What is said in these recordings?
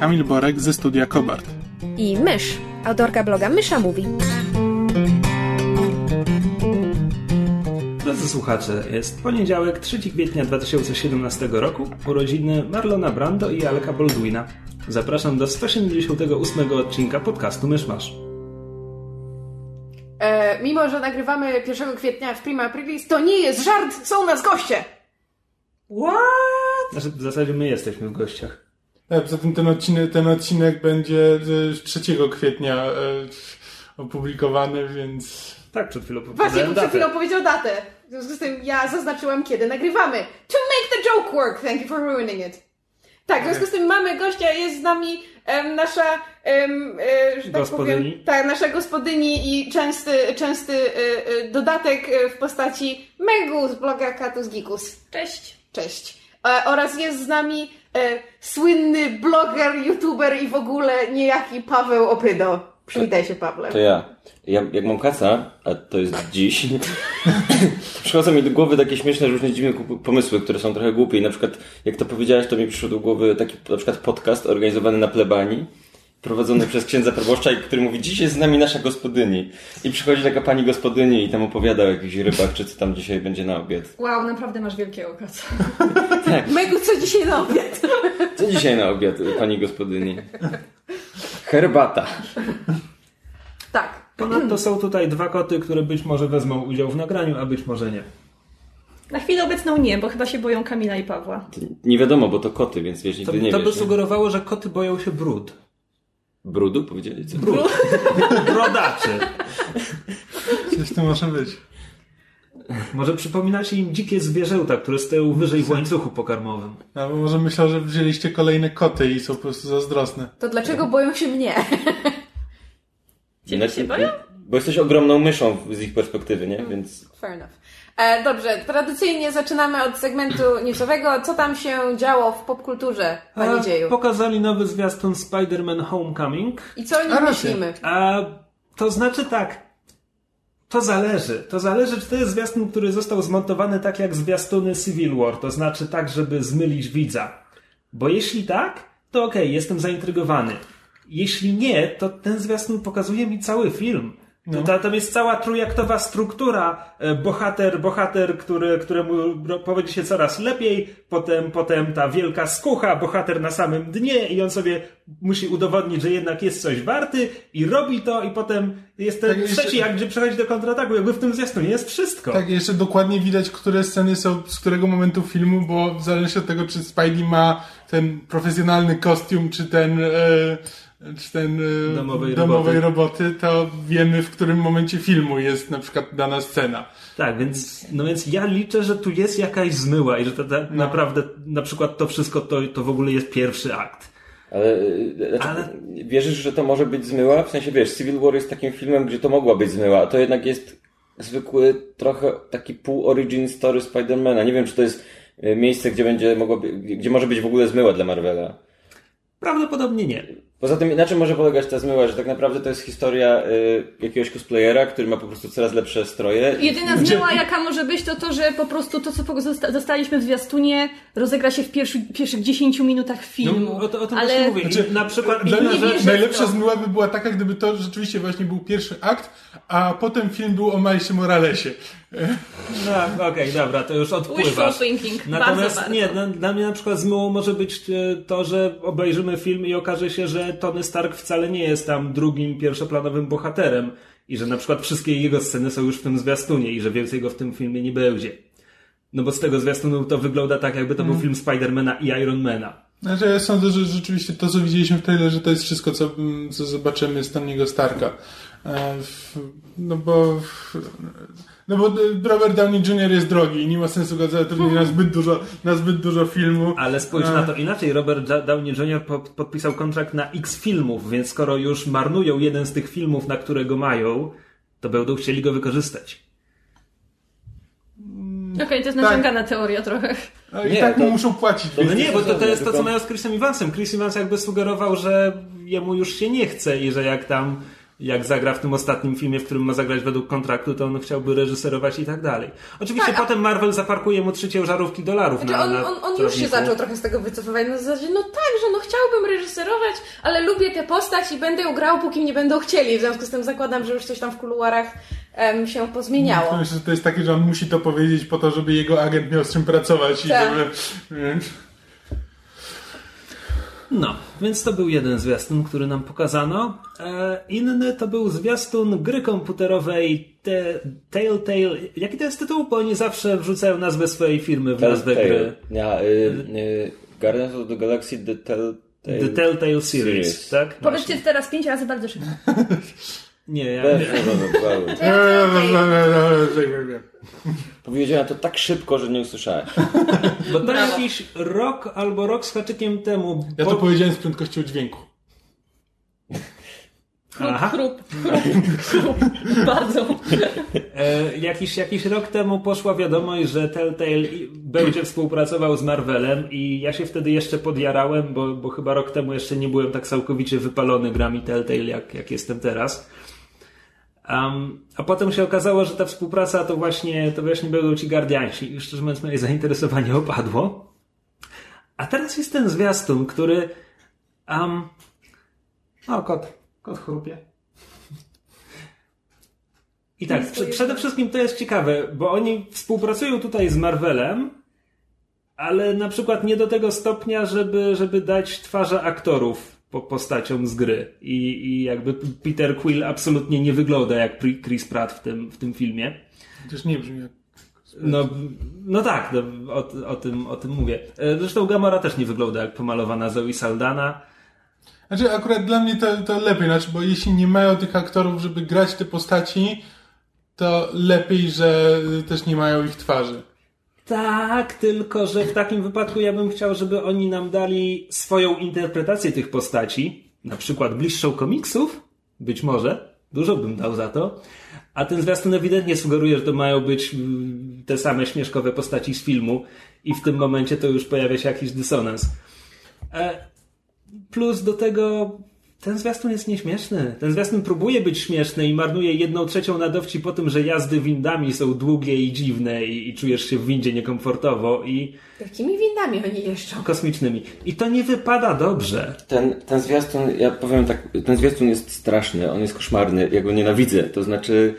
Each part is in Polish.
Kamil Borek ze studia Kobart. i Mysz, autorka bloga Mysza Mówi. Drodzy słuchacze, jest poniedziałek, 3 kwietnia 2017 roku, urodziny Marlona Brando i Aleka Baldwina. Zapraszam do 178 odcinka podcastu Myszmasz. E, mimo, że nagrywamy 1 kwietnia w Prima Aprilis, to nie jest żart, są u nas goście! What? Znaczy, w zasadzie my jesteśmy w gościach. Tak, poza tym ten odcinek, ten odcinek będzie e, 3 kwietnia e, opublikowany, więc... Tak, przed chwilą Właśnie, powiedziałem przed chwilą powiedział datę. W związku z tym ja zaznaczyłam, kiedy nagrywamy. To make the joke work, thank you for ruining it. Tak, w związku z tym mamy gościa, jest z nami em, nasza, em, e, że tak Gospodyni. powiem, tak, nasza gospodyni i częsty, częsty e, e, dodatek e, w postaci Megu z bloga Katus Gikus. Cześć. Cześć. E, oraz jest z nami e, słynny bloger, youtuber i w ogóle niejaki Paweł Opydo. Przywitaj się, Pawle. To ja. ja. Jak mam kasa, a to jest dziś, przychodzą mi do głowy takie śmieszne, różne dziwne pomysły, które są trochę głupie. I na przykład, jak to powiedziałeś, to mi przyszło do głowy taki na przykład podcast organizowany na plebanii, prowadzony przez księdza proboszcza, i który mówi, dziś jest z nami nasza gospodyni. I przychodzi taka pani gospodyni i tam opowiada o jakichś rybach, czy co tam dzisiaj będzie na obiad. Wow, naprawdę masz wielkie oko. Megu, co dzisiaj na obiad? Co dzisiaj na obiad, pani gospodyni? Herbata. Tak. Ponadto są tutaj dwa koty, które być może wezmą udział w nagraniu, a być może nie. Na chwilę obecną nie, bo chyba się boją Kamila i Pawła. To nie wiadomo, bo to koty, więc wiesz, To, nigdy nie to by wiesz. nie? sugerowało, że koty boją się brud. Brudu powiedzieli? Co? Brodaczy. Coś to może być. Może przypominacie im dzikie zwierzęta, które stoją wyżej w łańcuchu pokarmowym. Albo może myślał, że wzięliście kolejne koty i są po prostu zazdrosne. To dlaczego boją się mnie? Ciebie się boją? Bo jesteś ogromną myszą z ich perspektywy, nie? Więc Fair enough. E, dobrze, tradycyjnie zaczynamy od segmentu newsowego. Co tam się działo w popkulturze, panie A, dzieju? Pokazali nowy zwiastun Spider-Man Homecoming. I co o nim myślimy? A to znaczy tak. To zależy. To zależy, czy to jest zwiastun, który został zmontowany tak jak zwiastuny Civil War. To znaczy tak, żeby zmylić widza. Bo jeśli tak, to okej, jestem zaintrygowany. Jeśli nie, to ten zwiastun pokazuje mi cały film. To, ta- tam jest cała trójaktowa struktura. E, Bohater, bohater, który, któremu powodzi się coraz lepiej, potem, potem ta wielka skucha, bohater na samym dnie i on sobie musi udowodnić, że jednak jest coś warty i robi to i potem jest ten Tak, jeszcze- trzeci akt, gdzie przechodzi do kontrataku. Jakby w tym zwiastunie jest wszystko. Tak, jeszcze dokładnie widać, które sceny są z którego momentu filmu, bo w zależności od tego, czy Spidey ma ten profesjonalny kostium, czy ten, e, czy ten e, Domowej domowej roboty, to wiemy, w którym momencie filmu jest na przykład dana scena. Tak, więc, no więc ja liczę, że tu jest jakaś zmyła i że to, No. ta, naprawdę na przykład to wszystko to, to w ogóle jest pierwszy akt. Ale, e, znaczy, Ale- wierzysz, że to może być zmyła? W sensie, wiesz, Civil War jest takim filmem, gdzie to mogła być zmyła, a to jednak jest zwykły, trochę taki pół-origin story Spidermana. Nie wiem, czy to jest e, miejsce, gdzie będzie mogłoby, gdzie może być w ogóle zmyła dla Marvela. Prawdopodobnie nie. Poza tym, na czym może polegać ta zmyła, że tak naprawdę to jest historia y, jakiegoś cosplayera, który ma po prostu coraz lepsze stroje. Jedyna zmyła, jaka może być, to to, że po prostu to, co dostaliśmy w zwiastunie, rozegra się w pierwszy, pierwszych 10 minutach filmu. No, o, to, o tym Ale mówię. I na przykład Dla mnie najlepsza to. zmyła by była taka, gdyby to rzeczywiście właśnie był pierwszy akt, a potem film był o Milesie Moralesie. No, okej, dobra, to już thinking. Natomiast bardzo, nie, bardzo. dla, dla mnie na przykład zmyłą może być e, to, że obejrzymy film i okaże się, że Tony Stark wcale nie jest tam drugim pierwszoplanowym bohaterem i że na przykład wszystkie jego sceny są już w tym zwiastunie i że więcej go w tym filmie nie będzie. No bo z tego zwiastunu to wygląda tak, jakby to był film Spidermana i Ironmana. Znaczy, ja sądzę, że rzeczywiście to, co widzieliśmy w trailerze, to jest wszystko, co, mm, co zobaczymy z Tony'ego Starka. E, No bo, no bo Robert Downey Jr. jest drogi i nie ma sensu go zatrudnić na zbyt dużo, na zbyt dużo filmu. Ale spójrz na to inaczej. Robert Downey Jr. po- podpisał kontrakt na X filmów, więc skoro już marnują jeden z tych filmów, na które go mają, to będą chcieli go wykorzystać. Okej, to jest Tak. naciągana teoria trochę. A I Nie, tak mu to- muszą płacić. to No nie, bo to, to jest to, co mają z Chrisem Evansem. Chris Evans jakby sugerował, że jemu już się nie chce i że jak tam, jak zagra w tym ostatnim filmie, w którym ma zagrać według kontraktu, to on chciałby reżyserować i tak dalej. Oczywiście Tak, a- potem Marvel zaparkuje mu trzy ciężarówki dolarów Znaczy na, on, na on, on już się zaczął trochę z tego wycofywać na zasadzie, no tak, że no chciałbym reżyserować, ale lubię tę postać i będę ją grał, póki nie będą chcieli. W związku z tym zakładam, że już coś tam w kuluarach em, się pozmieniało. Myślę, że to jest takie, że on musi to powiedzieć po to, żeby jego agent miał z czym pracować i Tak. żeby... No, więc to był jeden zwiastun, który nam pokazano. E, inny to był zwiastun gry komputerowej te, Telltale. Jaki to jest tytuł? Bo oni zawsze wrzucają nazwę swojej firmy w nazwę gry. Ja, y, y, Guardians of the Galaxy The Telltale... The Telltale Series, Series. tak? Powiedzcie teraz pięć razy bardzo szybko. Nie, ja, no. Powiedziałem to tak szybko, że nie usłyszałeś. bo to jakiś rok albo rok z haczykiem temu. Ja to powiedziałem z prędkością dźwięku. Aha. Chrup. Chrup. Bardzo. E, jakiś, jakiś rok temu poszła wiadomość, że Telltale będzie współpracował z Marvelem i ja się wtedy jeszcze podjarałem, bo, bo chyba rok temu jeszcze nie byłem tak całkowicie wypalony grami Telltale, jak, jak jestem teraz. Um, a potem się okazało, że ta współpraca to właśnie, to właśnie będą ci Guardiansi i szczerze mówiąc moje zainteresowanie opadło. A teraz jest ten zwiastun, który... Um, o, kot. Kot chrupie. I tak, prze- przede wszystkim to jest ciekawe, bo oni współpracują tutaj z Marvelem, ale na przykład nie do tego stopnia, żeby, żeby dać twarze aktorów po postaciom z gry. I, I jakby Peter Quill absolutnie nie wygląda jak Chris Pratt w tym, w tym filmie. Chociaż nie brzmi jak... No, no tak, no, o, o, tym, o tym mówię. E, Zresztą Gamora też nie wygląda jak pomalowana Zoe Saldana. Znaczy akurat dla mnie to, to lepiej, znaczy, bo jeśli nie mają tych aktorów, żeby grać te postaci, to lepiej, że też nie mają ich twarzy. Tak, tylko że w takim wypadku ja bym chciał, żeby oni nam dali swoją interpretację tych postaci, na przykład bliższą komiksów, być może, dużo bym dał za to, a ten zwiastun ewidentnie sugeruje, że to mają być mm, te same śmieszkowe postaci z filmu i w tym momencie to już pojawia się jakiś dysonans. E, Plus do tego ten zwiastun jest nieśmieszny. Ten zwiastun próbuje być śmieszny i marnuje jedną trzecią na dowcip po tym, że jazdy windami są długie i dziwne i, i czujesz się w windzie niekomfortowo i Jakimi windami oni jeżdżą? kosmicznymi. I to nie wypada dobrze. Ten, ten zwiastun, ja powiem tak, ten zwiastun jest straszny, on jest koszmarny, ja go nienawidzę. To znaczy,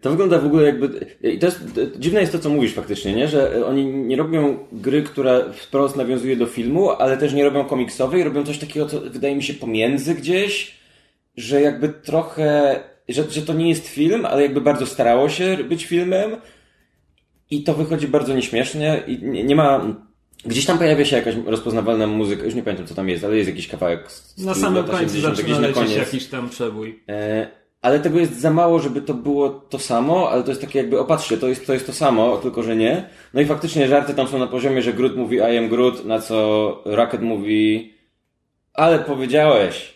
to wygląda w ogóle jakby. I to jest. y, Dziwne jest to, co mówisz faktycznie, nie? Że oni nie robią gry, która wprost nawiązuje do filmu, ale też nie robią komiksowej, robią coś takiego, co wydaje mi się pomiędzy gdzieś, że jakby trochę. Że, że to nie jest film, ale jakby bardzo starało się być filmem. I to wychodzi bardzo nieśmiesznie i nie, nie ma. Gdzieś tam pojawia się jakaś rozpoznawalna muzyka, już nie pamiętam co tam jest, ale jest jakiś kawałek z Na samym końcu 80, zaczyna gdzieś na koniec. jakiś tam przebój. E, ale tego jest za mało, żeby to było to samo, ale to jest takie jakby, opatrzcie, to jest, to jest to samo, tylko że nie. No i faktycznie żarty tam są na poziomie, że Groot mówi I am Groot, na co Rocket mówi ale powiedziałeś.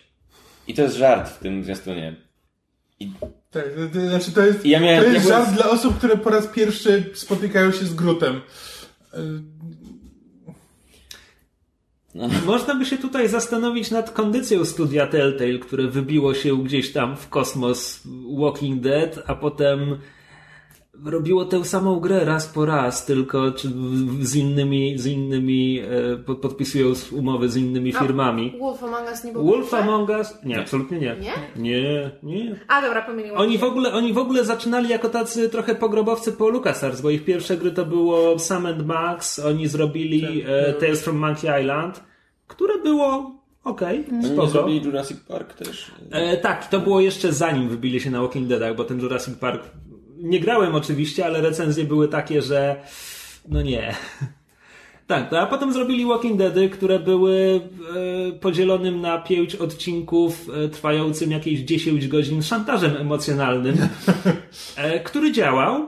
I to jest żart w tym zwiastunie. Tak, to, to, znaczy to jest, I ja miałem- to jest ja byłem- żart dla osób, które po raz pierwszy spotykają się z Grutem. Można by się tutaj zastanowić nad kondycją studia Telltale, które wybiło się gdzieś tam w kosmos Walking Dead, a potem robiło tę samą grę raz po raz, tylko czy z innymi, z innymi e, pod- podpisując umowy z innymi firmami. Wolf Among Us nie był Wolf dobrze? Among Us? Nie, absolutnie nie. Nie? Nie, nie. A dobra, pomyliłam Oni się. w, ogóle, oni w ogóle zaczynali jako tacy trochę pogrobowcy po LucasArts, bo ich pierwsze gry to było Sam and Max, oni zrobili e, Tales from Monkey Island, które było okej, Oni nie spoko. zrobili Jurassic Park też. E, tak, to było jeszcze zanim wybili się na Walking Deadach, bo ten Jurassic Park nie grałem oczywiście, ale recenzje były takie, że no nie. Tak, a potem zrobili Walking Deady, które były e, podzielonym na pięć odcinków e, trwającym jakieś 10 godzin szantażem emocjonalnym, e, który działał.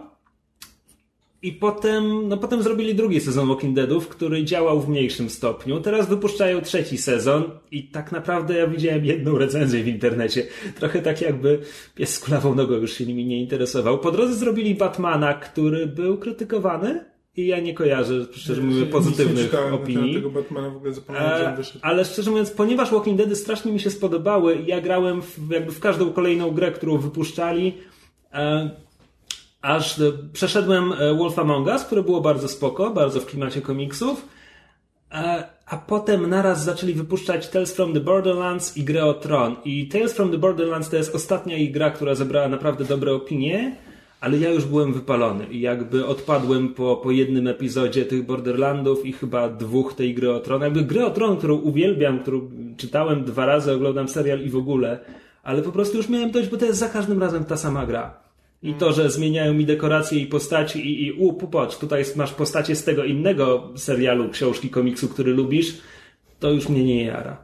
I potem, no potem zrobili drugi sezon Walking Deadów, który działał w mniejszym stopniu. Teraz wypuszczają trzeci sezon i tak naprawdę ja widziałem jedną recenzję w internecie. Trochę tak jakby pies z kulawą nogą już się nimi nie interesował. Po drodze zrobili Batmana, który był krytykowany i ja nie kojarzę, szczerze mówiąc, pozytywnych czytałem opinii. tego Batmana w ogóle zapomniałem, E, wyszedł. ale szczerze mówiąc, ponieważ Walking Deady strasznie mi się spodobały i ja grałem w, jakby w każdą kolejną grę, którą wypuszczali, e, aż e, przeszedłem e, Wolf Among Us, które było bardzo spoko, bardzo w klimacie komiksów, e, a potem naraz zaczęli wypuszczać Tales from the Borderlands i grę o Tron. I Tales from the Borderlands to jest ostatnia ich gra, która zebrała naprawdę dobre opinie, ale ja już byłem wypalony i jakby odpadłem po, po jednym epizodzie tych Borderlandów i chyba dwóch tej gry o Tron. Jakby grę o Tron, którą uwielbiam, którą czytałem dwa razy, oglądam serial i w ogóle, ale po prostu już miałem dość, bo to jest za każdym razem ta sama gra. I to, że zmieniają mi dekoracje i postaci i, i u, popatrz, tutaj masz postacie z tego innego serialu, książki, komiksu, który lubisz, to już mnie nie jara.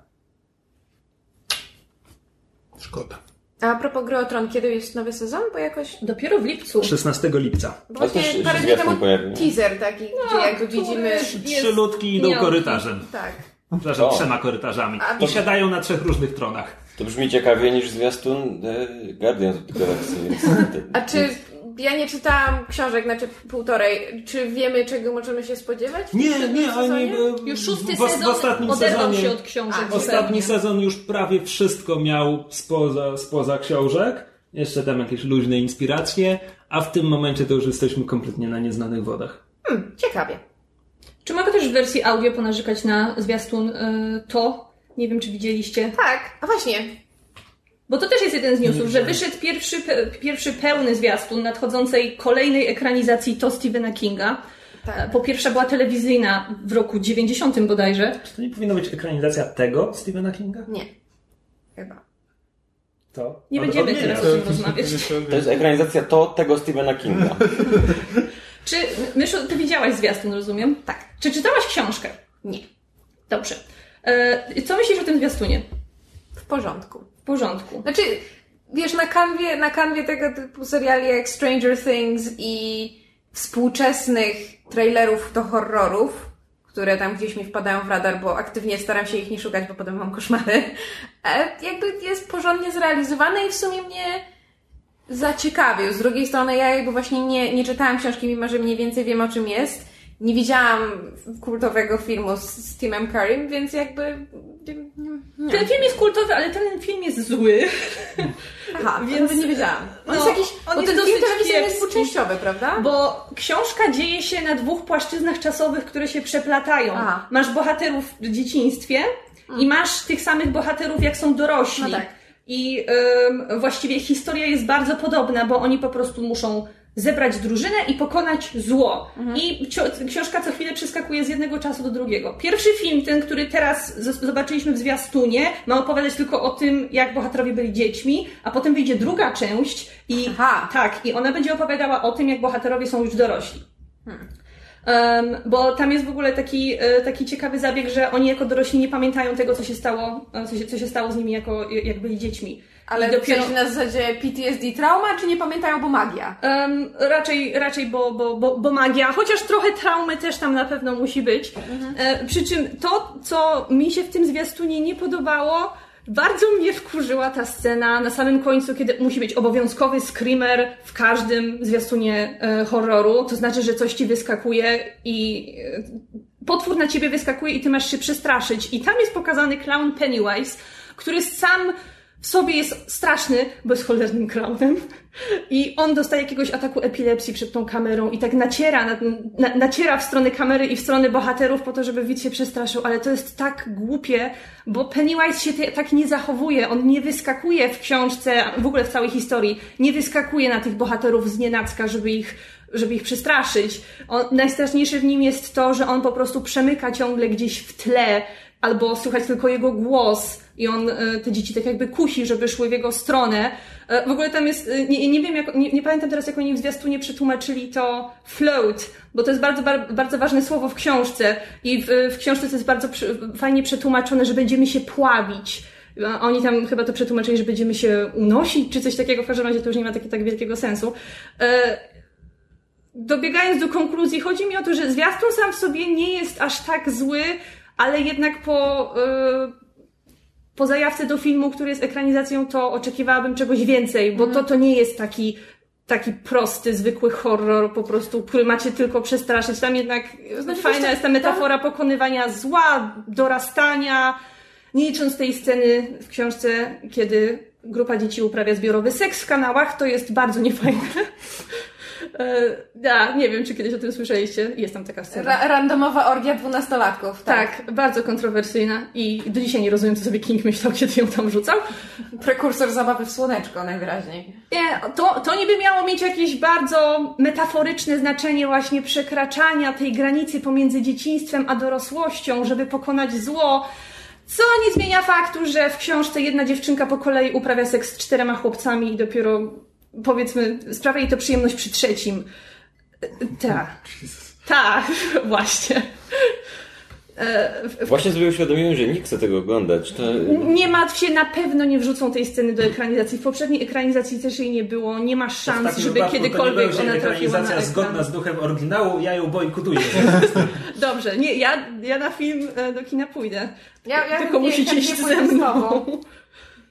Szkoda. A propos gry o Tron, kiedy jest nowy sezon? Bo jakoś... Dopiero w lipcu. 16 lipca. Bo też właśnie parę dni temu teaser taki, gdzie jakby widzimy... Trzy ludki idą korytarzem. Tak. Przepraszam, O. trzema korytarzami. A- I siadają na trzech różnych tronach. To brzmi ciekawie niż zwiastun e, Guardians of the Galaxy, więc... A czy... Ja nie czytałam książek, znaczy półtorej. Czy wiemy, czego możemy się spodziewać? Nie, nie, sezonie? oni... Już szósty w, sezon w ostatnim oderwał sezonie, się od książek. A, Ostatni sezon już prawie wszystko miał spoza, spoza książek. Jeszcze tam jakieś luźne inspiracje, a w tym momencie to już jesteśmy kompletnie na nieznanych wodach. Hmm, ciekawie. Czy mogę też w wersji audio ponarzekać na zwiastun y, to? Nie wiem, czy widzieliście. Tak, a właśnie. Bo to też jest jeden z newsów, że wyszedł pierwszy, pe, pierwszy pełny zwiastun nadchodzącej kolejnej ekranizacji to Stephena Kinga. Tak. E, Po pierwsza była telewizyjna w roku 90 bodajże. Czy to nie powinna być ekranizacja tego Stephena Kinga? Nie. Chyba. To? Nie Od- będziemy teraz o tym rozmawiać. To jest ekranizacja to tego Stephena Kinga. Czy, Myszu, ty widziałaś zwiastun, rozumiem? Tak. Czy czytałaś książkę? Nie. Dobrze. E, co myślisz o tym zwiastunie? W porządku. W porządku. Znaczy, wiesz, na kanwie, na kanwie tego typu seriali jak Stranger Things i współczesnych trailerów do horrorów, które tam gdzieś mi wpadają w radar, bo aktywnie staram się ich nie szukać, bo potem mam koszmary, e, jakby jest porządnie zrealizowane i w sumie mnie zaciekawił. Z drugiej strony ja jakby właśnie nie, nie czytałam książki, mimo że mniej więcej wiem o czym jest. Nie widziałam kultowego filmu z, z Timem Currym, więc jakby... Nie. Ten film jest kultowy, ale ten film jest zły. Aha, Więc- nie wiedziałam. On no, jest jakiś, on bo jest ten film telewizyjny jest dwuczęściowy, prawda? Bo książka dzieje się na dwóch płaszczyznach czasowych, które się przeplatają. Aha. Masz bohaterów w dzieciństwie i masz tych samych bohaterów, jak są dorośli. No tak. I ym, właściwie historia jest bardzo podobna, bo oni po prostu muszą zebrać drużynę i pokonać zło. I cio- książka co chwilę przeskakuje z jednego czasu do drugiego. Pierwszy film, ten, który teraz zobaczyliśmy w zwiastunie, ma opowiadać tylko o tym, jak bohaterowie byli dziećmi, a potem wyjdzie druga część i Aha. tak, i ona będzie opowiadała o tym, jak bohaterowie są już dorośli. Em, bo tam jest w ogóle taki, e, taki ciekawy zabieg, że oni jako dorośli nie pamiętają tego, co się stało, e, co się, co się stało z nimi, jako, jak byli dziećmi. Ale I dopiero, na zasadzie PTSD trauma, czy nie pamiętają, bo magia? Em, raczej, raczej bo, bo, bo, bo magia, chociaż trochę traumy też tam na pewno musi być. E, przy czym to, co mi się w tym zwiastunie nie podobało, bardzo mnie wkurzyła ta scena na samym końcu, kiedy musi być obowiązkowy screamer w każdym zwiastunie e, horroru. To znaczy, że coś ci wyskakuje i e, potwór na ciebie wyskakuje i ty masz się przestraszyć. I tam jest pokazany clown Pennywise, który sam sobie jest straszny, bo jest klaunem. I on dostaje jakiegoś ataku epilepsji przed tą kamerą i tak naciera, na, na, naciera w stronę kamery i w stronę bohaterów po to, żeby widz się przestraszył, ale to jest tak głupie, bo Pennywise się te, tak nie zachowuje, on nie wyskakuje w książce, w ogóle w całej historii, nie wyskakuje na tych bohaterów z nienacka, żeby ich żeby ich przestraszyć. On, najstraszniejsze w nim jest to, że on po prostu przemyka ciągle gdzieś w tle, albo słychać tylko jego głos, i on e, te dzieci tak jakby kusi, żeby szły w jego stronę. E, w ogóle tam jest, e, nie, nie wiem, jak, nie, nie pamiętam teraz, jak oni w zwiastunie przetłumaczyli to float, bo to jest bardzo, bar- bardzo ważne słowo w książce i w, w książce to jest bardzo fajnie przetłumaczone, że będziemy się pławić. Oni tam chyba to przetłumaczyli, że będziemy się unosić, czy coś takiego, w każdym razie to już nie ma takiego tak wielkiego sensu. Dobiegając do konkluzji, chodzi mi o to, że zwiastun sam w sobie nie jest aż tak zły, ale jednak po, po zajawce do filmu, który jest ekranizacją, to oczekiwałabym czegoś więcej, bo to, to nie jest taki taki prosty, zwykły horror, po prostu, który macie tylko przestraszyć. Tam jednak Znaczy, fajna jest ta metafora pokonywania zła, dorastania. Nie licząc tej sceny w książce, kiedy grupa dzieci uprawia zbiorowy seks w kanałach, to jest bardzo niefajne. E, Ja nie wiem, czy kiedyś o tym słyszeliście. Jest tam taka scena. Ra- randomowa orgia dwunastolatków. Tak. tak, bardzo kontrowersyjna i do dzisiaj nie rozumiem, co sobie King myślał, kiedy ją tam rzucał. Prekursor zabawy w słoneczko najwyraźniej. Nie, to, to niby miało mieć jakieś bardzo metaforyczne znaczenie właśnie przekraczania tej granicy pomiędzy dzieciństwem a dorosłością, żeby pokonać zło. Co nie zmienia faktu, że w książce jedna dziewczynka po kolei uprawia seks z czterema chłopcami i dopiero, powiedzmy, sprawia jej to przyjemność przy trzecim. Tak. Tak, właśnie. E, w- Właśnie sobie uświadomiłem, że nikt chce tego oglądać. To... nie martw się, na pewno nie wrzucą tej sceny do ekranizacji. W poprzedniej ekranizacji też jej nie było. Nie ma szans, żeby wypadku kiedykolwiek to nie ona będzie trafiła na ekran. zgodna z duchem oryginału, ja ją bojkotuję. Dobrze, nie, ja, ja na film e, do kina pójdę. Ja, ja Tylko chętnie- musicie iść ze mną.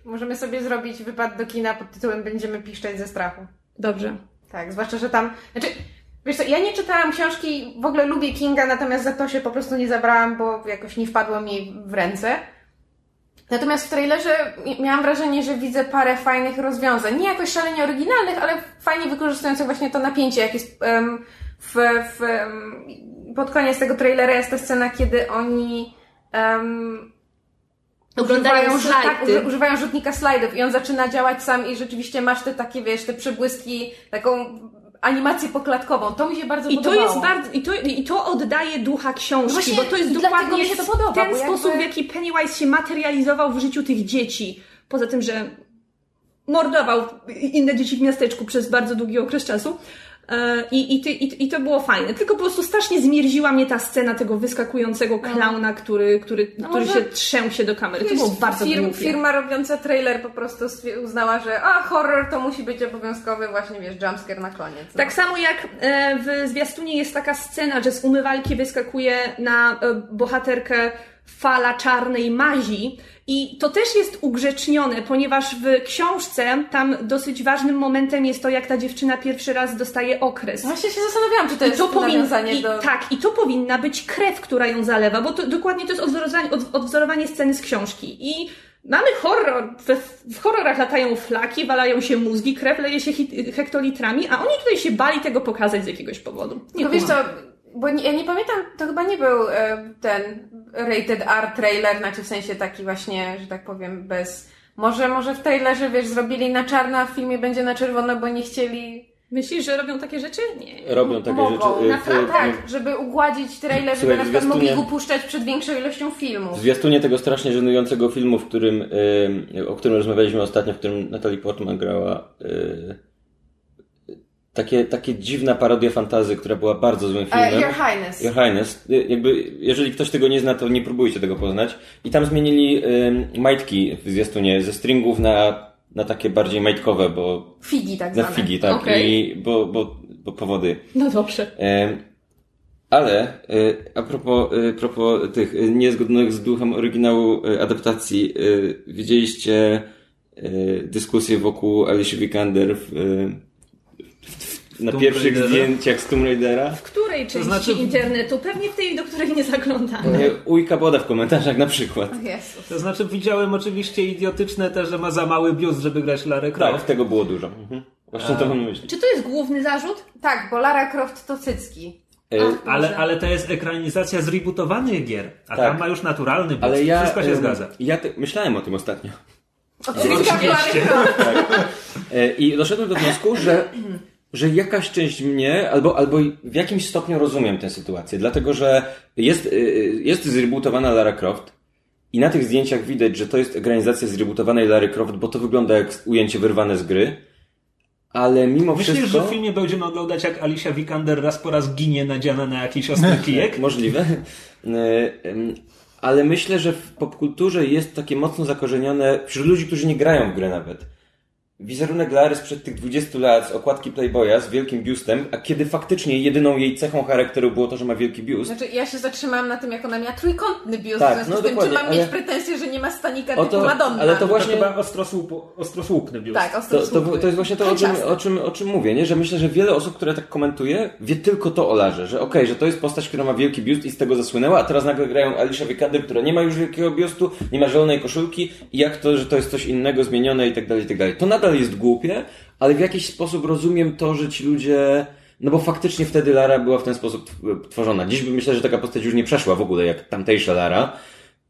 Możemy sobie zrobić wypad do kina pod tytułem Będziemy piszczeć ze strachu. Dobrze. Tak, zwłaszcza, że tam. Znaczy, wiesz co, ja nie czytałam książki, w ogóle lubię Kinga, natomiast za to się po prostu nie zabrałam, bo jakoś nie wpadło mi w ręce. Natomiast w trailerze miałam wrażenie, że widzę parę fajnych rozwiązań. Nie jakoś szalenie oryginalnych, ale fajnie wykorzystujących właśnie to napięcie, jak jest w, w, pod koniec tego trailera jest ta scena, kiedy oni em, Oglądają używają, tak, slajdy. uży- używają rzutnika slajdów i on zaczyna działać sam i rzeczywiście masz te takie, wiesz, te przebłyski, taką animację poklatkową. To mi się bardzo I to podobało. jest bardzo, i to, i to oddaje ducha książki, Właśnie bo to jest dokładnie mi się to podoba, ten jakby- sposób, w jaki Pennywise się materializował w życiu tych dzieci. Poza tym, że mordował inne dzieci w miasteczku przez bardzo długi okres czasu. E, I, i, ty, i, I to było fajne. Tylko po prostu strasznie zmierziła mnie ta scena tego wyskakującego klauna, który, który, który No może- się trzęł się do kamery. To było bardzo Firm, głupie. Firma robiąca trailer po prostu uznała, że a, horror to musi być obowiązkowy właśnie, wiesz, jumpscare na koniec. No. Tak samo jak e, w zwiastunie jest taka scena, że z umywalki wyskakuje na e, bohaterkę fala czarnej mazi i to też jest ugrzecznione, ponieważ w książce tam dosyć ważnym momentem jest to, jak ta dziewczyna pierwszy raz dostaje okres. Właśnie się zastanawiałam, czy to I jest to powinno, nawiązanie i, do... Tak, i to powinna być krew, która ją zalewa, bo to dokładnie to jest odwzorowanie, od, odwzorowanie sceny z książki. I mamy horror. W, w horrorach latają flaki, walają się mózgi, krew leje się hit, hektolitrami, a oni tutaj się bali tego pokazać z jakiegoś powodu. Nie Tylko wiesz co, bo nie, ja nie pamiętam, to chyba nie był e, ten rated R trailer, znaczy w sensie taki właśnie, że tak powiem, bez... Może, może w trailerze, wiesz, zrobili na czarno, a w filmie będzie na czerwono, bo nie chcieli... Myślisz, że robią takie rzeczy? Nie. Robią takie Mogą, rzeczy. y, naprawdę, tak, żeby ugładzić trailer, żeby Słuchaj, na przykład mogli go puszczać przed większą ilością filmów. W zwiastunie tego strasznie żenującego filmu, w którym, o którym rozmawialiśmy ostatnio, w którym Natalie Portman grała, y, takie, takie dziwna parodia fantazy, która była bardzo złym E, filmem. Your Highness. Your Highness. Y, Jakby, jeżeli ktoś tego nie zna, to nie próbujcie tego poznać. I tam zmienili y, majtki w zwiastunie ze stringów na, na takie bardziej majtkowe, bo Figi tak na zwane. figi, tak. Okej. I, bo, bo, bo powody. No dobrze. Em, Ale e, a propos, e, propos tych niezgodnych z duchem oryginału adaptacji, widzieliście dyskusję wokół Alicia Vikander w, w, na Tomb pierwszych Raidera? zdjęciach z Tomb Raidera? W której części znaczy- internetu? Pewnie w tej, do której nie zaglądam. E, Ujka Boda w komentarzach na przykład. Jezus. To znaczy widziałem oczywiście idiotyczne te, że ma za mały biust, żeby grać Larry Tak, Croft. tego było dużo. Mhm. Właśnie to myśli. Czy to jest główny zarzut? Tak, bo Lara Croft to cycki. E, Ale, ale to jest ekranizacja zrebootowanych gier, a Tak. tam ma już naturalny biust. Ale ja, Wszystko się em, zgadza. Ja te, myślałem o tym ostatnio. O cyckach Lary Croft. E, I doszedłem do wniosku, że, że jakaś część mnie, albo, albo w jakimś stopniu rozumiem tę sytuację, dlatego że jest, y, jest zrebootowana Lara Croft I na tych zdjęciach widać, że to jest ekranizacja zrebootowanej Larry Croft, bo to wygląda jak ujęcie wyrwane z gry. Ale mimo Myślisz, wszystko... że w filmie będziemy oglądać jak Alicia Vikander raz po raz ginie nadziana na jakiś ostry kijek? Możliwe. Em, Ale myślę, że w popkulturze jest takie mocno zakorzenione wśród ludzi, którzy nie grają w grę nawet. Wizerunek Lary sprzed tych 20 lat z okładki Playboya z wielkim biustem, a kiedy faktycznie jedyną jej cechą charakteru było to, że ma wielki biust. Znaczy, ja się zatrzymałam na tym, jak ona miała trójkątny biust, Tak, w związku no z tym, czy mam ale- mieć pretensję, że nie ma stanika O typu to- Madonna. ale to To właśnie- chyba ostrosłup, ostrosłupny biust. Tak, To, ostrosłupny. to, to jest właśnie to, o czym, o, czym, o czym mówię, nie? że myślę, że wiele osób, które tak komentuje, wie tylko to o Larze, że okej, że to jest postać, która ma wielki biust i z tego zasłynęła, a teraz nagle grają Alicia Vikander, która nie ma już wielkiego biustu, nie ma zielonej koszulki i jak to, że to jest coś innego, zmienione i tak dalej, i tak dalej. To nadal jest głupie, ale w jakiś sposób rozumiem to, że ci ludzie... No bo faktycznie wtedy Lara była w ten sposób tw- tworzona. Dziś bym myślę, że taka postać już nie przeszła w ogóle, jak tamtejsza Lara.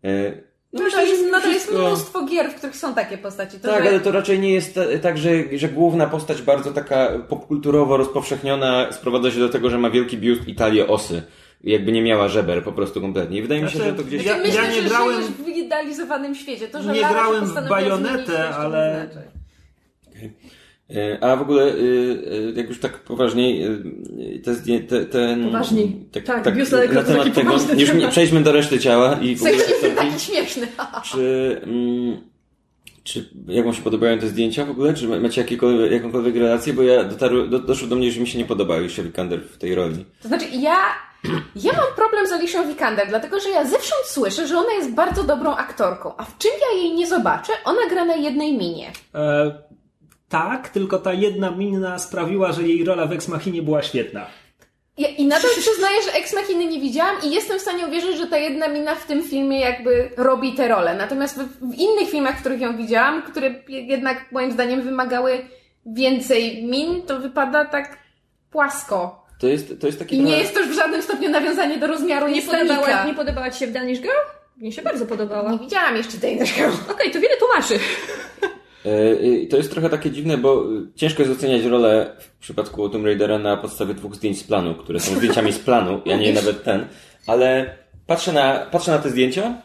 E, No, myślę, to że jest, no to jest mnóstwo gier, w których są takie postaci. To, tak, że... ale to raczej nie jest ta, tak, że, że główna postać bardzo taka popkulturowo rozpowszechniona sprowadza się do tego, że ma wielki biust i talię osy. I Jakby nie miała żeber po prostu kompletnie. I wydaje mi się, Znaczy, że to gdzieś... ja- Myślę, nie że grałem- w wyidealizowanym świecie. To, że Nie Lara grałem w Bajonetę, ale- znaczy. E, A w ogóle, e, e, jak już tak poważniej, e, te, te, ten... Poważniej. Tak, biust Larry na temat taki tego, już temat. przejdźmy do reszty ciała i w ogóle... Taki śmieszny. Czy, mm, czy jak wam się podobają te zdjęcia w ogóle? Czy macie jakiekolwiek, jakąkolwiek relację? Bo ja dotarły, do, doszło do mnie, że mi się nie podoba Alicia Vikander w tej roli. To znaczy, ja, ja mam problem z Alicią Vikander, dlatego że ja zewsząd słyszę, że ona jest bardzo dobrą aktorką, a w czym ja jej nie zobaczę? Ona gra na jednej minie. E, tak, tylko ta jedna mina sprawiła, że jej rola w Ex Machinie była świetna. Ja, I nadal przyznaję, że Ex Machiny nie widziałam i jestem w stanie uwierzyć, że ta jedna mina w tym filmie jakby robi tę rolę. Natomiast w, w innych filmach, w których ją widziałam, które jednak moim zdaniem wymagały więcej min, to wypada tak płasko. To jest, to jest taki I nie trochę- jest to już w żadnym stopniu nawiązanie do rozmiaru Nie podobała, nie podobała Ci się w Danish Girl? Mnie się bardzo podobała. Nie Okej, widziałam jeszcze tej Girl. to wiele tłumaczy. E, I to jest trochę takie dziwne, bo y, ciężko jest oceniać rolę w przypadku Tomb Raidera na podstawie dwóch zdjęć z planu, które są zdjęciami z planu, ja nie nawet ten, ale patrzę na, patrzę na te zdjęcia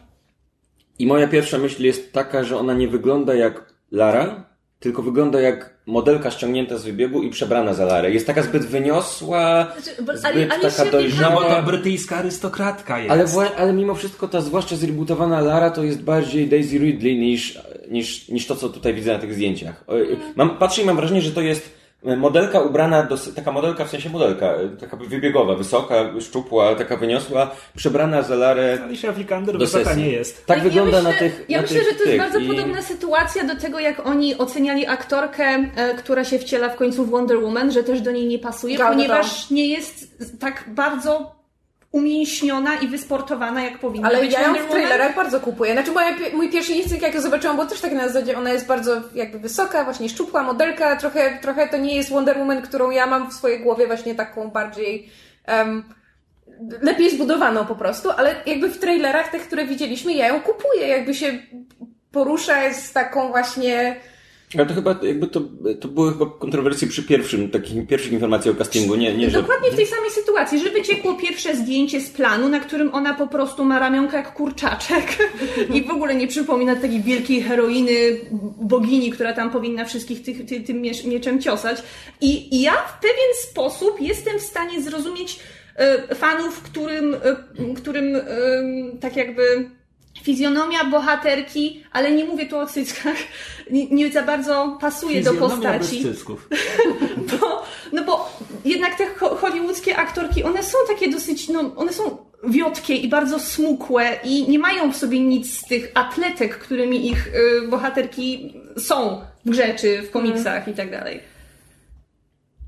i moja pierwsza myśl jest taka, że ona nie wygląda jak Lara, tylko wygląda jak modelka ściągnięta z wybiegu i przebrana za Larę. Jest taka zbyt wyniosła, Znaczy, bo- zbyt ale- ale taka się No dojrzała. bo to brytyjska arystokratka jest. Ale, ale mimo wszystko ta zwłaszcza zrebootowana Lara to jest bardziej Daisy Ridley niż, niż, niż to, co tutaj widzę na tych zdjęciach. O, Mam, patrzę i mam wrażenie, że to jest modelka ubrana, do, taka modelka, w sensie modelka, taka wybiegowa, wysoka, szczupła, taka wyniosła, przebrana za Larę. Alicia Vikander Do sesji. nie jest. Tak Ja wygląda myślę, na tych Ja na myślę, tych, że to jest tych. bardzo I- podobna sytuacja do tego, jak oni oceniali aktorkę, e, która się wciela w końcu w Wonder Woman, że też do niej nie pasuje, Gadot. ponieważ nie jest tak bardzo umięśniona i wysportowana, jak powinna Ale być ja ją w trailerach bardzo kupuję. Znaczy moja, mój pierwszy instynkt, jak ją zobaczyłam, był też tak na zasadzie, ona jest bardzo jakby wysoka, właśnie szczupła, modelka, trochę, trochę to nie jest Wonder Woman, którą ja mam w swojej głowie właśnie taką bardziej em, lepiej zbudowaną po prostu, ale jakby w trailerach tych, które widzieliśmy, ja ją kupuję, jakby się porusza z taką właśnie Ale to chyba jakby to, to były chyba kontrowersje przy pierwszym, takich pierwszych informacji o castingu, nie, nie że... Dokładnie w tej samej sytuacji, że wyciekło pierwsze zdjęcie z planu, na którym ona po prostu ma ramionka jak kurczaczek i w ogóle nie przypomina takiej wielkiej heroiny, bogini, która tam powinna wszystkich tych, ty, tym miecz, mieczem ciosać. I, I ja w pewien sposób jestem w stanie zrozumieć e, fanów, którym, e, którym e, tak jakby fizjonomia bohaterki, ale nie mówię tu o cyckach, nie, nie za bardzo pasuje do postaci. bez cysków. Bo, no bo jednak te ho- hollywoodzkie aktorki, one są takie dosyć, no, one są wiotkie i bardzo smukłe i nie mają w sobie nic z tych atletek, którymi ich y, bohaterki są w grze czy w komiksach i tak dalej.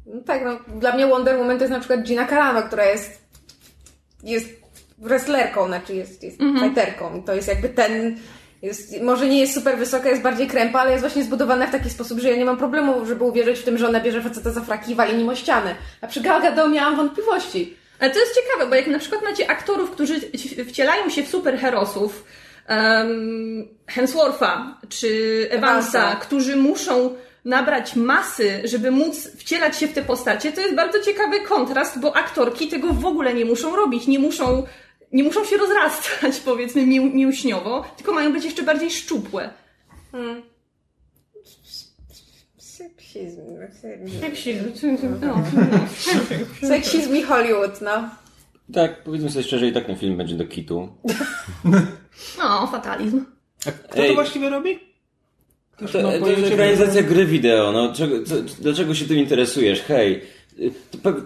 No tak, no, dla mnie Wonder Woman to jest na przykład Gina Carano, która jest, jest wrestlerką, znaczy jest, jest fighterką. I to jest jakby ten, jest, może nie jest super wysoka, jest bardziej krępa, ale jest właśnie zbudowana w taki sposób, że ja nie mam problemu, żeby uwierzyć w tym, że ona bierze faceta za fraki i wali nim o ścianę. A przy Gal Gadot miałam wątpliwości. Ale to jest ciekawe, bo jak na przykład macie aktorów, którzy ci- wcielają się w superherosów, um, Hemswortha czy Evansa, Evansa. którzy muszą nabrać masy, żeby móc wcielać się w te postacie, to jest bardzo ciekawy kontrast, bo aktorki tego w ogóle nie muszą robić, nie muszą nie muszą się rozrastać, powiedzmy, mięśniowo, tylko mają być jeszcze bardziej szczupłe. Seksizm. Seksizm. No, Seksizm i Hollywood, no. Tak, powiedzmy sobie szczerze, i tak ten film będzie do kitu. no fatalizm. A kto Ej. to właściwie robi? To, ma to jest pojęcie? ekranizacja gry wideo, no czego, co, dlaczego się tym interesujesz? Hej, to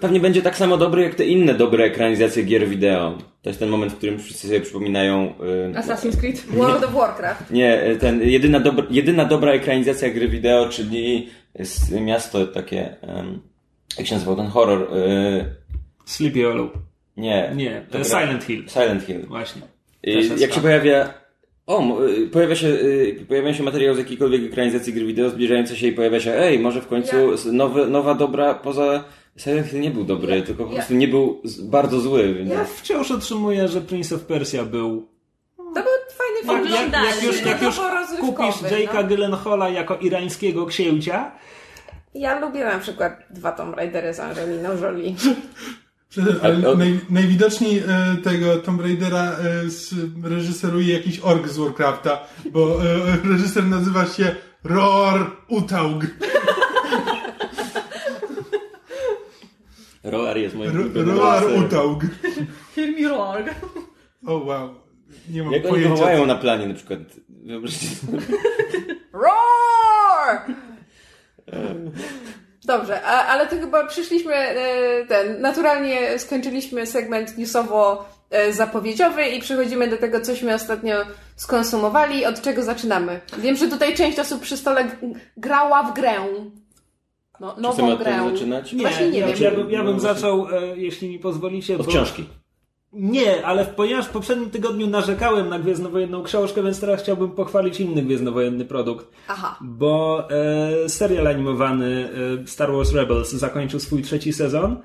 pewnie będzie tak samo dobry jak te inne dobre ekranizacje gier wideo. To jest ten moment, w którym wszyscy sobie przypominają... y, Assassin's Creed. World of Warcraft. Nie, y, ten jedyna, dobra, jedyna dobra ekranizacja gry wideo, czyli jest miasto takie... jak się nazywał ten horror? Y, Sleepy Hollow. nie. Nie. Silent Hill. Silent Hill. Właśnie. Y, jest Jak się pojawia. O, y, pojawia się, y, pojawia się materiał z jakiejkolwiek ekranizacji gry wideo zbliżający się i pojawia się, ej, może w końcu Ja- nowy, nowa dobra, poza Silent Hill nie był dobry, Ja- tylko po ja- prostu nie był bardzo zły. Więc... Ja wciąż utrzymuję, że Prince of Persia był To był fajny film. Jak, jak, jak już, jak już kupisz Jake'a no. Gyllenhaala jako irańskiego księcia, Ja lubię na przykład dwa Tomb Raidery z Angeliną Jolie. Ale naj, najwidoczniej e, tego Tomb Raidera e, z, reżyseruje jakiś ork z Warcrafta, bo e, reżyser nazywa się Roar Utaug. Roar jest moim ulubionym Roar. Utaug. Me roar. O wow. Nie mam Jak oni pojęcia. wołają na planie na przykład. Wyobraźcie sobie. Roar! Dobrze, a, ale to chyba przyszliśmy, e, ten, naturalnie skończyliśmy segment newsowo-zapowiedziowy i przechodzimy do tego, cośmy ostatnio skonsumowali. Od czego zaczynamy? Wiem, że tutaj część osób przy stole grała w grę. No, nową grę. zaczynać? Właśnie nie ja, wiem. ja, bym, ja bym No, zaczął, e, jeśli mi pozwolicie. Od bo- książki. Nie, ale ponieważ w poprzednim tygodniu narzekałem na Gwiezdnowojenną książkę, więc teraz chciałbym pochwalić inny Gwiezdnowojenny produkt. Aha. Bo e, serial animowany e, Star Wars Rebels zakończył swój trzeci sezon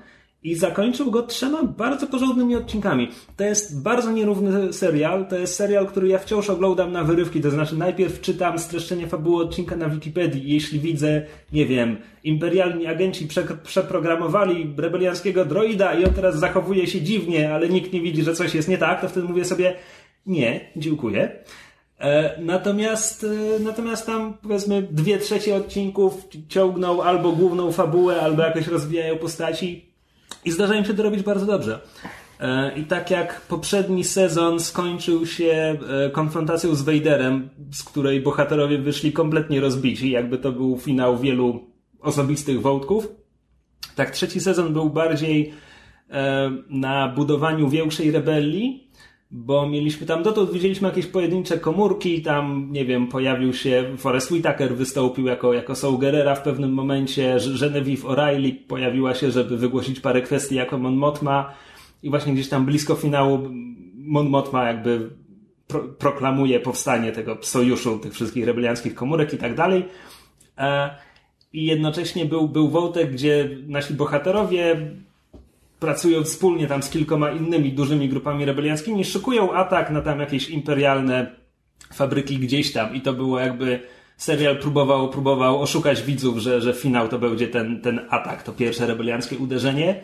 i zakończył go trzema bardzo porządnymi odcinkami. To jest bardzo nierówny serial. To jest serial, który ja wciąż oglądam na wyrywki. To znaczy, najpierw czytam streszczenie fabuły odcinka na Wikipedii. Jeśli widzę, nie wiem, imperialni agenci prze, przeprogramowali rebelianckiego droida i on teraz zachowuje się dziwnie, ale nikt nie widzi, że coś jest nie tak, to wtedy mówię sobie, nie, dziękuję. E, Natomiast, e, natomiast tam powiedzmy dwie trzecie odcinków ciągną albo główną fabułę, albo jakoś rozwijają postaci i zdarza im się to robić bardzo dobrze. E, I tak jak poprzedni sezon skończył się e, konfrontacją z Vaderem, z której bohaterowie wyszli kompletnie rozbici, jakby to był finał wielu osobistych wątków, tak trzeci sezon był bardziej e, na budowaniu większej rebelii, bo mieliśmy tam, dotąd widzieliśmy jakieś pojedyncze komórki, tam, nie wiem, pojawił się, Forrest Whitaker wystąpił jako, jako Saul Gerrera w pewnym momencie, Genevieve O'Reilly pojawiła się, żeby wygłosić parę kwestii jako Mon Mothma i właśnie gdzieś tam blisko finału Mon Mothma jakby pro, proklamuje powstanie tego sojuszu, tych wszystkich rebelianckich komórek i tak dalej. E, I jednocześnie był, był wątek, gdzie nasi bohaterowie pracują wspólnie tam z kilkoma innymi dużymi grupami rebelianckimi, szykują atak na tam jakieś imperialne fabryki gdzieś tam i to było jakby serial próbował, próbował oszukać widzów, że, że finał to będzie ten, ten atak, to pierwsze rebelianckie uderzenie.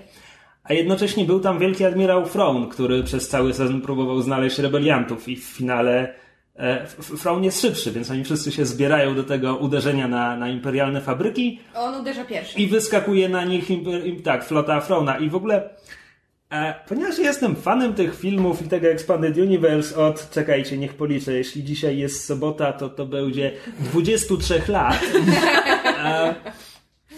A jednocześnie był tam wielki admirał Frown, który przez cały sezon próbował znaleźć rebeliantów i w finale e, F- F- Frown jest szybszy, więc oni wszyscy się zbierają do tego uderzenia na, na imperialne fabryki On uderza pierwszy. i wyskakuje na nich imper, im, tak, flota Frona. I w ogóle, e, ponieważ jestem fanem tych filmów i tego Expanded Universe od, czekajcie, niech policzę, jeśli dzisiaj jest sobota, to to będzie 23 lat. E,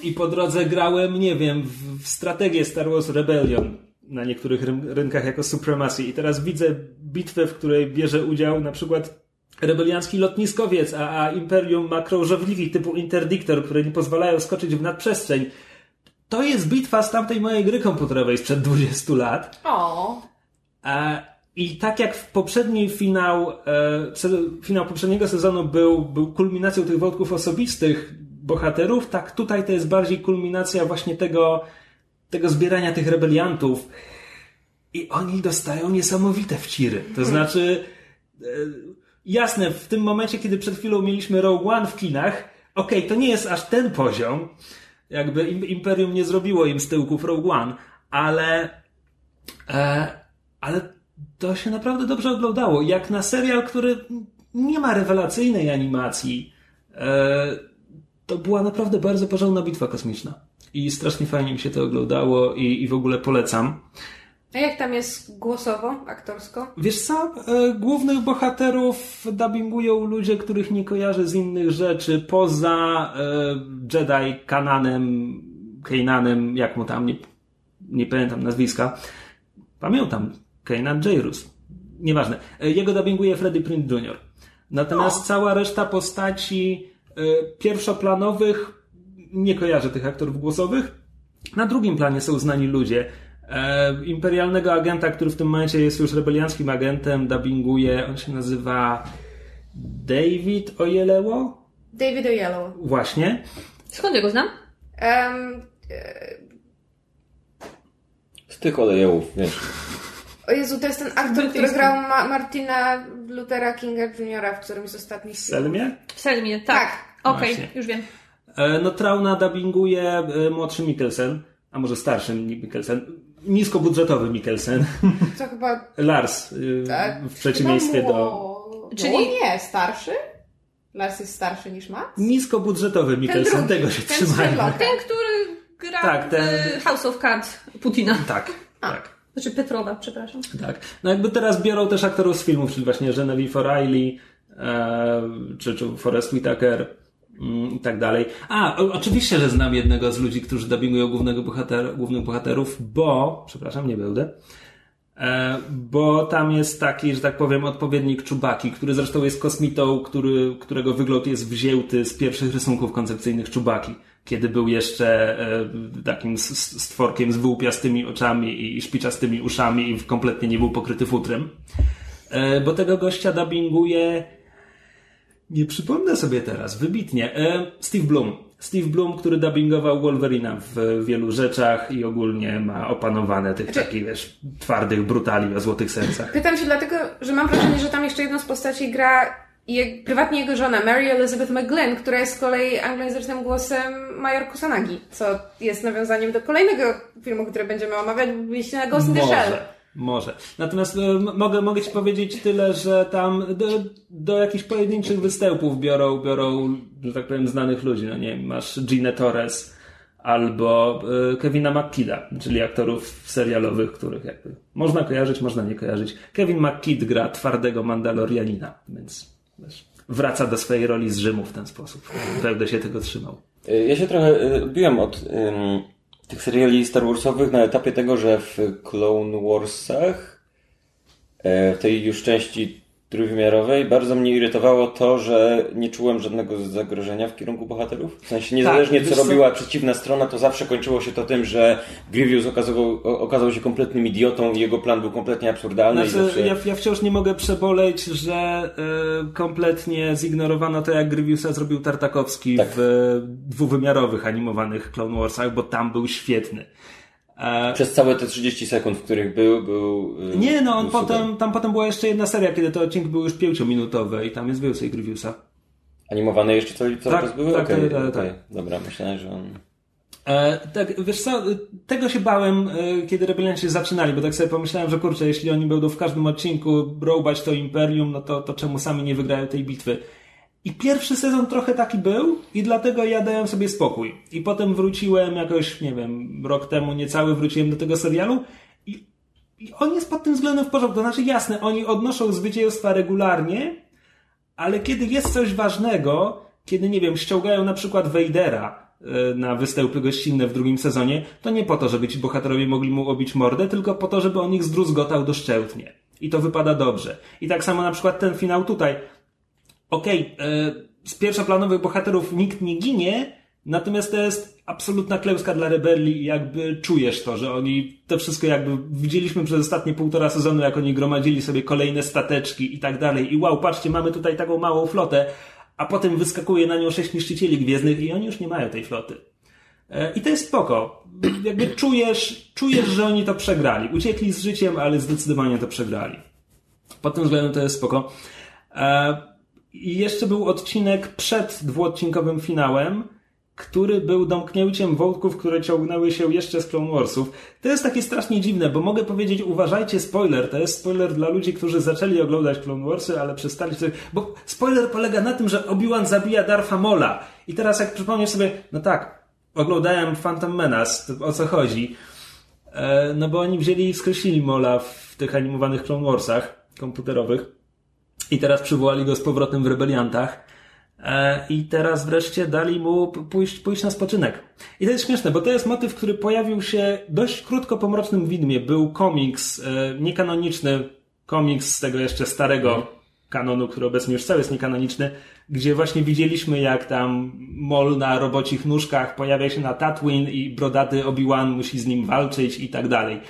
I po drodze grałem, nie wiem, w, w strategię Star Wars Rebellion na niektórych ryn- rynkach jako Supremacy. I teraz widzę bitwę, w której bierze udział na przykład rebeliancki lotniskowiec, a, a Imperium ma krążowniki typu Interdictor, które nie pozwalają skoczyć w nadprzestrzeń. To jest bitwa z tamtej mojej gry komputerowej sprzed 20 lat. O, E, I tak jak w poprzedni finał, e, finał poprzedniego sezonu był, był kulminacją tych wątków osobistych bohaterów, tak tutaj to jest bardziej kulminacja właśnie tego, tego zbierania tych rebeliantów. I oni dostają niesamowite wciry. To znaczy, e, jasne, w tym momencie, kiedy przed chwilą mieliśmy Rogue One w kinach, okej, to nie jest aż ten poziom, jakby im- Imperium nie zrobiło im z tyłków Rogue One, ale E, ale to się naprawdę dobrze oglądało. Jak na serial, który nie ma rewelacyjnej animacji, e, to była naprawdę bardzo porządna bitwa kosmiczna. I strasznie fajnie mi się to oglądało i, i w ogóle polecam. A jak tam jest głosowo, aktorsko? Wiesz co, e, głównych bohaterów dubbingują ludzie, których nie kojarzę z innych rzeczy, poza e, Jedi Kananem, Kainanem, jak mu tam, nie, nie pamiętam nazwiska. Pamiętam, Kanan Jairus. Nieważne. E, Jego dubbinguje Freddie Prinze Jr. Natomiast cała reszta postaci pierwszoplanowych, nie kojarzę tych aktorów głosowych. Na drugim planie są znani ludzie. E, imperialnego agenta, który w tym momencie jest już rebelianckim agentem, dubbinguje, on się nazywa David Ojeleło? David Oyelowo. Właśnie. Skąd ja go znam? Um, Z tych olejów, wiesz. o Jezu, to jest ten aktor, który grał Ma- Martina Luthera Kinga Jr. w którymś z ostatnich W filmów. Selmie? W Selmie, tak. Tak. Okej, Właśnie. już wiem. E, No Trauna dubbinguje e, młodszy Mikkelsen, a może starszy Mikkelsen. Niskobudżetowy Mikkelsen. To chyba... Lars, y, Tak, w przeciwieństwie chyba do... Czyli- No nie, starszy? Lars jest starszy niż Matt? Niskobudżetowy Mikkelsen, drugi, tego się. Sherlock. Ten, który gra Tak, ten- w House of Cards Putina. Tak, tak. Znaczy Petrowa, przepraszam. Tak. No jakby teraz biorą też aktorów z filmów, czyli właśnie Genevieve O'Reilly, e, czy, czy Forrest Whitaker i tak dalej. A, oczywiście, że znam jednego z ludzi, którzy dubbingują głównego bohater, głównych bohaterów, bo, przepraszam, nie będę, e, bo tam jest taki, że tak powiem, odpowiednik Czubaki, który zresztą jest kosmitą, który, którego wygląd jest wzięty z pierwszych rysunków koncepcyjnych Czubaki. Kiedy był jeszcze e, takim stworkiem z wyłupiastymi oczami i szpiczastymi uszami i kompletnie nie był pokryty futrem. E, bo tego gościa dubbinguje nie przypomnę sobie teraz, wybitnie. E, Steve Bloom. Steve Bloom, który dubbingował Wolverina w wielu rzeczach i ogólnie ma opanowane tych takich, wiesz, twardych brutali o złotych sercach. Pytam się dlatego, że mam wrażenie, że tam jeszcze jedną z postaci gra je, prywatnie jego żona, Mary Elizabeth McGlynn, która jest z kolei anglojęzycznym głosem Major Kusanagi, co jest nawiązaniem do kolejnego filmu, który będziemy omawiać, bo byliście na Ghost in the Shell. Może. Natomiast e, mogę, mogę ci powiedzieć tyle, że tam do, do jakichś pojedynczych występów biorą, biorą, że tak powiem, znanych ludzi. No nie wiem, masz Ginę Torres albo e, Kevina McKidda, czyli aktorów serialowych, których jakby można kojarzyć, można nie kojarzyć. Kevin McKidd gra twardego Mandalorianina, więc wiesz, wraca do swojej roli z Rzymu w ten sposób. Będę się tego trzymał. Y, Ja się trochę odbiłem od tych seriali Star Warsowych na etapie tego, że w Clone Warsach, e, w tej już części trójwymiarowej, bardzo mnie irytowało to, że nie czułem żadnego zagrożenia w kierunku bohaterów. W sensie niezależnie wiesz co co? robiła przeciwna strona, to zawsze kończyło się to tym, że Grievous okazywał, o- okazał się kompletnym idiotą i jego plan był kompletnie absurdalny. Znaczy, zawsze... ja, ja wciąż nie mogę przeboleć, że y, kompletnie zignorowano to, jak Grievousa zrobił Tartakowski Tak. w y, dwuwymiarowych animowanych Clone Warsach, bo tam był świetny. E, Przez całe te 30 sekund, w których był, był. y, nie, no on był super. potem, tam potem była jeszcze jedna seria, kiedy te odcinki były już pięciominutowe i tam jest więcej Grievousa. Animowane jeszcze cały, cały Tak, czas były? tak, Okej, tak, tak, tak. Dobra, myślałem, że on... E, tak, wiesz co, tego się bałem, y, kiedy rebelianci zaczynali, bo tak sobie pomyślałem, że kurczę, jeśli oni będą w każdym odcinku rołbać to imperium, no to, to czemu sami nie wygrają tej bitwy? I pierwszy sezon trochę taki był i dlatego ja dałem sobie spokój. I potem wróciłem jakoś, nie wiem, rok temu niecały wróciłem do tego serialu i, i on jest pod tym względem w porządku. To znaczy jasne, oni odnoszą zwycięstwa regularnie, ale kiedy jest coś ważnego, kiedy, nie wiem, ściągają na przykład Vadera e, na występy gościnne w drugim sezonie, to nie po to, żeby ci bohaterowie mogli mu obić mordę, tylko po to, żeby on ich zdruzgotał doszczętnie. I to wypada dobrze. I tak samo na przykład ten finał tutaj. Okej, e, z pierwszoplanowych bohaterów nikt nie ginie, natomiast to jest absolutna klęska dla rebelii i jakby czujesz to, że oni to wszystko jakby widzieliśmy przez ostatnie półtora sezonu, jak oni gromadzili sobie kolejne stateczki i tak dalej i wow, patrzcie, mamy tutaj taką małą flotę, a potem wyskakuje na nią sześć niszczycieli gwiezdnych i oni już nie mają tej floty. E, I to jest spoko. Jakby czujesz, czujesz, że oni to przegrali. Uciekli z życiem, ale zdecydowanie to przegrali. Pod tym względem to jest spoko. E, I jeszcze był odcinek przed dwuodcinkowym finałem, który był domknięciem wątków, które ciągnęły się jeszcze z Clone Warsów. To jest takie strasznie dziwne, bo mogę powiedzieć, uważajcie, spoiler, to jest spoiler dla ludzi, którzy zaczęli oglądać Clone Warsy, ale przestali sobie... Bo spoiler polega na tym, że Obi-Wan zabija Darfa Mola. I teraz jak przypomnisz sobie, no tak, oglądałem Phantom Menace, o co chodzi? E, no bo oni wzięli i skreślili Mola w tych animowanych Clone Warsach komputerowych i teraz przywołali go z powrotem w Rebeliantach. E, I teraz wreszcie dali mu pójść, pójść na spoczynek. I to jest śmieszne, bo to jest motyw, który pojawił się dość krótko po Mrocznym Widmie. Był komiks, e, niekanoniczny komiks z tego jeszcze starego kanonu, który obecnie już cały jest niekanoniczny, gdzie właśnie widzieliśmy jak tam Mol na robocich nóżkach pojawia się na Tatooine i brodaty Obi-Wan musi z nim walczyć i tak dalej.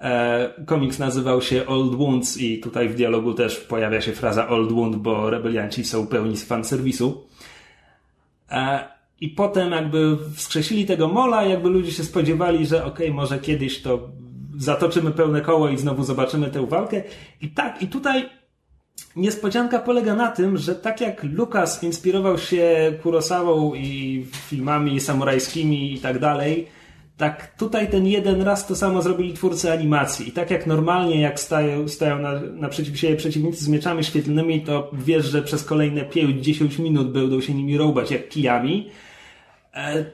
E, komiks nazywał się Old Wounds i tutaj w dialogu też pojawia się fraza Old Wound, bo rebelianci są pełni fanserwisu. E, I potem jakby wskrzesili tego Mola, jakby ludzie się spodziewali, że okej, okay, może kiedyś to zatoczymy pełne koło i znowu zobaczymy tę walkę. I tak, i tutaj niespodzianka polega na tym, że tak jak Lucas inspirował się Kurosawą i filmami samurajskimi i tak dalej, tak tutaj ten jeden raz to samo zrobili twórcy animacji. I tak jak normalnie, jak stają, stają na, naprzeciw siebie przeciwnicy z mieczami świetlnymi, to wiesz, że przez kolejne 5-10 minut będą się nimi rąbać jak kijami. E,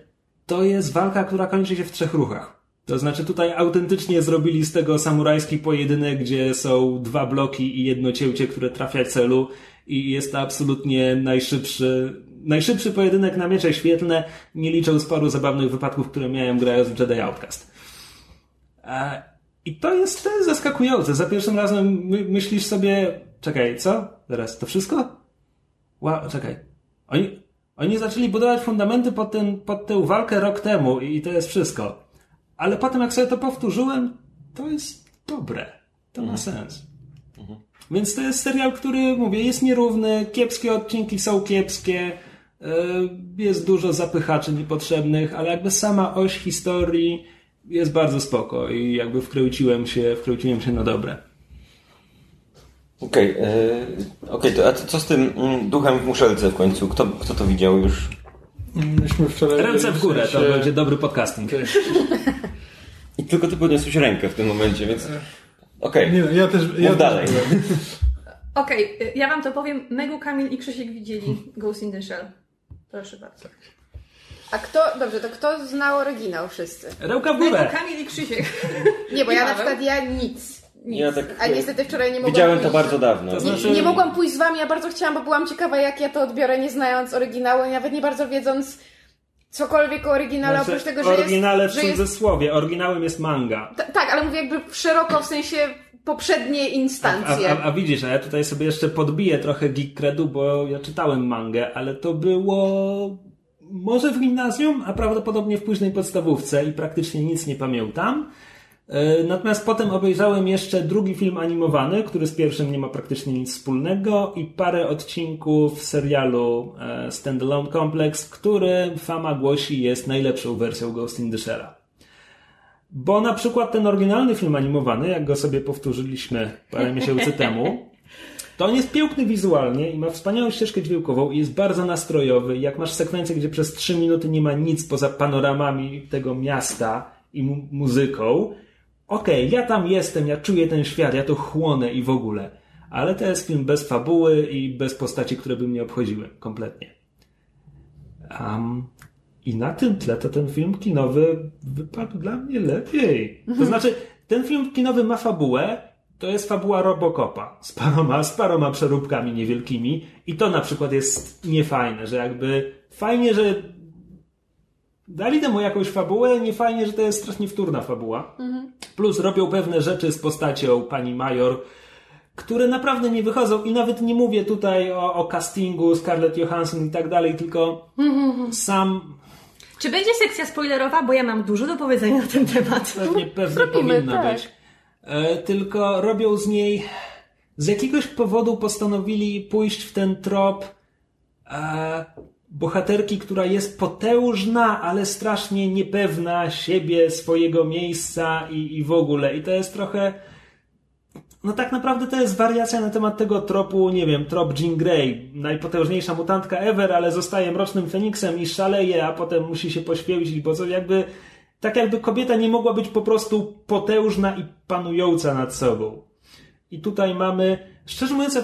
to jest walka, która kończy się w trzech ruchach. To znaczy tutaj autentycznie zrobili z tego samurajski pojedynek, gdzie są dwa bloki i jedno cięcie, które trafia celu i jest to absolutnie najszybszy, najszybszy pojedynek na miecze świetlne, nie licząc paru zabawnych wypadków, które miałem grając w Jedi Outcast. E, I to jest, to jest zaskakujące. Za pierwszym razem my, myślisz sobie, czekaj, co? Teraz, to wszystko? Wow, czekaj. Oni, oni zaczęli budować fundamenty pod, ten, pod tę walkę rok temu i to jest wszystko. Ale potem jak sobie to powtórzyłem, to jest dobre. To ma sens. Więc to jest serial, który, mówię, jest nierówny, kiepskie odcinki są kiepskie, jest dużo zapychaczy niepotrzebnych, ale jakby sama oś historii jest bardzo spoko i jakby wkręciłem się, wkręciłem się na dobre. Okej, okay, okay, to a co z tym mm, duchem w muszelce w końcu? Kto, kto to widział już? Myśmy wczoraj Ręce w górę, to będzie dobry podcasting. I tylko ty podniosłeś rękę w tym momencie, więc... Okej, Nie, no, ja też. Ja dalej. Okej, y, ja wam to powiem. Megu, Kamil i Krzysiek widzieli Ghost in the Shell. Proszę bardzo. A kto, dobrze, to kto znał oryginał wszyscy? Rełka w górę! Kamil i Krzysiek. Nie, bo ja na przykład ja nic. nic. Ja tak- A niestety wczoraj nie mogłam Widziałem to pójść. bardzo dawno. To Nie, znaczy- nie mogłam pójść z wami, ja bardzo chciałam, bo byłam ciekawa, jak ja to odbiorę, nie znając oryginału, i nawet nie bardzo wiedząc cokolwiek o oryginale, Znaczy, oprócz tego, że oryginale jest... w Że jest cudzysłowie, oryginałem jest manga. t- tak, ale mówię jakby szeroko, w sensie poprzednie A, instancje. a, a widzisz, a ja tutaj sobie jeszcze podbiję trochę geek credu, bo ja czytałem mangę, ale to było może w gimnazjum, a prawdopodobnie w późnej podstawówce i praktycznie nic nie pamiętam. E, Natomiast potem obejrzałem jeszcze drugi film animowany, który z pierwszym nie ma praktycznie nic wspólnego i parę odcinków serialu e, Standalone Complex, który fama głosi jest najlepszą wersją Ghost in the Shell'a. Bo na przykład ten oryginalny film animowany, jak go sobie powtórzyliśmy parę miesięcy temu, to on jest piękny wizualnie i ma wspaniałą ścieżkę dźwiękową i jest bardzo nastrojowy. Jak masz sekwencję, gdzie przez trzy minuty nie ma nic poza panoramami tego miasta i mu- muzyką, okej, ja tam jestem, ja czuję ten świat, ja to chłonę i w ogóle. Ale to jest film bez fabuły i bez postaci, które by mnie obchodziły kompletnie. Um, I na tym tle to ten film kinowy wypadł dla mnie lepiej. To znaczy, ten film kinowy ma fabułę, to jest fabuła Robocopa z paroma, z paroma przeróbkami niewielkimi i to na przykład jest niefajne, że jakby fajnie, że dali temu jakąś fabułę, nie fajnie, że to jest strasznie wtórna fabuła. Plus robią pewne rzeczy z postacią pani Major, które naprawdę nie wychodzą i nawet nie mówię tutaj o, o castingu Scarlett Johansson i tak dalej, tylko sam Czy będzie sekcja spoilerowa? Bo ja mam dużo do powiedzenia na ten temat. Pewnie, pewnie powinna tak. być. E, tylko robią z niej. Z jakiegoś powodu postanowili pójść w ten trop e, bohaterki, która jest potężna, ale strasznie niepewna siebie, swojego miejsca i, i w ogóle. I to jest trochę. no tak naprawdę to jest wariacja na temat tego tropu, nie wiem, trop Jean Grey, najpotężniejsza mutantka ever, ale zostaje mrocznym feniksem i szaleje, a potem musi się poświęcić, bo co jakby, tak jakby kobieta nie mogła być po prostu potężna i panująca nad sobą. I tutaj mamy, szczerze mówiąc,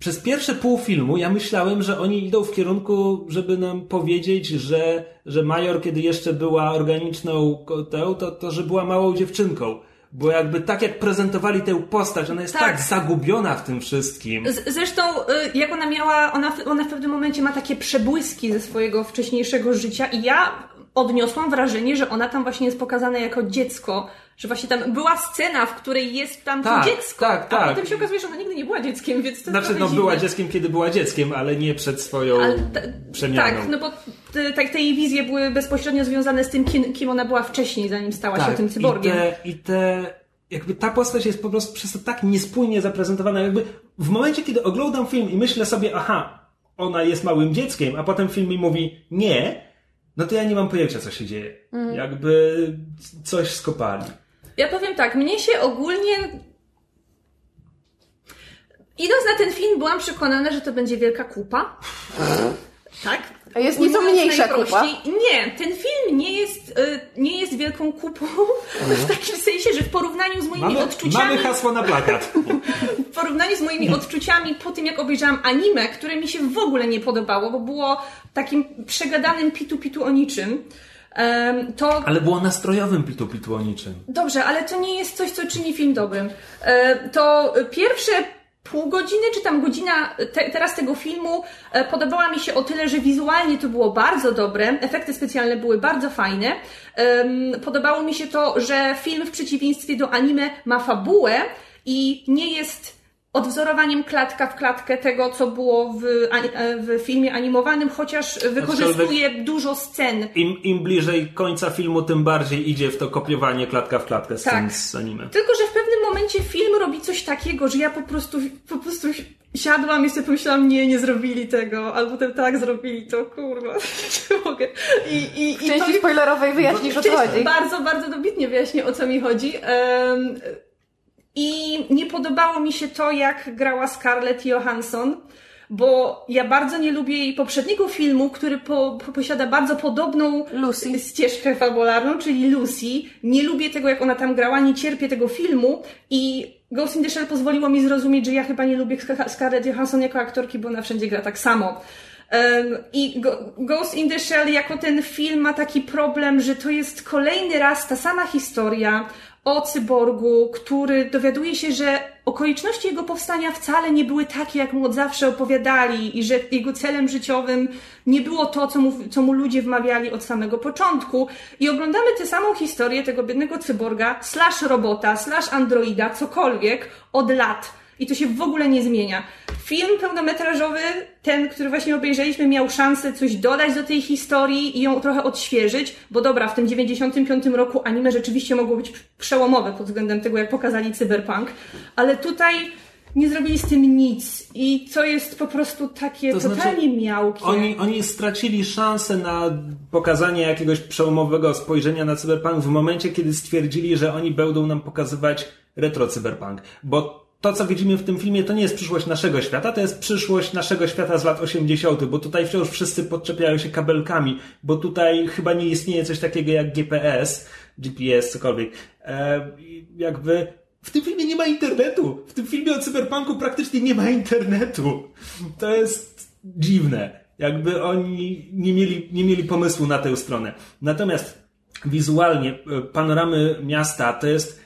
przez pierwsze pół filmu ja myślałem, że oni idą w kierunku, żeby nam powiedzieć, że, że Major, kiedy jeszcze była organiczną tą, to, to że była małą dziewczynką. Bo jakby tak jak prezentowali tę postać, ona jest tak, Tak. zagubiona w tym wszystkim. Z- Zresztą, y, jak ona miała, ona, ona w pewnym momencie ma takie przebłyski ze swojego wcześniejszego życia i ja odniosłam wrażenie, że ona tam właśnie jest pokazana jako dziecko, że właśnie tam była scena, w której jest tam Tak, to dziecko, tak, a tak. potem się okazuje, że ona nigdy nie była dzieckiem, więc to Znaczy, no dziwne. była dzieckiem, kiedy była dzieckiem, ale nie przed swoją Ale ta- przemianą. Tak, no bo te, tak, te jej wizje były bezpośrednio związane z tym, kim, kim ona była wcześniej, zanim stała się tym cyborgiem. Tak, I te, I te, jakby ta postać jest po prostu przez to tak niespójnie zaprezentowana. Jakby w momencie, kiedy oglądam film i myślę sobie, aha, ona jest małym dzieckiem, a potem film mi mówi nie, no to ja nie mam pojęcia, co się dzieje. Mhm. Jakby coś skopali. Ja powiem tak, mnie się ogólnie. Idąc na ten film, byłam przekonana, że to będzie wielka kupa. Tak? A jest nieco mniejsza najprościej, Nie, ten film nie jest, y, nie jest wielką kupą w takim sensie, że w porównaniu z moimi Mamy, odczuciami. mamy hasło na plakat. W porównaniu z moimi odczuciami po tym, jak obejrzałam anime, które mi się w ogóle nie podobało, bo było takim przegadanym pitu-pitu o niczym. To Ale było nastrojowym pitu-pitu o niczym. Dobrze, ale to nie jest coś, co czyni film dobrym. E, To pierwsze pół godziny, czy tam godzina te, teraz tego filmu e, podobała mi się o tyle, że wizualnie to było bardzo dobre, efekty specjalne były bardzo fajne. Podobało mi się to, że film w przeciwieństwie do anime ma fabułę i nie jest odwzorowaniem klatka w klatkę tego, co było w, e, w filmie animowanym, chociaż wykorzystuje dużo scen Im, Im bliżej końca filmu, tym bardziej idzie w to kopiowanie klatka w klatkę z, Tak. tym, z anime. Tylko, że w pewnym momencie film robi coś takiego, że ja po prostu, po prostu siadłam i sobie pomyślałam, nie, nie zrobili tego, albo potem tak zrobili to, kurwa, nie mogę. I, i, W i to części spoilerowej wyjaśnisz o co chodzi. bardzo, bardzo dobitnie wyjaśnię, o co mi chodzi. Em, I nie podobało mi się to, jak grała Scarlett Johansson, bo ja bardzo nie lubię jej poprzedniego filmu, który po, po, posiada bardzo podobną Lucy. ścieżkę fabularną, czyli Lucy. Nie lubię tego, jak ona tam grała, nie cierpię tego filmu i Ghost in the Shell pozwoliło mi zrozumieć, że ja chyba nie lubię Scarlett Johansson jako aktorki, bo ona wszędzie gra tak samo. I Ghost in the Shell jako ten film ma taki problem, że to jest kolejny raz ta sama historia o cyborgu, który dowiaduje się, że okoliczności jego powstania wcale nie były takie, jak mu od zawsze opowiadali i że jego celem życiowym nie było to, co mu, co mu ludzie wmawiali od samego początku. I oglądamy tę samą historię tego biednego cyborga, slash robota, slash androida, cokolwiek, od lat. I to się w ogóle nie zmienia. Film pełnometrażowy, ten, który właśnie obejrzeliśmy, miał szansę coś dodać do tej historii i ją trochę odświeżyć, bo dobra, w tym 95 roku anime rzeczywiście mogło być przełomowe pod względem tego, jak pokazali cyberpunk, ale tutaj nie zrobili z tym nic i co jest po prostu takie To znaczy, totalnie miałkie. Oni, oni stracili szansę na pokazanie jakiegoś przełomowego spojrzenia na cyberpunk w momencie, kiedy stwierdzili, że oni będą nam pokazywać retro cyberpunk. Bo to, co widzimy w tym filmie, to nie jest przyszłość naszego świata, to jest przyszłość naszego świata z lat 80., bo tutaj wciąż wszyscy podczepiają się kabelkami, bo tutaj chyba nie istnieje coś takiego jak GPS, GPS, cokolwiek. E, jakby w tym filmie nie ma internetu. W tym filmie o cyberpunku praktycznie nie ma internetu. To jest dziwne. Jakby oni nie mieli, nie mieli pomysłu na tę stronę. Natomiast wizualnie e, panoramy miasta to jest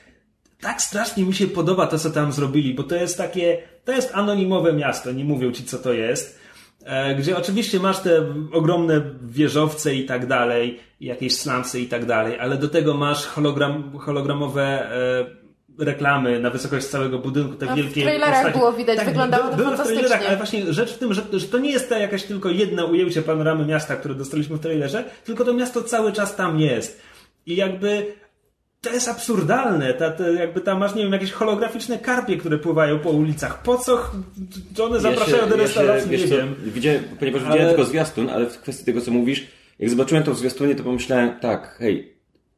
tak strasznie mi się podoba to, co tam zrobili, bo to jest takie, to jest anonimowe miasto, nie mówią ci, co to jest, e, gdzie oczywiście masz te ogromne wieżowce i tak dalej, jakieś slumsy i tak dalej, ale do tego masz hologram, hologramowe e, reklamy na wysokość całego budynku, te A w wielkie trailerach postacie. było widać, wyglądało to były w fantastycznie. trailerach, ale właśnie rzecz w tym, że, że to nie jest ta jakaś tylko jedno ujęcie panoramy miasta, które dostaliśmy w trailerze, tylko to miasto cały czas tam jest. I jakby to jest absurdalne. Ta, ta, jakby tam masz, nie wiem, jakieś holograficzne karpie, które pływają po ulicach. Po co one zapraszają do restauracji? wiesz nie co, wiem. Widziałem, ponieważ Ale- widziałem tylko zwiastun, ale w kwestii tego, co mówisz, jak zobaczyłem to w zwiastunie, to pomyślałem, tak, hej,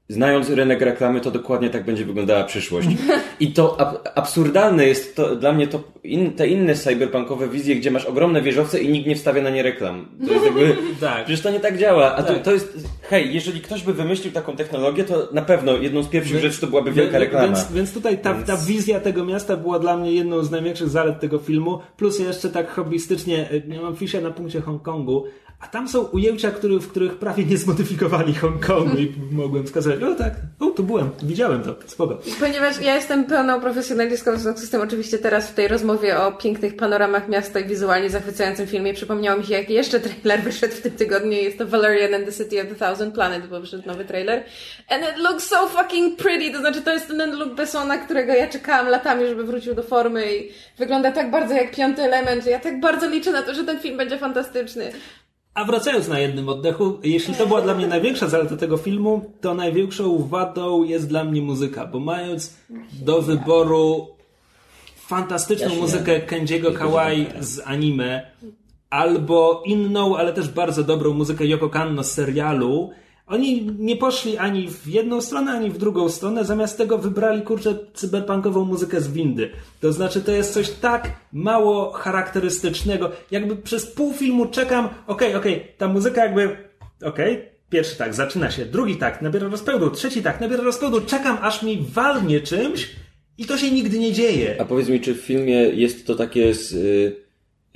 znając rynek reklamy, to dokładnie tak będzie wyglądała przyszłość. I to ab absurdalne jest to, dla mnie to in, te inne cyberpunkowe wizje, gdzie masz ogromne wieżowce i nikt nie wstawia na nie reklam. To jest jakby, Tak. przecież to nie tak działa. A to, Tak. to jest, hej, jeżeli ktoś by wymyślił taką technologię, to na pewno jedną z pierwszych rzeczy to byłaby wielka Więc- reklama. Więc, więc tutaj ta, ta wizja tego miasta była dla mnie jedną z największych zalet tego filmu. Plus jeszcze tak hobbystycznie, e, ja mam fiszę na punkcie Hongkongu, a tam są ujęcia, który, w których prawie nie zmodyfikowali Hongkongu i mogłem wskazać, o tak, o tu byłem, widziałem to, spoko. Ponieważ ja jestem pełną profesjonalistką, w związku z tym oczywiście teraz w tej rozmowie o pięknych panoramach miasta i wizualnie zachwycającym filmie przypomniało mi się, jaki jeszcze trailer wyszedł w tym tygodniu. Jest to Valerian and the City of the Thousand Planet, bo wyszedł nowy trailer. And it looks so fucking pretty. To znaczy, to jest ten look Bessona, którego ja czekałam latami, żeby wrócił do formy i wygląda tak bardzo jak piąty element, że ja tak bardzo liczę na to, że ten film będzie fantastyczny. A wracając na jednym oddechu, jeśli to była dla mnie największa zaleta tego filmu, to największą wadą jest dla mnie muzyka, bo mając do wyboru fantastyczną muzykę Kenjiego Kawai z anime, albo inną, ale też bardzo dobrą muzykę Yoko Kanno z serialu, oni nie poszli ani w jedną stronę, ani w drugą stronę, zamiast tego wybrali, kurczę, cyberpunkową muzykę z windy. To znaczy, to jest coś tak mało charakterystycznego. Jakby przez pół filmu czekam, okej, okej, ta muzyka jakby, okej, pierwszy tak, zaczyna się, drugi tak, nabiera rozpędu, trzeci tak, nabiera rozpędu, czekam aż mi walnie czymś i to się nigdy nie dzieje. A powiedz mi, czy w filmie jest to takie z, y,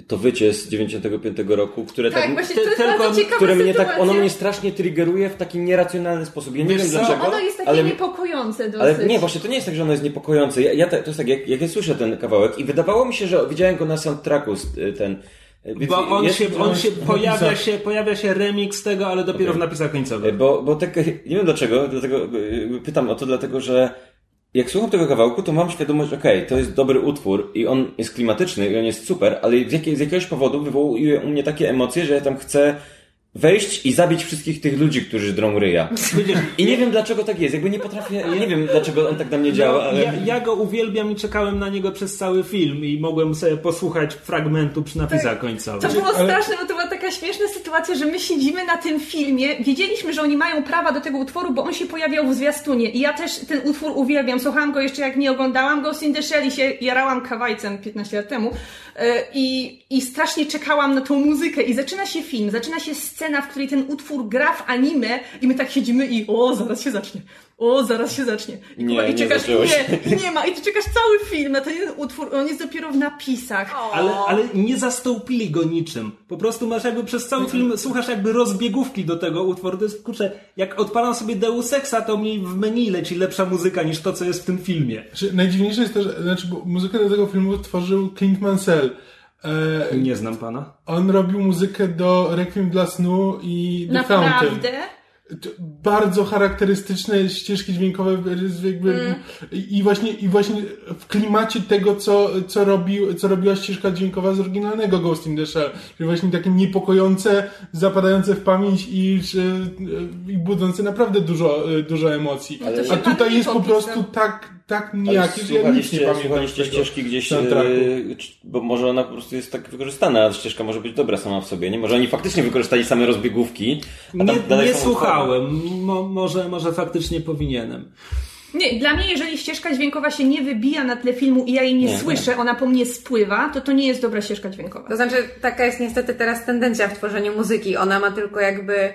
to wycie z 95 roku, które tak, Tak, właśnie ty- tylko- które mnie sytuacja. tak, ono mnie strasznie triggeruje w taki nieracjonalny sposób. Ja nie Wiesz wiem co? dlaczego, Ono jest takie ale, niepokojące dosyć. ale nie, właśnie to nie jest tak, że ono jest niepokojące. Ja, ja te- to jest tak, jak, jak ja słyszę ten kawałek i wydawało mi się, że widziałem go na soundtracku y, ten. y, więc Bo on się, on się w pojawia się, pojawia się remix tego, ale dopiero Okej. w napisach końcowych. Bo, bo tak, nie wiem dlaczego, dlatego y, pytam o to, dlatego że jak słucham tego kawałku, to mam świadomość, okej, to jest dobry utwór i on jest klimatyczny i on jest super, ale z, jakiej, z jakiegoś powodu wywołuje u mnie takie emocje, że ja tam chcę wejść i zabić wszystkich tych ludzi, którzy drą ryja. I nie wiem dlaczego tak jest, jakby nie potrafię, ja nie wiem dlaczego on tak na mnie działa, ale... Ja, ja go uwielbiam i czekałem na niego przez cały film i mogłem sobie posłuchać fragmentu przy napisach końcowych. To było Ale- straszne, bo to była taka śmieszna sytuacja, że my siedzimy na tym filmie, wiedzieliśmy, że oni mają prawa do tego utworu, bo on się pojawiał w zwiastunie. I ja też ten utwór uwielbiam, słuchałam go jeszcze jak nie oglądałam, Ghost in the Shell i się jarałam kawajcem 15 lat temu i, i strasznie czekałam na tą muzykę i zaczyna się film, zaczyna się scena, w której ten utwór gra w anime i my tak siedzimy i o, zaraz się zacznie. O, zaraz się zacznie. I, Nie, i nie czekasz, się. nie, nie ma. I ty czekasz cały film na ten jeden utwór, on jest dopiero w napisach. Ale, ale nie zastąpili go niczym. Po prostu masz jakby przez cały film, słuchasz jakby rozbiegówki do tego utworu. To jest, kurczę, jak odpalam sobie Deus Exa, to mi w menu leci lepsza muzyka niż to, co jest w tym filmie. Znaczy, najdziwniejsze jest to, że znaczy, bo muzykę do tego filmu tworzył Clint Mansell. E, Nie znam pana. on robił muzykę do Requiem dla snu i The Fountain. Naprawdę? Bardzo charakterystyczne ścieżki dźwiękowe jakby, Mm. i, i właśnie i właśnie w klimacie tego, co, co, robił, co robiła ścieżka dźwiękowa z oryginalnego Ghost in the Shell. Czyli właśnie takie niepokojące, zapadające w pamięć i, że, i budzące naprawdę dużo, dużo emocji. Ale- A tutaj jest po prostu tak, tak Ale nijakie, że ja nic nie słuchaliście, pamiętam. słuchaliście tego ścieżki gdzieś, e, bo może ona po prostu jest tak wykorzystana, a ścieżka może być dobra sama w sobie, nie? Może oni faktycznie wykorzystali same rozbiegówki, Nie, nie słuchałem. Mo, może, może faktycznie powinienem. Nie, dla mnie, jeżeli ścieżka dźwiękowa się nie wybija na tle filmu i ja jej nie, Nie, słyszę, ona po mnie spływa, to to nie jest dobra ścieżka dźwiękowa. To znaczy, taka jest niestety teraz tendencja w tworzeniu muzyki. Ona ma tylko jakby.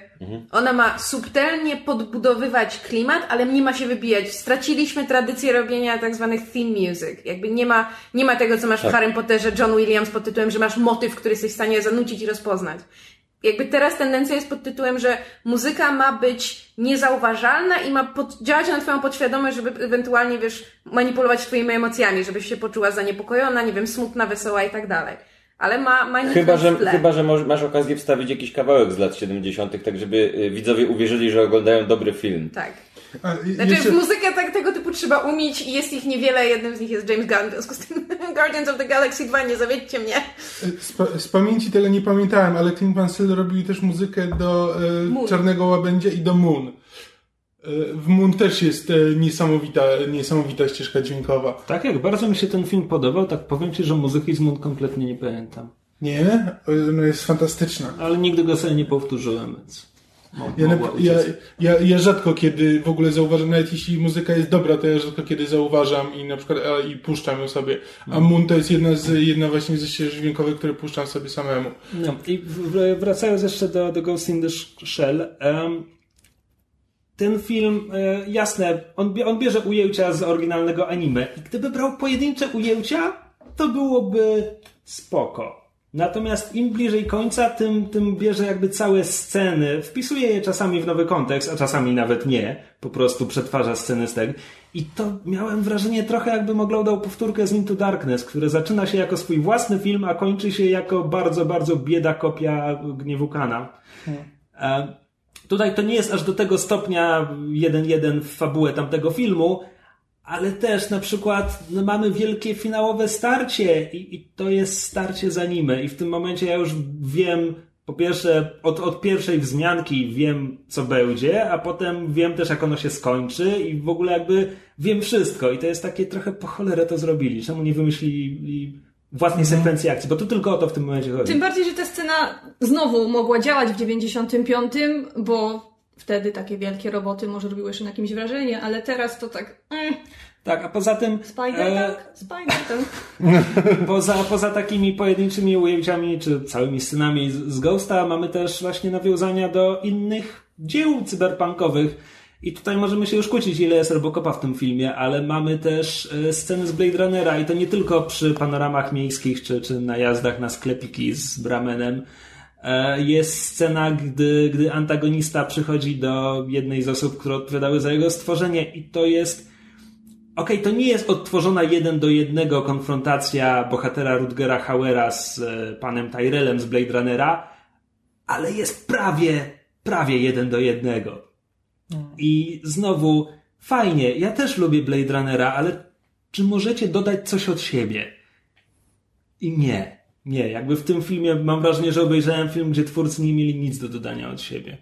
Ona ma subtelnie podbudowywać klimat, ale nie ma się wybijać. Straciliśmy tradycję robienia tak zwanych theme music. Jakby nie ma, nie ma tego, co masz w Harry Potterze John Williams pod tytułem, że masz motyw, który jesteś w stanie zanucić i rozpoznać. Jakby teraz tendencja jest pod tytułem, że muzyka ma być niezauważalna i ma pod, działać na twoją podświadomość, żeby ewentualnie, wiesz, manipulować twoimi emocjami, żebyś się poczuła zaniepokojona, nie wiem, smutna, wesoła i tak dalej. Ale ma, ma Chyba, że, chyba, że masz okazję wstawić jakiś kawałek z lat 70., tak żeby widzowie uwierzyli, że oglądają dobry film. Tak. Znaczy, jeszcze- muzykę tak, tego typu trzeba umieć i jest ich niewiele, jednym z nich jest James Gunn, w związku z tym Guardians of the Galaxy 2, nie zawiedźcie mnie. Z, pa- z pamięci tego nie pamiętałem, ale Clint Mansell robił też muzykę do e. Czarnego Łabędzia i do Moon. E, w Moon też jest e, niesamowita, niesamowita ścieżka dźwiękowa. Tak jak bardzo mi się ten film podobał, tak powiem ci, że muzyki z Moon kompletnie nie pamiętam. Nie? Ona jest fantastyczna. Ale nigdy go sobie nie powtórzyłem, więc... Ja, ja, ja, ja rzadko kiedy w ogóle zauważam, nawet jeśli muzyka jest dobra, to ja rzadko kiedy zauważam i na przykład a, i puszczam ją sobie. A Moon to jest jedna z jedna właśnie ze ścieżek dźwiękowych, które puszczam sobie samemu. No, i wracając jeszcze do, do Ghost in the Shell, em, ten film, e, jasne, on, on bierze ujęcia z oryginalnego anime i gdyby brał pojedyncze ujęcia, to byłoby spoko. Natomiast im bliżej końca, tym, tym bierze jakby całe sceny, wpisuje je czasami w nowy kontekst, a czasami nawet nie, po prostu przetwarza sceny z tego. I to miałem wrażenie trochę jakbym oglądał powtórkę z Into Darkness, który zaczyna się jako swój własny film, a kończy się jako bardzo, bardzo bieda kopia Gniewu Kana. E, Tutaj to nie jest aż do tego stopnia jeden jeden w fabułę tamtego filmu, ale też na przykład no, mamy wielkie finałowe starcie i, i to jest starcie z anime i w tym momencie ja już wiem, po pierwsze od, od pierwszej wzmianki wiem co będzie, a potem wiem też jak ono się skończy i w ogóle jakby wiem wszystko i to jest takie trochę po cholerę to zrobili. Czemu nie wymyślili własnej sekwencji akcji, bo tu tylko o to w tym momencie chodzi. Tym bardziej, że ta scena znowu mogła działać w 95, bo wtedy takie wielkie roboty może robiły jeszcze na kimś wrażenie, ale teraz to tak... Mm, Tak, a poza tym spider e, tank, spider tank. Poza, poza takimi pojedynczymi ujęciami, czy całymi scenami z, z Ghosta, mamy też właśnie nawiązania do innych dzieł cyberpunkowych. I tutaj możemy się już kłócić, ile jest Robocopa w tym filmie, ale mamy też e, sceny z Blade Runnera i to nie tylko przy panoramach miejskich, czy, czy najazdach na sklepiki z Bramenem. E, Jest scena, gdy, gdy antagonista przychodzi do jednej z osób, które odpowiadały za jego stworzenie i to jest Okej, to nie jest odtworzona jeden do jednego konfrontacja bohatera Rutgera Hauera z e, panem Tyrellem z Blade Runnera, ale jest prawie, prawie jeden do jednego. I znowu, fajnie, ja też lubię Blade Runnera, ale czy możecie dodać coś od siebie? I nie, nie. Jakby w tym filmie mam wrażenie, że obejrzałem film, gdzie twórcy nie mieli nic do dodania od siebie.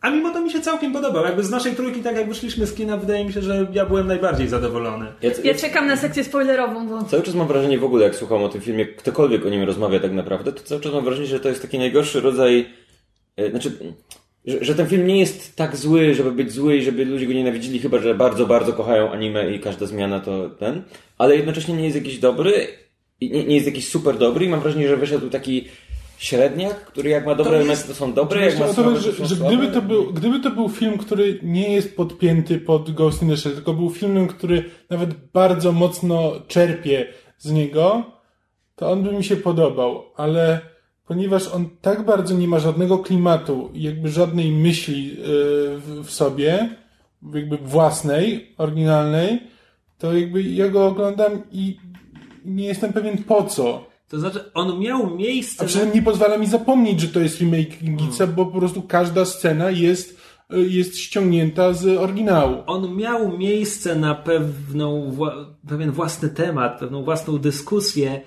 A mimo to mi się całkiem podobał. Jakby z naszej trójki, tak jak wyszliśmy z kina, wydaje mi się, że ja byłem najbardziej zadowolony. Ja, Ja czekam na sekcję spoilerową, bo... Cały czas mam wrażenie w ogóle, jak słucham o tym filmie, ktokolwiek o nim rozmawia tak naprawdę, to cały czas mam wrażenie, że to jest taki najgorszy rodzaj. e, Znaczy, że, że ten film nie jest tak zły, żeby być zły i żeby ludzie go nienawidzili, chyba że bardzo, bardzo kochają anime i każda zmiana to ten, ale jednocześnie nie jest jakiś dobry nie, nie jest jakiś super dobry i mam wrażenie, że wyszedł taki średniak, który jak ma dobre To elementy, jest- to są dobre, jak ma o to słabe, chodzi, to że, że słabe. gdyby, to był, gdyby to był film, który nie jest podpięty pod Ghost in the Shell, tylko był filmem, który nawet bardzo mocno czerpie z niego, to on by mi się podobał, ale ponieważ on tak bardzo nie ma żadnego klimatu, i jakby żadnej myśli w, w sobie, jakby własnej, oryginalnej, to jakby ja go oglądam i nie jestem pewien po co. To znaczy, on miał miejsce. A przy tym nie pozwala mi zapomnieć, że to jest remake Gica, bo po prostu każda scena jest, y, jest ściągnięta z oryginału. On miał miejsce na pewną, pewien własny temat, pewną własną dyskusję.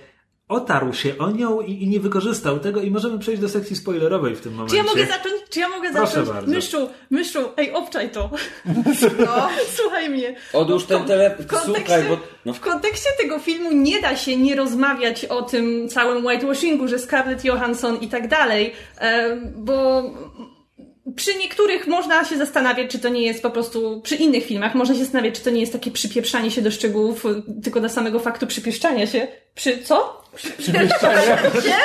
Otarł się o nią i, i nie wykorzystał tego i możemy przejść do sekcji spoilerowej w tym momencie. Czy ja mogę zacząć? Czy ja mogę Proszę zacząć? bardzo. Myszu, myszu, ej, obczaj to. No. Słuchaj mnie. Odłóż w ten telefon, w kontekście- słuchaj, bo... No. W kontekście tego filmu nie da się nie rozmawiać o tym całym whitewashingu, że Scarlett Johansson i tak dalej, bo przy niektórych można się zastanawiać, czy to nie jest po prostu, przy innych filmach można się zastanawiać, czy to nie jest takie przypieprzanie się do szczegółów, tylko dla samego faktu przypieszczania się. Przy co? Przypieszczania się?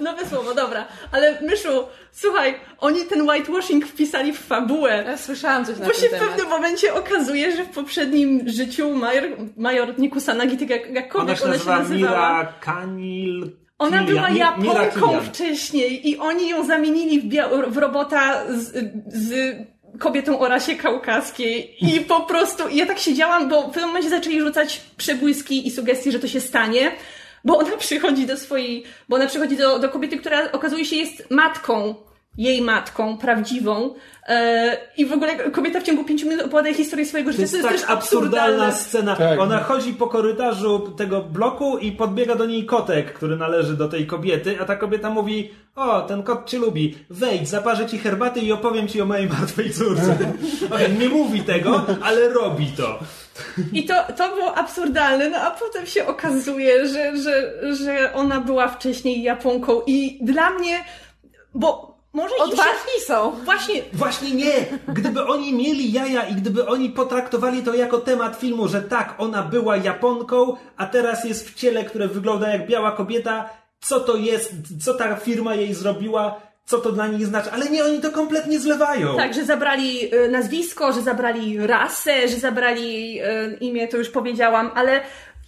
Nowe słowo, dobra. Ale Myszu, słuchaj, oni ten whitewashing wpisali w fabułę. Ja słyszałam coś na Bo ten się w temat. pewnym momencie okazuje, że w poprzednim życiu major, major Nikusanagi, tak jak, Ona jakkolwiek się ona się nazywa nazywała, Mira Kanil. ona Kilian. była Japonką wcześniej i oni ją zamienili w, w robota z, z kobietą o rasie kaukaskiej i po prostu ja tak siedziałam, bo w pewnym momencie zaczęli rzucać przebłyski i sugestie, że to się stanie, bo ona przychodzi do swojej, bo ona przychodzi do, do kobiety, która okazuje się jest matką, jej matką, prawdziwą e, i w ogóle kobieta w ciągu pięciu minut opowiada historię swojego życia. To jest też tak absurdalna scena. Tak. Ona chodzi po korytarzu tego bloku i podbiega do niej kotek, który należy do tej kobiety, a ta kobieta mówi: O, ten kot cię lubi, wejdź, zaparzę ci herbaty i opowiem ci o mojej martwej córce. Okej, nie mówi tego, ale robi to. I to, to było absurdalne, no a potem się okazuje, że, że, że ona była wcześniej Japonką i dla mnie, bo może im się... Odważni są. Właśnie, Właśnie nie! Gdyby oni mieli jaja i gdyby oni potraktowali to jako temat filmu, że tak, ona była Japonką, a teraz jest w ciele, które wygląda jak biała kobieta, co to jest, co ta firma jej zrobiła, co to dla nich znaczy, ale nie, oni to kompletnie zlewają. Tak, że zabrali e, nazwisko, że zabrali rasę, że zabrali e, imię, to już powiedziałam, ale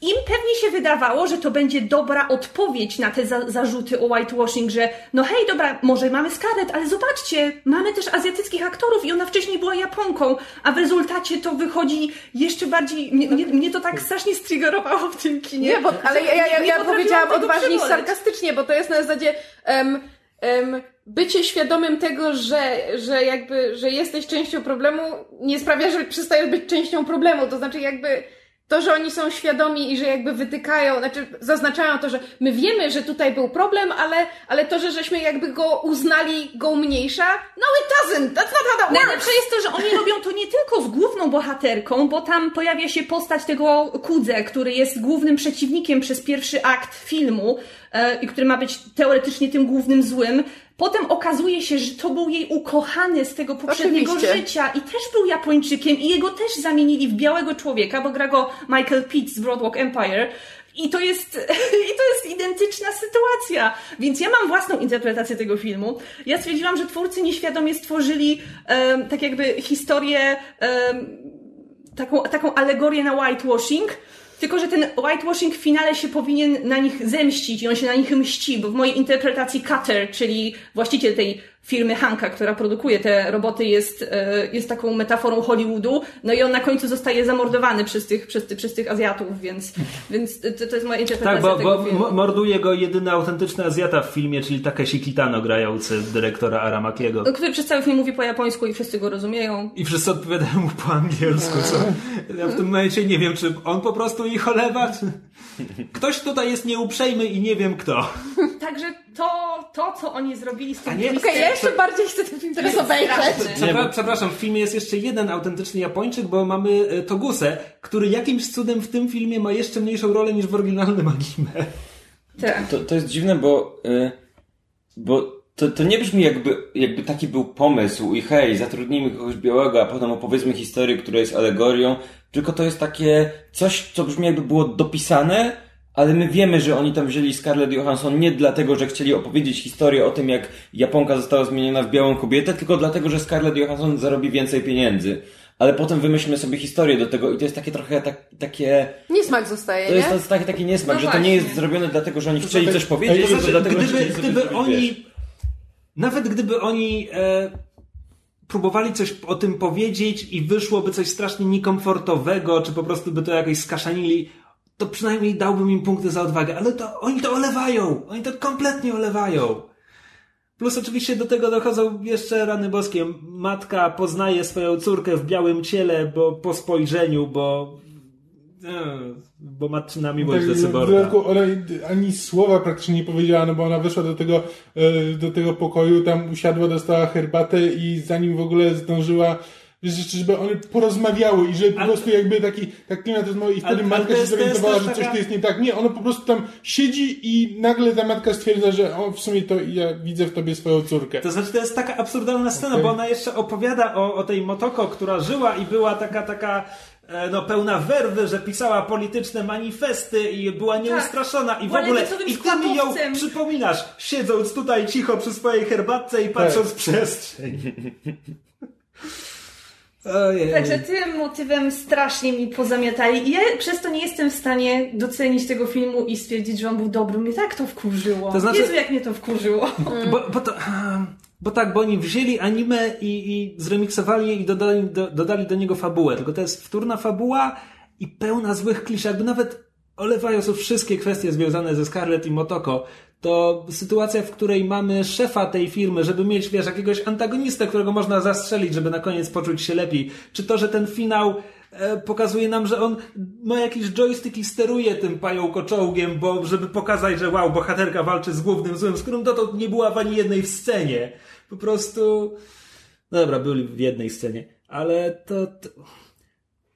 im pewnie się wydawało, że to będzie dobra odpowiedź na te za zarzuty o whitewashing, że no hej, dobra, może mamy Scarlett, ale zobaczcie, mamy też azjatyckich aktorów i ona wcześniej była Japonką, a w rezultacie to wychodzi jeszcze bardziej, mnie, mnie, mnie to tak strasznie striggerowało w tym kinie. Nie, bo, ale ja, ja, ja, ja powiedziałam odważnie sarkastycznie, bo to jest na zasadzie em, em, bycie świadomym tego, że, że jakby, że jesteś częścią problemu, nie sprawia, że przestajesz być częścią problemu. To znaczy jakby to, że oni są świadomi i że jakby wytykają, znaczy zaznaczają to, że my wiemy, że tutaj był problem, ale, ale to, że żeśmy jakby go uznali, go umniejsza, no it doesn't, that's not how that. Najlepsze jest to, że oni robią to nie tylko z główną bohaterką, bo tam pojawia się postać tego Kudze, który jest głównym przeciwnikiem przez pierwszy akt filmu e, i który ma być teoretycznie tym głównym złym. Potem okazuje się, że to był jej ukochany z tego poprzedniego Oczywiście. życia i też był Japończykiem i jego też zamienili w białego człowieka, bo gra go Michael Pitt z Broadwalk Empire. I to jest, i to jest identyczna sytuacja. Więc ja mam własną interpretację tego filmu. Ja stwierdziłam, że twórcy nieświadomie stworzyli em, tak jakby historię, em, taką, taką alegorię na whitewashing, tylko że ten whitewashing w finale się powinien na nich zemścić i on się na nich mści, bo w mojej interpretacji Cutter, czyli właściciel tej firmy Hanka, która produkuje te roboty, jest, e, jest taką metaforą Hollywoodu, no i on na końcu zostaje zamordowany przez tych, przez, ty- przez tych Azjatów, więc, więc to, to jest moja interpretacja Tak, bo, tego bo filmu. mo- morduje go jedyny autentyczny Azjata w filmie, czyli Takeshi Kitano grający dyrektora Aramakiego. No, który przez cały film mówi po japońsku i wszyscy go rozumieją. I wszyscy odpowiadają mu po angielsku, co ja w tym momencie nie wiem, czy on po prostu ich olewa, czy... Ktoś tutaj jest nieuprzejmy i nie wiem kto. Także to, to co oni zrobili z tym A nie- twistem- Okej, ja jeszcze bardziej chcę ten film teraz obejrzeć. Przepra- przepraszam, w filmie jest jeszcze jeden autentyczny Japończyk, bo mamy e, Togusę, który jakimś cudem w tym filmie ma jeszcze mniejszą rolę niż w oryginalnym anime. Tak. To, to jest dziwne, bo, y, bo to, to nie brzmi jakby, jakby taki był pomysł i hej, zatrudnijmy kogoś białego, a potem opowiedzmy historię, która jest alegorią, tylko to jest takie coś, co brzmi jakby było dopisane, ale my wiemy, że oni tam wzięli Scarlett Johansson nie dlatego, że chcieli opowiedzieć historię o tym, jak Japonka została zmieniona w białą kobietę, tylko dlatego, że Scarlett Johansson zarobi więcej pieniędzy. Ale potem wymyślmy sobie historię do tego i to jest takie trochę tak, takie... Niesmak zostaje, To jest, nie? to jest taki, taki niesmak, No że to nie jest zrobione dlatego, że oni chcieli coś powiedzieć, To tylko znaczy, dlatego, że gdyby, chcieli sobie gdyby oni, wiesz. nawet gdyby oni e, próbowali coś o tym powiedzieć i wyszłoby coś strasznie niekomfortowego, czy po prostu by to jakoś skaszanili, to przynajmniej dałbym im punkty za odwagę, ale to oni to olewają, oni to kompletnie olewają. Plus oczywiście do tego dochodzą jeszcze rany boskie. Matka poznaje swoją córkę w białym ciele, bo po spojrzeniu, bo e, bo matczyna miłość do Tak, w cyborga. dodatku ona ani słowa praktycznie nie powiedziała, no bo ona weszła do tego, e, do tego pokoju, tam usiadła, dostała herbatę i zanim w ogóle zdążyła żeby one porozmawiały i że po Ale- prostu jakby taki tak klimat rozmowy i wtedy Ale- ale matka to się zorientowała, że coś taka- tu jest nie tak. Nie, ona po prostu tam siedzi i nagle ta matka stwierdza, że o, w sumie to ja widzę w tobie swoją córkę. To znaczy, to jest taka absurdalna scena, Okej. bo ona jeszcze opowiada o, o tej Motoko, która żyła i była taka, taka e, no, pełna werwy, że pisała polityczne manifesty i była nieustraszona i w Była ogóle i ty mi ją przypominasz, siedząc tutaj cicho przy swojej herbatce i patrząc w przestrzeń. Ojej. Także tym motywem strasznie mi pozamiatali. I ja przez to nie jestem w stanie docenić tego filmu i stwierdzić, że on był dobry. Mnie tak to wkurzyło. To znaczy- Jezu, jak mnie to wkurzyło. Bo, bo, to, bo tak, bo oni wzięli anime i, i zremiksowali je i dodali do, dodali do niego fabułę. Tylko to jest wtórna fabuła i pełna złych kliszy. Jakby nawet olewając już wszystkie kwestie związane ze Scarlett i Motoko, to sytuacja, w której mamy szefa tej firmy, żeby mieć, wiesz, jakiegoś antagonistę, którego można zastrzelić, żeby na koniec poczuć się lepiej. Czy to, że ten finał e, pokazuje nam, że on ma jakiś joystick i steruje tym pająkoczołgiem, bo żeby pokazać, że wow, bohaterka walczy z głównym złym, z którym dotąd nie była w ani jednej w scenie. Po prostu... No dobra, byli w jednej scenie, ale to... to...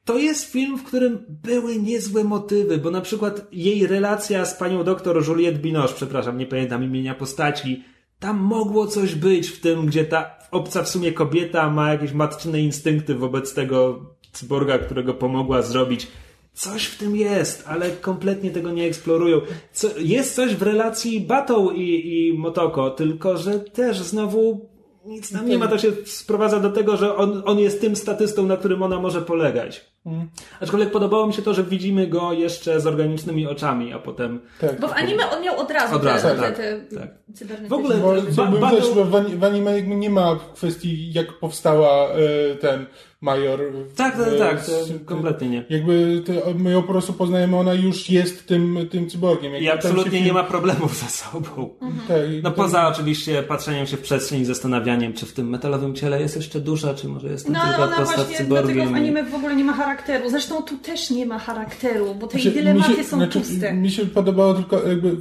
To jest film, w którym były niezłe motywy, bo na przykład jej relacja z panią doktor Juliette Binoche, przepraszam, nie pamiętam imienia postaci, tam mogło coś być w tym, gdzie ta obca w sumie kobieta ma jakieś matczyne instynkty wobec tego cyborga, którego pomogła zrobić. Coś w tym jest, ale kompletnie tego nie eksplorują. Co, jest coś w relacji Batą i, i Motoko, tylko że też znowu nic tam nie ma, to się sprowadza do tego, że on, on jest tym statystą, na którym ona może polegać. Mhm. Aczkolwiek podobało mi się to, że widzimy go jeszcze z organicznymi oczami, a potem... Tak. Bo w anime on miał od razu, Od razu, te, tak, te, te tak. cybernetyczne. W ogóle Bo, ba- jakby Battle- też w, ani- w anime jakby nie ma kwestii, jak powstała e, ten major. Tak, tak, E, tak, to z- kompletnie nie. Jakby te, my ją po prostu poznajemy, ona już jest tym, tym cyborgiem. Jakby I absolutnie film- nie ma problemów ze sobą. Tak, No poza oczywiście patrzeniem się w przestrzeń i zastanawianiem, czy w tym metalowym ciele jest jeszcze dusza, czy może jest to No ale tylko ona postać właśnie dlatego w cyborgiem. anime w ogóle nie ma charakteru. Zresztą tu też nie ma charakteru, bo te Znaczy, dylematy się- są znaczy, puste. Mi się podobało tylko jakby...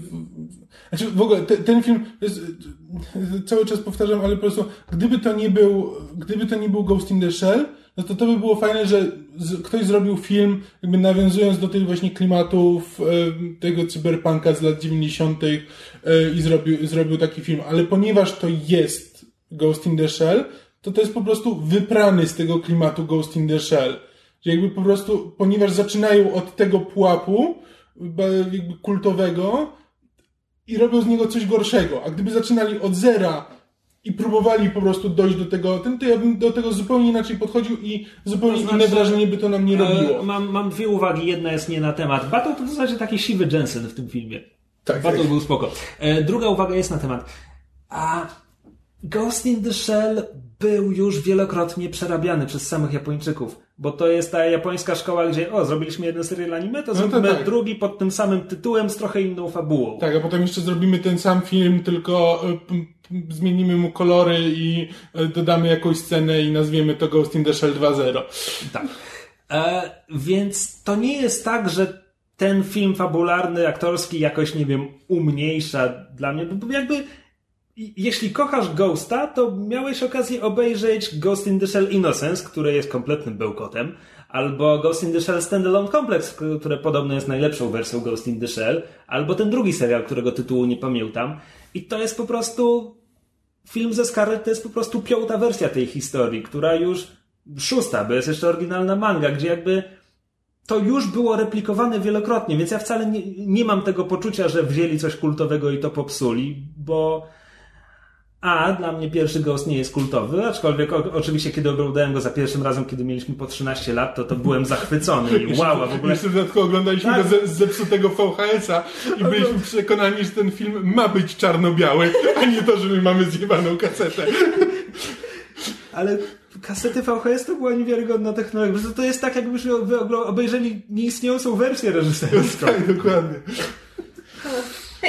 Znaczy w ogóle te, ten film jest, cały czas powtarzam, ale po prostu gdyby to nie był gdyby to nie był Ghost in the Shell, no to to by było fajne, że z, ktoś zrobił film jakby nawiązując do tych właśnie klimatów e, tego cyberpunka z lat 90. E, i zrobił, zrobił taki film, ale ponieważ to jest Ghost in the Shell, to to jest po prostu wyprany z tego klimatu Ghost in the Shell. Że jakby po prostu, ponieważ zaczynają od tego pułapu jakby kultowego i robią z niego coś gorszego. A gdyby zaczynali od zera i próbowali po prostu dojść do tego, ten, to ja bym do tego zupełnie inaczej podchodził i zupełnie To znaczy, inne wrażenie by to nam nie robiło. E, mam, mam dwie uwagi, jedna jest nie na temat. Battle to w zasadzie taki siwy Jensen w tym filmie. Tak, Battle tak. był spoko. E, druga uwaga jest na temat. A Ghost in the Shell był już wielokrotnie przerabiany przez samych Japończyków. Bo to jest ta japońska szkoła, gdzie o, zrobiliśmy jeden serial anime, to No to zrobimy tak. drugi pod tym samym tytułem z trochę inną fabułą. Tak, a potem jeszcze zrobimy ten sam film, tylko e, zmienimy mu kolory i e, dodamy jakąś scenę i nazwiemy to Ghost in the Shell 2.0. Tak. E, więc to nie jest tak, że ten film fabularny, aktorski jakoś, nie wiem, umniejsza dla mnie. Bo jakby, jeśli kochasz Ghosta, to miałeś okazję obejrzeć Ghost in the Shell Innocence, które jest kompletnym bełkotem, albo Ghost in the Shell Standalone Complex, które podobno jest najlepszą wersją Ghost in the Shell, albo ten drugi serial, którego tytułu nie pamiętam. I to jest po prostu film ze Scarlett to jest po prostu piąta wersja tej historii, która już szósta, bo jest jeszcze oryginalna manga, gdzie jakby to już było replikowane wielokrotnie, więc ja wcale nie, nie mam tego poczucia, że wzięli coś kultowego i to popsuli, bo a, dla mnie pierwszy Ghost nie jest kultowy, aczkolwiek o, oczywiście kiedy oglądałem go za pierwszym razem, kiedy mieliśmy po 13 lat, to to byłem zachwycony i wow, w ogóle... Jeszcze w dodatku oglądaliśmy Tak. go ze, z zepsutego VHS-a i byliśmy przekonani, że ten film ma być czarno-biały, a nie to, że my mamy zjebaną kasetę. Ale kasety VHS to była niewiarygodna technologia. To jest tak, jakbyśmy obejrzeli nieistniejącą wersję reżyserską. Tak, dokładnie.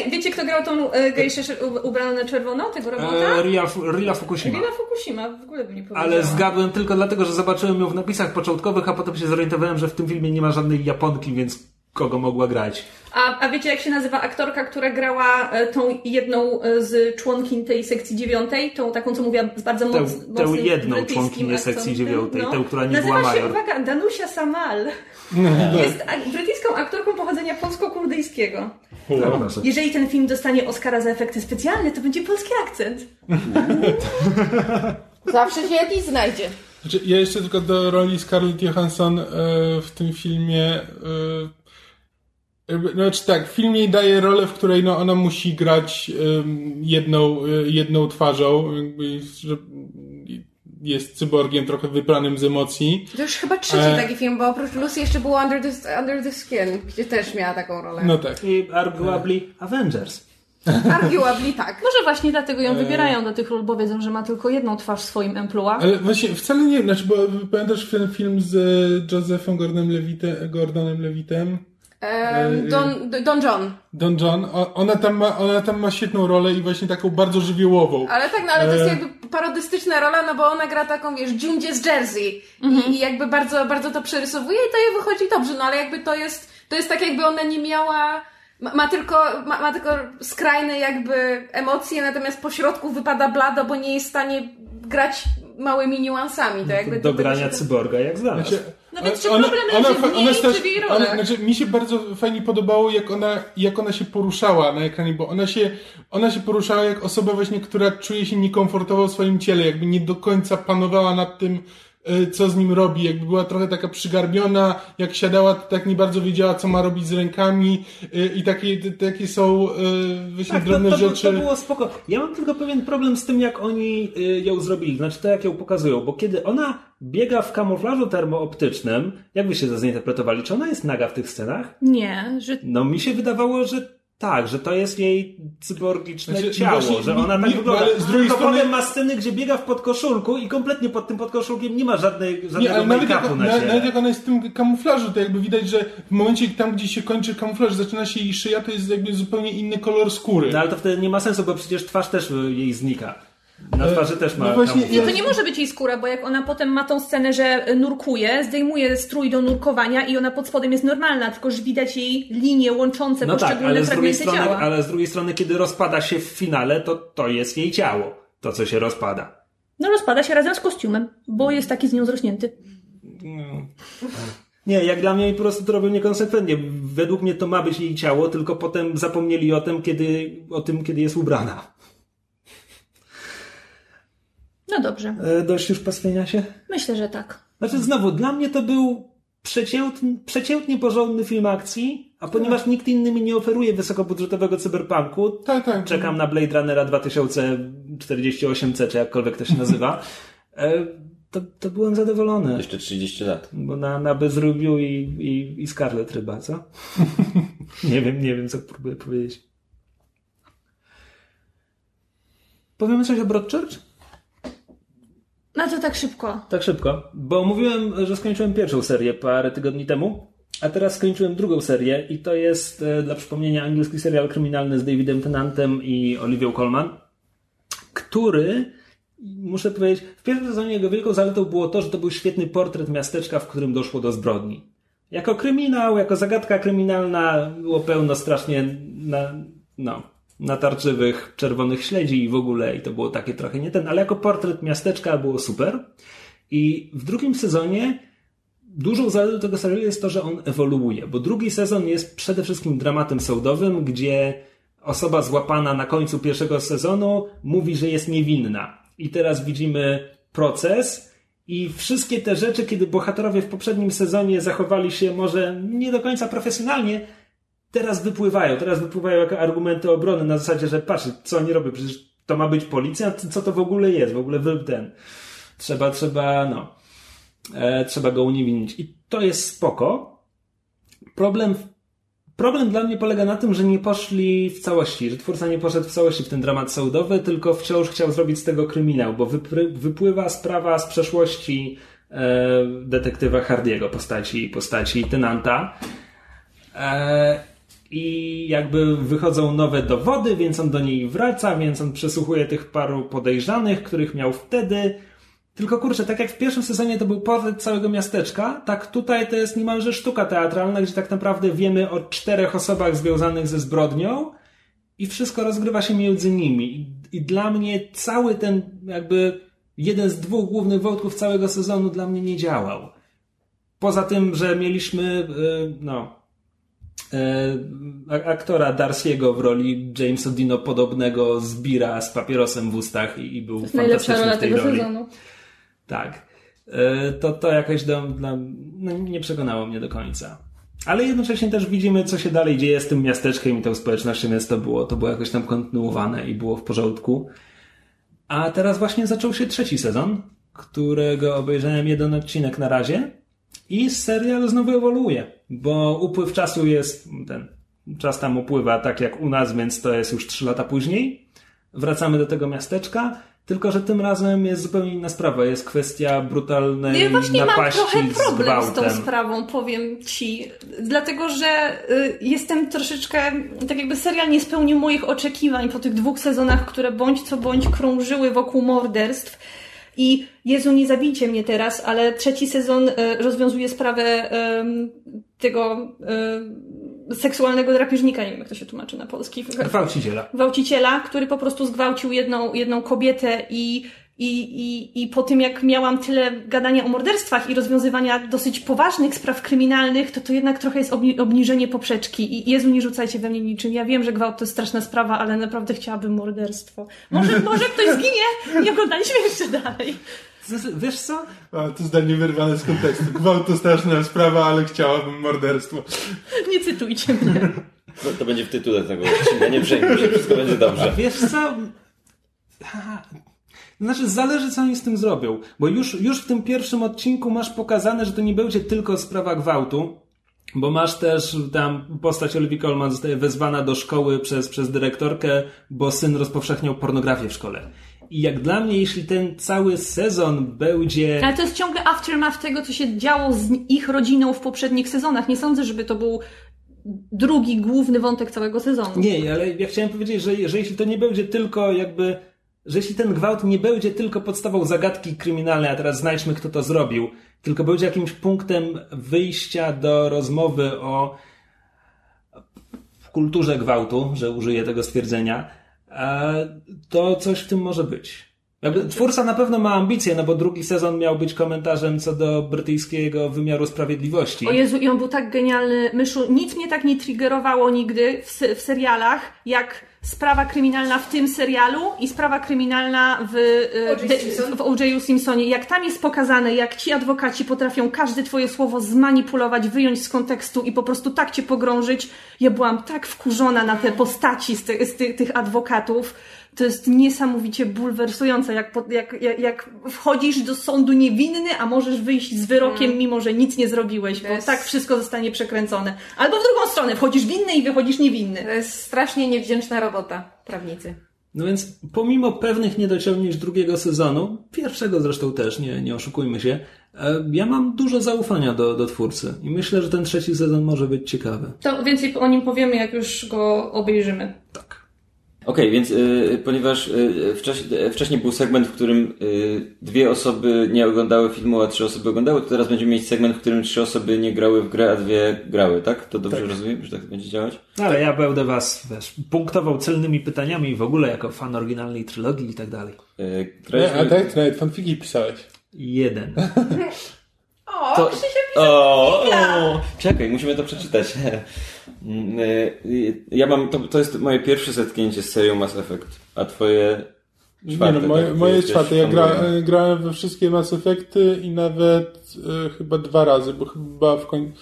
Hej, wiecie kto grał tą e, gejszę ubraną na czerwono, tego robota? E, Ria, Ria Fukushima. Rina Fukushima, w ogóle bym nie powiedziała. Ale zgadłem tylko dlatego, że zobaczyłem ją w napisach początkowych, a potem się zorientowałem, że w tym filmie nie ma żadnej Japonki, więc kogo mogła grać? A, a wiecie jak się nazywa aktorka, która grała e, tą jedną e, z członkiń tej sekcji dziewiątej? Tą taką, co mówiła z bardzo Tę- moc, tę mocnym jedną brytyjskim członkinię sekcji dziewiątej, tę, która nie Nazywa była się, major. uwaga, Danusia Samal. Jest brytyjską aktorką pochodzenia polsko-kurdyjskiego. Jeżeli ten film dostanie Oscara za efekty specjalne, to będzie polski akcent. Zawsze się jakiś znajdzie. Znaczy, ja jeszcze tylko do roli Scarlett Johansson e, w tym filmie. E, znaczy tak, film jej daje rolę, w której no, ona musi grać jedną, e, jedną twarzą, jakby, że jest cyborgiem trochę wypranym z emocji. To już chyba trzeci E. taki film, bo oprócz Lucy jeszcze było Under the, Under the Skin, gdzie też miała taką rolę. No tak. I arguably Avengers. Arguably tak. Może właśnie dlatego ją wybierają do tych ról, bo wiedzą, że ma tylko jedną twarz w swoim emploi. Ale właśnie wcale nie, znaczy, bo pamiętasz ten film z e, Josephem Gordonem, Levite, Gordonem Levitem? Em, Don, Don John. Don John, ona tam, ma, ona tam ma świetną rolę i właśnie taką bardzo żywiołową. Ale tak, no ale to jest E. jakby parodystyczna rola, no bo ona gra taką, wiesz, Jundzie z Jersey I, i jakby bardzo, bardzo to przerysowuje i to jej wychodzi dobrze, no ale jakby to jest, to jest tak jakby ona nie miała, ma, ma tylko, ma, ma tylko skrajne jakby emocje, natomiast po środku wypada blado, bo nie jest w stanie grać małymi niuansami. To jakby Do grania będzie- cyborga jak znalazł. Znaczy, No więc a- czy problem leży w niej, sta- czy w jej ona, znaczy, mi się bardzo fajnie podobało, jak ona, jak ona się poruszała na ekranie, bo ona się, ona się poruszała jak osoba właśnie, która czuje się niekomfortowo w swoim ciele, jakby nie do końca panowała nad tym, co z nim robi, jakby była trochę taka przygarbiona, jak siadała, to tak nie bardzo wiedziała, co ma robić z rękami e, i takie, takie są e, właśnie Tak, to, drobne to, to, rzeczy. to było spoko. Ja mam tylko pewien problem z tym, jak oni ją zrobili, znaczy to, jak ją pokazują, bo kiedy ona biega w kamuflażu termooptycznym, jak wy się to zinterpretowali? Czy ona jest naga w tych scenach? Nie, że No mi się wydawało, że tak, że to jest jej cyborgiczne Znaczy, ciało, właśnie że ona tak mi- wygląda. ale z drugiej to strony- potem ma sceny, gdzie biega w podkoszulku i kompletnie pod tym podkoszulkiem nie ma żadnej, Nie, żadnego ale nawet jak, na nawet jak ona jest w tym kamuflażu, to jakby widać, że w momencie tam, gdzie się kończy kamuflaż, zaczyna się jej szyja, to jest jakby zupełnie inny kolor skóry. No ale to wtedy nie ma sensu, bo przecież twarz też jej znika. Na twarzy też ma no właśnie. Nie, to nie może być jej skóra, bo jak ona potem ma tą scenę, że nurkuje, zdejmuje strój do nurkowania i ona pod spodem jest normalna, tylko że widać jej linie łączące No tak, poszczególne ale z, drugiej fragmenty strony, ciała. ale z drugiej strony, kiedy rozpada się w finale, to to jest jej ciało. To, co się rozpada. No rozpada się razem z kostiumem, bo jest taki z nią zrośnięty. Nie, jak dla mnie po prostu to robią niekonsekwentnie. Według mnie to ma być jej ciało, tylko potem zapomnieli o tym, kiedy, o tym, kiedy jest ubrana. No dobrze, E, dość już pastwienia się? myślę, że tak. Znaczy znowu, dla mnie to był przeciętny, przeciętnie porządny film akcji, a ponieważ nikt inny mi nie oferuje wysokobudżetowego cyberpunku, Tak, tak. czekam na Blade Runnera 2048C, czy jakkolwiek to się nazywa, e, to, to byłem zadowolony. Jeszcze 30 lat. Bo na, na bezrubiu i, i, i Scarlet ryba, co? nie wiem, nie wiem, co próbuję powiedzieć. Powiemy coś o Broadchurch? No to tak szybko. Tak szybko, bo mówiłem, że skończyłem pierwszą serię parę tygodni temu, a teraz skończyłem drugą serię i to jest, e, dla przypomnienia, angielski serial kryminalny z Davidem Tennantem i Olivią Colman, który, muszę powiedzieć, w pierwszym sezonie jego wielką zaletą było to, że to był świetny portret miasteczka, w którym doszło do zbrodni. Jako kryminał, jako zagadka kryminalna było pełno strasznie na, no, natarczywych czerwonych śledzi i w ogóle i to było takie trochę nie ten, ale jako portret miasteczka było super. I w drugim sezonie dużą zaletą tego serialu jest to, że on ewoluuje, bo drugi sezon jest przede wszystkim dramatem sądowym, gdzie osoba złapana na końcu pierwszego sezonu mówi, że jest niewinna. I teraz widzimy proces i wszystkie te rzeczy, kiedy bohaterowie w poprzednim sezonie zachowali się może nie do końca profesjonalnie, teraz wypływają. Teraz wypływają jako argumenty obrony na zasadzie, że patrz, co oni robią, przecież to ma być policja, co to w ogóle jest, w ogóle ten. Trzeba, trzeba, no, e, trzeba go uniewinnić. I to jest spoko. Problem, problem dla mnie polega na tym, że nie poszli w całości, że twórca nie poszedł w całości w ten dramat sądowy, tylko wciąż chciał zrobić z tego kryminał, bo wypływa sprawa z przeszłości e, detektywa Hardiego, postaci, postaci Tenanta. E, I jakby wychodzą nowe dowody, więc on do niej wraca, więc on przesłuchuje tych paru podejrzanych, których miał wtedy. Tylko kurczę, tak jak w pierwszym sezonie to był portret całego miasteczka, tak tutaj to jest niemalże sztuka teatralna, gdzie tak naprawdę wiemy o czterech osobach związanych ze zbrodnią i wszystko rozgrywa się między nimi. I, dla mnie cały ten jakby jeden z dwóch głównych wątków całego sezonu dla mnie nie działał. Poza tym, że mieliśmy y, no e, aktora Darcy'ego w roli Jamesa Dino podobnego zbira z papierosem w ustach i, i był fantastyczny w tej roli. sezonu. Tak. E, To, to jakoś do, dla, no, nie przekonało mnie do końca. Ale jednocześnie też widzimy, co się dalej dzieje z tym miasteczkiem i tą społecznością, więc to było, to było jakoś tam kontynuowane i było w porządku. A teraz właśnie zaczął się trzeci sezon, którego obejrzałem jeden odcinek na razie i serial znowu ewoluuje, bo upływ czasu jest ten, czas tam upływa tak jak u nas, więc to jest już trzy lata później. Wracamy do tego miasteczka, tylko że tym razem jest zupełnie inna sprawa. Jest kwestia brutalnej Ja właśnie mam napaści trochę z problem z tą gwałtem. sprawą, powiem ci. Dlatego, że y, jestem troszeczkę, tak jakby serial nie spełnił moich oczekiwań po tych dwóch sezonach, które bądź co bądź krążyły wokół morderstw. I Jezu, nie zabijcie mnie teraz, ale trzeci sezon y, rozwiązuje sprawę tego y, seksualnego drapieżnika, nie wiem jak to się tłumaczy na polski. Gwałciciela. gwałciciela, który po prostu zgwałcił jedną, jedną kobietę i, I, i, I po tym, jak miałam tyle gadania o morderstwach i rozwiązywania dosyć poważnych spraw kryminalnych, to to jednak trochę jest obni- obniżenie poprzeczki. I Jezu, nie rzucajcie we mnie niczym. Ja wiem, że gwałt to jest straszna sprawa, ale naprawdę chciałabym morderstwo. Może, może ktoś zginie? Nie oglądaliśmy jeszcze dalej. Wiesz co? A, to zdanie wyrwane z kontekstu. Gwałt to straszna sprawa, ale chciałabym morderstwo. Nie cytujcie mnie. No, to będzie w tytule tego odcinka, nie przejmuj się, wszystko będzie dobrze. Wiesz co? Znaczy, zależy co oni z tym zrobią. Bo już, już w tym pierwszym odcinku masz pokazane, że to nie będzie tylko sprawa gwałtu. Bo masz też tam postać Olivia Colman zostaje wezwana do szkoły przez, przez dyrektorkę, bo syn rozpowszechniał pornografię w szkole. I jak dla mnie, jeśli ten cały sezon będzie. Ale to jest ciągle aftermath tego, co się działo z ich rodziną w poprzednich sezonach. Nie sądzę, żeby to był drugi, główny wątek całego sezonu. Nie, ale ja chciałem powiedzieć, że, że jeśli to nie będzie tylko jakby. Że jeśli ten gwałt nie będzie tylko podstawą zagadki kryminalnej, a teraz znajdźmy, kto to zrobił, tylko będzie jakimś punktem wyjścia do rozmowy o kulturze gwałtu, że użyję tego stwierdzenia, e, to coś w tym może być. Twórca na pewno ma ambicje, no bo drugi sezon miał być komentarzem co do brytyjskiego wymiaru sprawiedliwości. O Jezu, i on był tak genialny. Myszu, nic mnie tak nie triggerowało nigdy w, w serialach, jak sprawa kryminalna w tym serialu i sprawa kryminalna w, e, O.J. de- w O.J. Simpsonie. Jak tam jest pokazane, jak ci adwokaci potrafią każde twoje słowo zmanipulować, wyjąć z kontekstu i po prostu tak cię pogrążyć. Ja byłam tak wkurzona na te postaci z, te, z ty, tych adwokatów. To jest niesamowicie bulwersujące, jak, po- jak, jak, jak wchodzisz do sądu niewinny, a możesz wyjść z wyrokiem, mimo że nic nie zrobiłeś, bo jest- tak wszystko zostanie przekręcone. Albo w drugą stronę, wchodzisz winny i wychodzisz niewinny. To jest strasznie niewdzięczna robota, prawnicy. No więc pomimo pewnych niedociągnięć drugiego sezonu, pierwszego zresztą też, nie, nie oszukujmy się, e, ja mam dużo zaufania do, do twórcy i myślę, że ten trzeci sezon może być ciekawy. To więcej o nim powiemy, jak już go obejrzymy. Tak. Okej, więc y, ponieważ y, wcześniej, wcześniej był segment, w którym y, dwie osoby nie oglądały filmu, a trzy osoby oglądały, to teraz będziemy mieć segment, w którym trzy osoby nie grały w grę, a dwie grały, tak? To dobrze rozumiem, że tak będzie działać? No, Ale ja będę was wiesz, punktował celnymi pytaniami w ogóle jako fan oryginalnej trylogii i tak dalej. Y, Nie, graliśmy- a tak, ty nawet fanfiki pisałeś. Jeden. O, To- O, o, czekaj, musimy to przeczytać. Mm, y, y, Ja mam, to, to jest moje pierwsze zetknięcie z serią Mass Effect, a twoje czwarte. nie no, moje, tak? moje czwarte. Ja gra, e, grałem we wszystkie Mass Effecty i nawet e, chyba dwa razy, bo chyba w końcu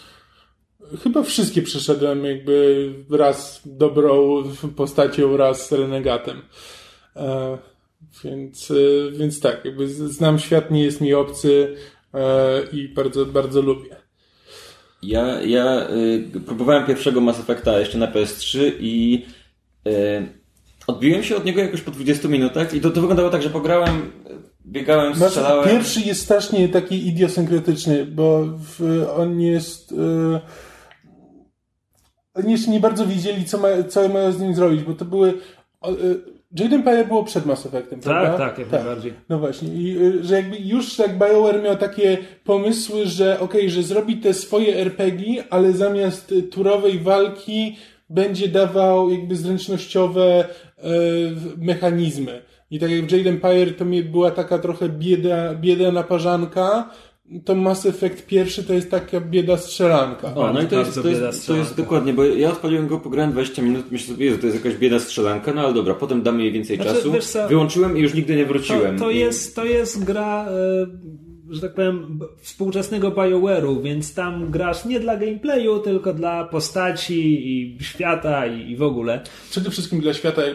chyba wszystkie przeszedłem jakby raz dobrą postacią, raz renegatem. E, więc, e, więc tak, jakby z- znam świat, nie jest mi obcy i bardzo, bardzo lubię. Ja, ja y, próbowałem pierwszego Mass Effecta jeszcze na PS3 i y, odbiłem się od niego jakoś po 20 minutach i to, to wyglądało tak, że pograłem, biegałem, Znaczy, strzelałem. pierwszy jest strasznie taki idiosynkretyczny, bo w, on jest. Yy, oni jeszcze nie bardzo wiedzieli, co, ma, co mają z nim zrobić, bo to były. y, Jade Empire było przed Mass Effectem, prawda? Tak, tak, jak najbardziej. No właśnie, i y, że jakby już tak BioWare miał takie pomysły, że okej, że zrobi te swoje RPG, ale zamiast turowej walki będzie dawał jakby zręcznościowe y, mechanizmy. I tak jak w Jade Empire to była taka trochę bieda, bieda naparzanka, to Mass Effect pierwszy to jest taka bieda strzelanka. O, no i to jest, to, jest, to jest strzelanka. dokładnie, bo ja odpaliłem go, pograłem 20 minut, myślę sobie, Jezu, to jest jakaś bieda strzelanka, no ale dobra, potem damy jej więcej Znaczy, czasu. wiesz Wyłączyłem i już nigdy nie To, wróciłem. to, I- jest, to jest gra, e, że tak powiem, współczesnego BioWare'u, więc tam grasz nie dla gameplayu, tylko dla postaci i świata i, i w ogóle. Przede wszystkim dla świata, y,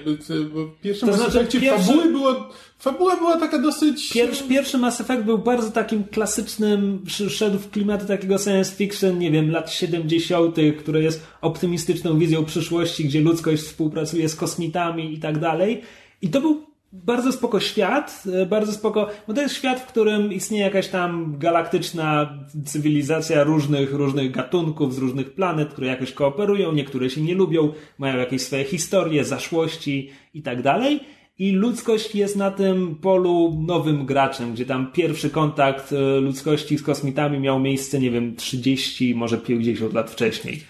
pierwszym To Mass znaczy, Effectie pierwszy- fabuły było, fabuła była taka dosyć... Pierwszy, pierwszy Mass Effect był bardzo takim klasycznym, sz- szedł w klimaty takiego science fiction, nie wiem, lat 70., które jest optymistyczną wizją przyszłości, gdzie ludzkość współpracuje z kosmitami i tak dalej. I to był bardzo spoko świat, e, bardzo spoko, bo to jest świat, w którym istnieje jakaś tam galaktyczna cywilizacja różnych, różnych gatunków z różnych planet, które jakoś kooperują, niektóre się nie lubią, mają jakieś swoje historie, zaszłości i tak dalej. I ludzkość jest na tym polu nowym graczem, gdzie tam pierwszy kontakt e, ludzkości z kosmitami miał miejsce, nie wiem, 30, może 50 lat wcześniej.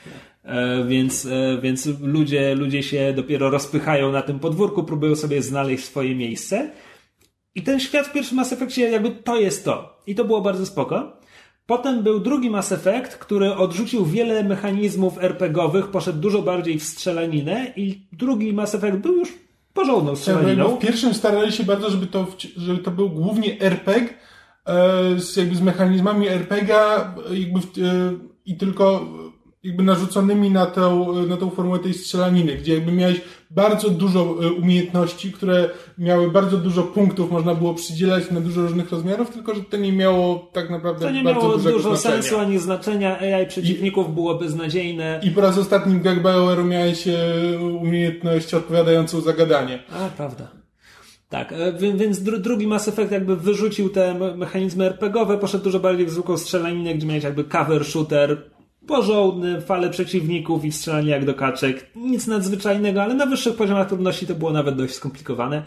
E, Więc, e, więc ludzie, ludzie się dopiero rozpychają na tym podwórku, próbują sobie znaleźć swoje miejsce. I ten świat w pierwszym Mass Effectie jakby to jest to. I to było bardzo spoko. Potem był drugi Mass Effect, który odrzucił wiele mechanizmów RPGowych, poszedł dużo bardziej w strzelaninę i drugi Mass Effect był już porządną strzelaniną. w pierwszym starali się bardzo, żeby to, żeby to był głównie RPG e, z, jakby z mechanizmami RPGa jakby w, i tylko jakby narzuconymi na tą, na tą formułę tej strzelaniny, gdzie jakby miałeś bardzo dużo e, umiejętności, które miały bardzo dużo punktów, można było przydzielać na dużo różnych rozmiarów, tylko że to nie miało tak naprawdę To nie bardzo miało dużo znaczenia. sensu ani znaczenia. AI przeciwników było beznadziejne. I po raz ostatni w Gag BioWare'u miałeś e, umiejętność odpowiadającą za gadanie. A, prawda. Tak, e, wi- więc dru- drugi Mass Effect jakby wyrzucił te me- mechanizmy RPGowe, poszedł dużo bardziej w zwykłą strzelaninę, gdzie miałeś jakby cover shooter, porządny, fale przeciwników i strzelanie jak do kaczek. Nic nadzwyczajnego, ale na wyższych poziomach trudności to było nawet dość skomplikowane.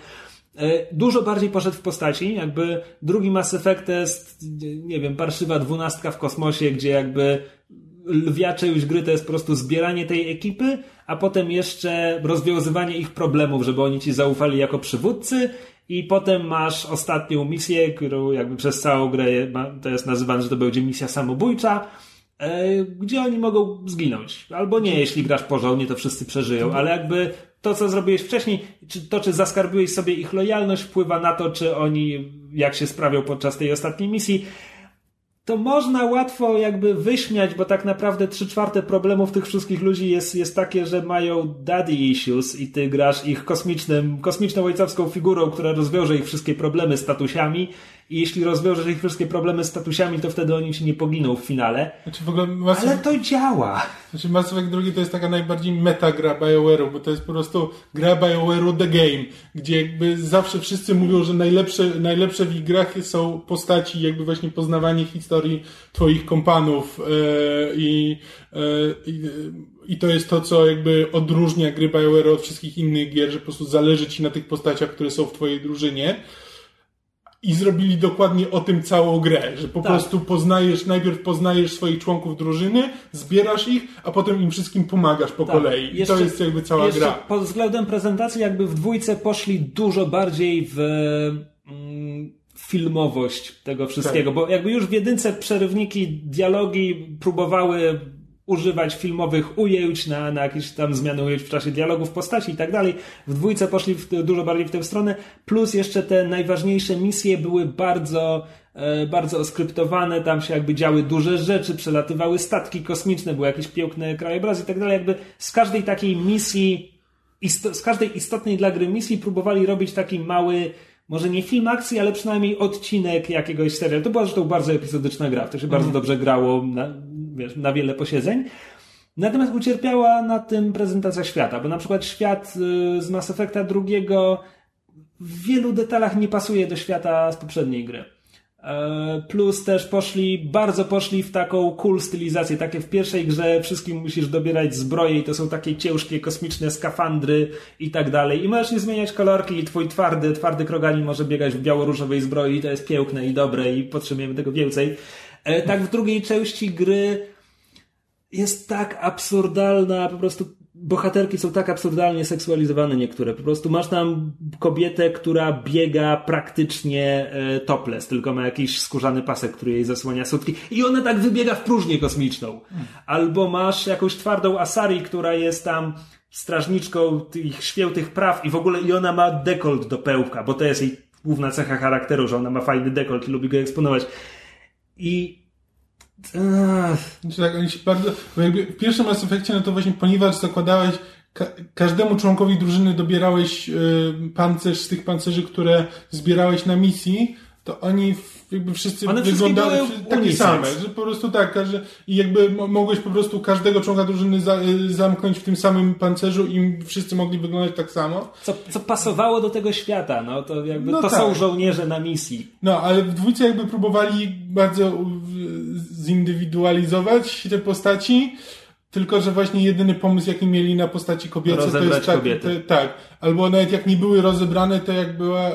E, Dużo bardziej poszedł w postaci, jakby drugi Mass Effect jest, nie wiem, parszywa dwunastka w kosmosie, gdzie jakby lwia część gry to jest po prostu zbieranie tej ekipy, a potem jeszcze rozwiązywanie ich problemów, żeby oni ci zaufali jako przywódcy i potem masz ostatnią misję, którą jakby przez całą grę to jest nazywane, że to będzie misja samobójcza, gdzie oni mogą zginąć. Albo nie, jeśli grasz porządnie, to wszyscy przeżyją, ale jakby to, co zrobiłeś wcześniej, czy to, czy zaskarbiłeś sobie ich lojalność, wpływa na to, czy oni, jak się sprawią podczas tej ostatniej misji to można łatwo jakby wyśmiać, bo tak naprawdę trzy czwarte problemów tych wszystkich ludzi jest, jest takie, że mają daddy issues i ty grasz ich kosmicznym, kosmiczną ojcowską figurą, która rozwiąże ich wszystkie problemy statusiami i jeśli rozwiążesz ich wszystkie problemy statusiami, to wtedy oni ci nie poginą w finale. Znaczy w ogóle Mass Ale to działa. Znaczy Mass Effect 2 to jest taka najbardziej meta gra BioWare'u, bo to jest po prostu gra BioWare'u The Game, gdzie jakby zawsze wszyscy mówią, że najlepsze, najlepsze w ich grach są postaci, jakby właśnie poznawanie historii twoich kompanów e, i, e, i, to jest to, co jakby odróżnia gry BioWare'u od wszystkich innych gier, że po prostu zależy ci na tych postaciach, które są w twojej drużynie. I zrobili dokładnie o tym całą grę, że po Tak. prostu poznajesz, najpierw poznajesz swoich członków drużyny, zbierasz ich, a potem im wszystkim pomagasz po Tak. kolei. Jeszcze- to jest jakby cała gra. Pod względem prezentacji jakby w dwójce poszli dużo bardziej w mm, filmowość tego wszystkiego, Tak. bo jakby już w jedynce przerywniki, dialogi próbowały używać filmowych ujęć na, na jakieś tam zmiany ujęć w czasie dialogów postaci i tak dalej. W dwójce poszli w, dużo bardziej w tę stronę, plus jeszcze te najważniejsze misje były bardzo e, bardzo oskryptowane, tam się jakby działy duże rzeczy, przelatywały statki kosmiczne, były jakieś piękne krajobrazy i tak dalej. Jakby z każdej takiej misji, z każdej istotnej dla gry misji próbowali robić taki mały, może nie film akcji, ale przynajmniej odcinek jakiegoś serialu. To była zresztą bardzo epizodyczna gra, w to się bardzo dobrze grało na, wiesz, na wiele posiedzeń. Natomiast ucierpiała na tym prezentacja świata, bo na przykład świat y, z Mass Effecta drugiego w wielu detalach nie pasuje do świata z poprzedniej gry. E, Plus też poszli, bardzo poszli w taką cool stylizację. Takie w pierwszej grze wszystkim musisz dobierać zbroje i to są takie ciężkie kosmiczne skafandry i tak dalej. I możesz nie zmieniać kolorki i twój twardy, twardy kroganin może biegać w biało-różowej zbroi i to jest piękne i dobre i potrzebujemy tego więcej. E, Tak w drugiej części gry jest tak absurdalna, po prostu bohaterki są tak absurdalnie seksualizowane niektóre. Po prostu masz tam kobietę, która biega praktycznie e, topless, tylko ma jakiś skórzany pasek, który jej zasłania sutki i ona tak wybiega w próżnię kosmiczną. Albo masz jakąś twardą Asari, która jest tam strażniczką tych świętych praw i w ogóle i ona ma dekolt do pełka, bo to jest jej główna cecha charakteru, że ona ma fajny dekolt i lubi go eksponować. I Znaczy tak, oni się bardzo, bo jakby w pierwszym Mass Effectie, no to właśnie ponieważ zakładałeś, ka każdemu członkowi drużyny dobierałeś y, pancerz z tych pancerzy, które zbierałeś na misji, to oni jakby wszyscy One wyglądali takie same, że po prostu tak, każdy, i jakby mo- mogłeś po prostu każdego członka drużyny za, y, zamknąć w tym samym pancerzu i wszyscy mogli wyglądać tak samo. co, co pasowało do tego świata, no to jakby No to tak. są żołnierze na misji. No, ale w dwójce jakby próbowali bardzo zindywidualizować te postaci, tylko że właśnie jedyny pomysł, jaki mieli na postaci kobiece, to Rozebrać jest tak, te- tak. Albo nawet jak nie były rozebrane, to jak była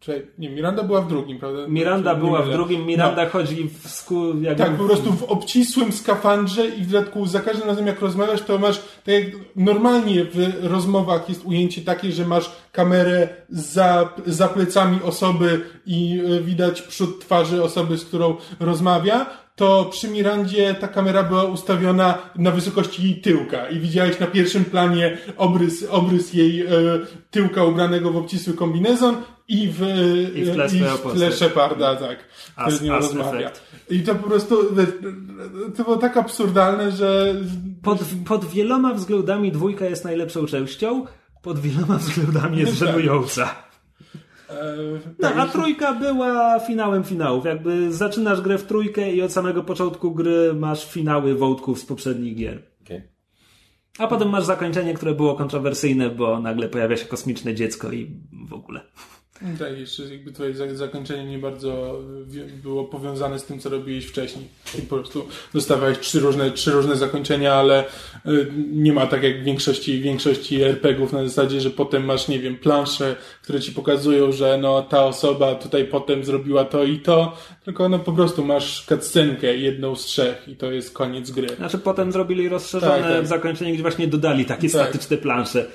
Czy, nie, Miranda była w drugim, prawda? Miranda była w drugim, Miranda chodzi w sku... jakby Tak, po prostu w obcisłym skafandrze i w dodatku za każdym razem jak rozmawiasz, to masz, tak jak normalnie w rozmowach jest ujęcie takie, że masz kamerę za, za plecami osoby i e, widać przód twarzy osoby, z którą rozmawia, to przy Mirandzie ta kamera była ustawiona na wysokości jej tyłka i widziałeś na pierwszym planie obrys, obrys jej e, tyłka ubranego w obcisły kombinezon i w, I w tle i swoją w tle postać. Sheparda, tak, As- z nią rozmawia. I to po prostu, wiesz, to było tak absurdalne, że Pod, pod wieloma względami dwójka jest najlepszą częścią, pod wieloma względami jest Tak. żenująca. E, No, a trójka była finałem finałów. Jakby zaczynasz grę w trójkę i od samego początku gry masz finały wątków z poprzednich gier. A potem masz zakończenie, które było kontrowersyjne, bo nagle pojawia się kosmiczne dziecko i w ogóle. Tak, jeszcze jakby twoje za- zakończenie nie bardzo było powiązane z tym, co robiłeś wcześniej. I po prostu dostawałeś trzy różne, trzy różne zakończenia, ale y, nie ma tak jak w większości, większości RPG-ów na zasadzie, że potem masz, nie wiem, plansze, które ci pokazują, że no ta osoba tutaj potem zrobiła to i to, tylko no po prostu masz cutscenkę jedną z trzech i to jest koniec gry. Znaczy potem zrobili rozszerzone Tak, tak. zakończenie, gdzie właśnie dodali takie Tak. statyczne plansze.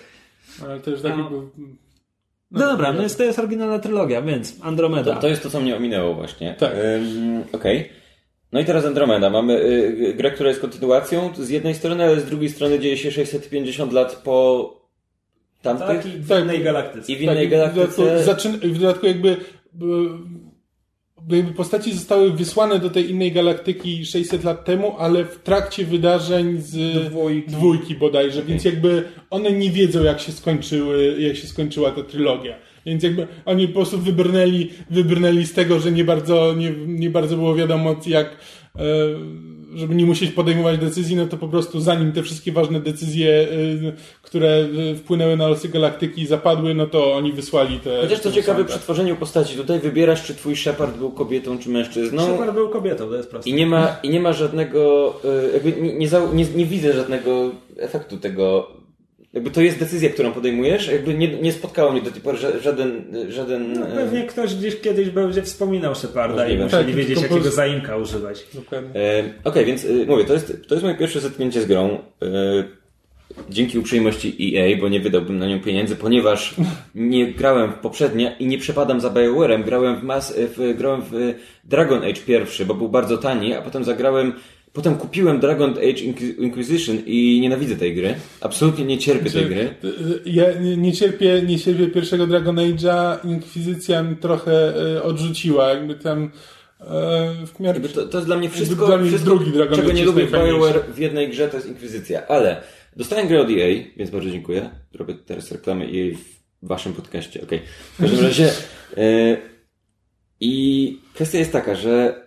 Ale też tak No. jakby... No, dobra, no jest, to jest oryginalna trylogia, więc Andromeda. To, to jest to, co mnie ominęło właśnie. Tak. Ym, Okej. No i teraz Andromeda. Mamy y, grę, która jest kontynuacją z jednej strony, ale z drugiej strony dzieje się 650 lat po tamtych. Tak, i w Tak. innej galaktyce. I w innej tak, W galaktyce. dodatku, zaczyn- w dodatku jakby, e, jakby postaci zostały wysłane do tej innej galaktyki 600 lat temu, ale w trakcie wydarzeń z Dwójki. dwójki bodajże, więc jakby one nie wiedzą jak się skończyły, jak się skończyła ta trylogia. Więc jakby oni po prostu wybrnęli, wybrnęli z tego, że nie bardzo, nie, nie bardzo było wiadomo jak, e, żeby nie musieć podejmować decyzji, no to po prostu zanim te wszystkie ważne decyzje, e, które e, wpłynęły na losy galaktyki zapadły, no to oni wysłali te... Chociaż to ciekawe przy tworzeniu postaci. Tutaj wybierasz, czy twój Shepard był kobietą, czy mężczyzną. Shepard był kobietą, to jest proste. I nie ma, i nie ma żadnego, jakby nie, nie, nie, nie widzę żadnego efektu tego. Jakby to jest decyzja, którą podejmujesz. Jakby nie, nie spotkało mnie do tej pory ża- żaden, żaden. No, y, pewnie ktoś gdzieś kiedyś będzie wspominał Sheparda i musieli Tak, wiedzieć, jakiego po- zaimka używać. Dokładnie. E, Okej, więc y, mówię, to jest, to jest moje pierwsze zetknięcie z grą. E, dzięki uprzejmości EA, bo nie wydałbym na nią pieniędzy, ponieważ nie grałem w poprzednie i nie przepadam za BioWare'em. Grałem w, mas, w, grałem w Dragon Age pierwszy, bo był bardzo tani, a potem zagrałem Potem kupiłem Dragon Age Inquis- Inquisition i nienawidzę tej gry. Absolutnie nie cierpię tej gry. Ja nie, cierpię, nie cierpię pierwszego Dragon Age'a, Inkwizycja mi trochę e, odrzuciła, jakby tam e, w miarę... To, to jest dla mnie wszystko, dla mnie wszystko drugi Dragon czego Age nie lubię. BioWare w jednej grze, to jest Inkwizycja. Ale dostałem grę od EA, więc bardzo dziękuję. Robię teraz reklamę EA w waszym podcaście. Okej. W każdym razie e, i kwestia jest taka, że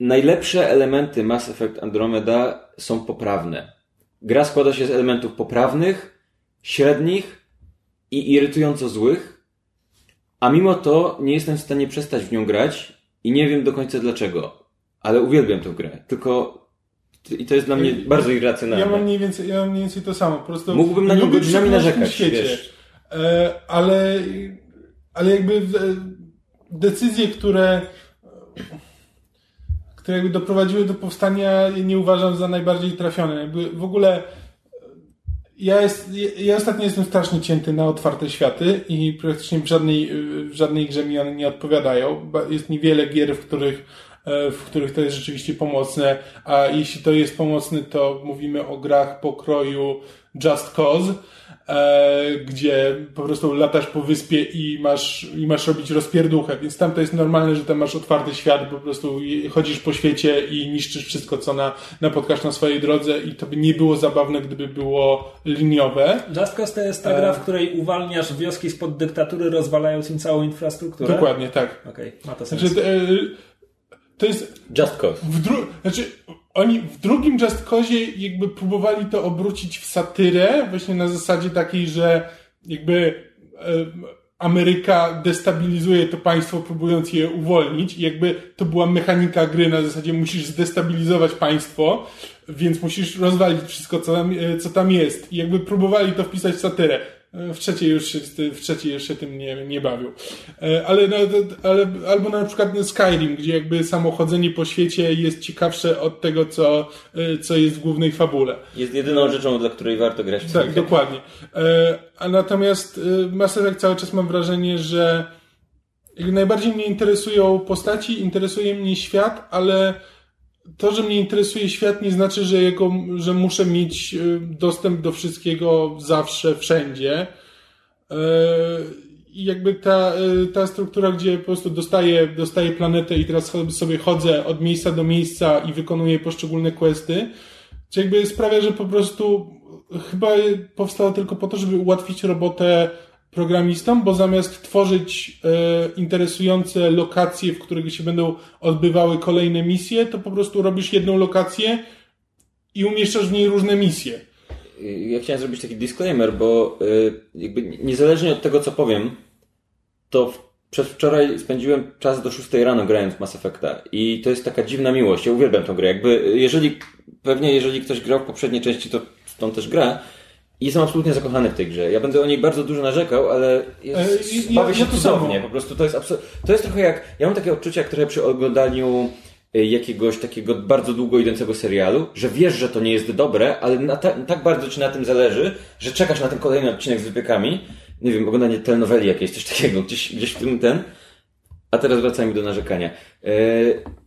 najlepsze elementy Mass Effect Andromeda są poprawne. Gra składa się z elementów poprawnych, średnich i irytująco złych, a mimo to nie jestem w stanie przestać w nią grać i nie wiem do końca dlaczego. Ale uwielbiam tę grę. Tylko i to jest dla mnie bardzo irracjonalne. Ja mam mniej więcej, ja mam mniej więcej to samo. Po prostu Mógłbym na nią godzinami narzekać, świecie. wiesz. E, ale, ale jakby decyzje, które które jakby doprowadziły do powstania nie uważam za najbardziej trafione. Jakby w ogóle e, ja, jest, ja ostatnio jestem strasznie cięty na otwarte światy i praktycznie w żadnej, w żadnej grze mi one nie odpowiadają. Jest niewiele gier, w których, e, w których to jest rzeczywiście pomocne, a jeśli to jest pomocne, to mówimy o grach pokroju Just Cause, e, gdzie po prostu latasz po wyspie i masz, i masz robić rozpierduchę, więc tam to jest normalne, że tam masz otwarty świat, po prostu chodzisz po świecie i niszczysz wszystko, co na, napotkasz na swojej drodze i to by nie było zabawne, gdyby było liniowe. Just Cause to jest ta gra, w której uwalniasz wioski spod dyktatury, rozwalając im całą infrastrukturę? Dokładnie, tak. Okej, ma to sens. Znaczy, e, to jest Just Cause. w dru- znaczy, oni w drugim Just Cause jakby próbowali to obrócić w satyrę, właśnie na zasadzie takiej, że jakby em, Ameryka destabilizuje to państwo, próbując je uwolnić i jakby to była mechanika gry na zasadzie musisz zdestabilizować państwo, więc musisz rozwalić wszystko, co tam, e, co tam jest. I jakby próbowali to wpisać w satyrę. W trzeciej już się, w trzeciej już się tym nie, nie bawił. E, Ale, ale, albo na przykład Skyrim, gdzie jakby samochodzenie po świecie jest ciekawsze od tego, co, e, co jest w głównej fabule. Jest jedyną rzeczą, dla której warto grać w Tak, dokładnie. E, A natomiast e, Mass Effect cały czas mam wrażenie, że najbardziej mnie interesują postaci, interesuje mnie świat, ale to, że mnie interesuje świat nie znaczy, że, jego, że muszę mieć e, dostęp do wszystkiego zawsze, wszędzie. E, I jakby ta, e, ta struktura, gdzie po prostu dostaję, dostaję planetę i teraz sobie chodzę od miejsca do miejsca i wykonuję poszczególne questy, jakby sprawia, że po prostu chyba powstało tylko po to, żeby ułatwić robotę programistom, bo zamiast tworzyć e, interesujące lokacje, w których się będą odbywały kolejne misje, to po prostu robisz jedną lokację i umieszczasz w niej różne misje. Ja chciałem zrobić taki disclaimer, bo y, jakby niezależnie od tego, co powiem, to w, przedwczoraj spędziłem czas do 6 rano grając w Mass Effecta i to jest taka dziwna miłość. Ja uwielbiam tę grę. Jakby, y, jeżeli, pewnie jeżeli ktoś grał w poprzedniej części, to tą też gra. I jestem absolutnie zakochany w tej grze. Ja będę o niej bardzo dużo narzekał, ale jest, E, i- bawię ja- się ja cudownie. samo. Po prostu to jest To jest trochę jak... Ja mam takie odczucia, trochę przy oglądaniu y, jakiegoś takiego bardzo długo idącego serialu, że wiesz, że to nie jest dobre, ale ta, tak bardzo ci na tym zależy, że czekasz na ten kolejny odcinek z wypiekami. Nie wiem, oglądanie telenoweli jakieś, coś takiego, gdzieś, gdzieś w tym ten. A teraz wracajmy do narzekania. E,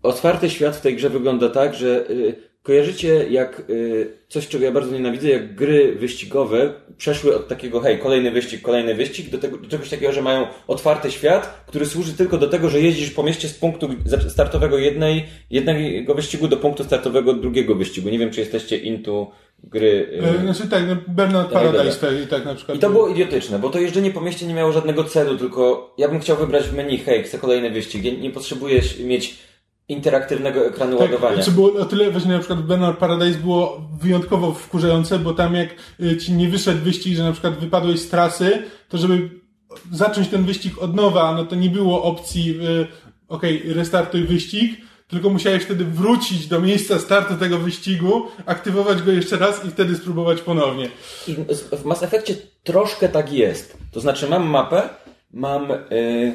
otwarty świat w tej grze wygląda tak, że e, kojarzycie jak e, coś, czego ja bardzo nienawidzę, jak gry wyścigowe przeszły od takiego, hej, kolejny wyścig, kolejny wyścig, do, tego, do czegoś takiego, że mają otwarty świat, który służy tylko do tego, że jeździsz po mieście z punktu startowego jednej, jednego wyścigu do punktu startowego drugiego wyścigu. Nie wiem, czy jesteście into gry. e, E, Znaczy tak, no Bernard Tak, Paradise dobra. tak, tak na przykład. i to było idiotyczne, bo to jeżdżenie po mieście nie miało żadnego celu, tylko ja bym chciał wybrać w menu, hej, chcę kolejny wyścig. Ja nie potrzebujesz mieć interaktywnego ekranu ładowania. Tak, co było o tyle właśnie na przykład w Bernard Paradise było wyjątkowo wkurzające, bo tam jak y, ci nie wyszedł wyścig, że na przykład wypadłeś z trasy, to żeby zacząć ten wyścig od nowa, no to nie było opcji y, okej, restartuj wyścig, tylko musiałeś wtedy wrócić do miejsca startu tego wyścigu, aktywować go jeszcze raz i wtedy spróbować ponownie. I w Mass Effectie troszkę tak jest. To znaczy mam mapę, mam yy,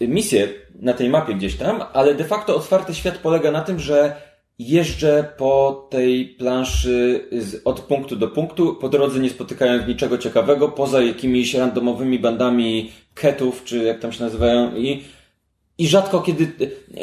misję na tej mapie gdzieś tam, ale de facto otwarty świat polega na tym, że jeżdżę po tej planszy z, od punktu do punktu, po drodze nie spotykając niczego ciekawego, poza jakimiś randomowymi bandami ketów, czy jak tam się nazywają i i rzadko kiedy.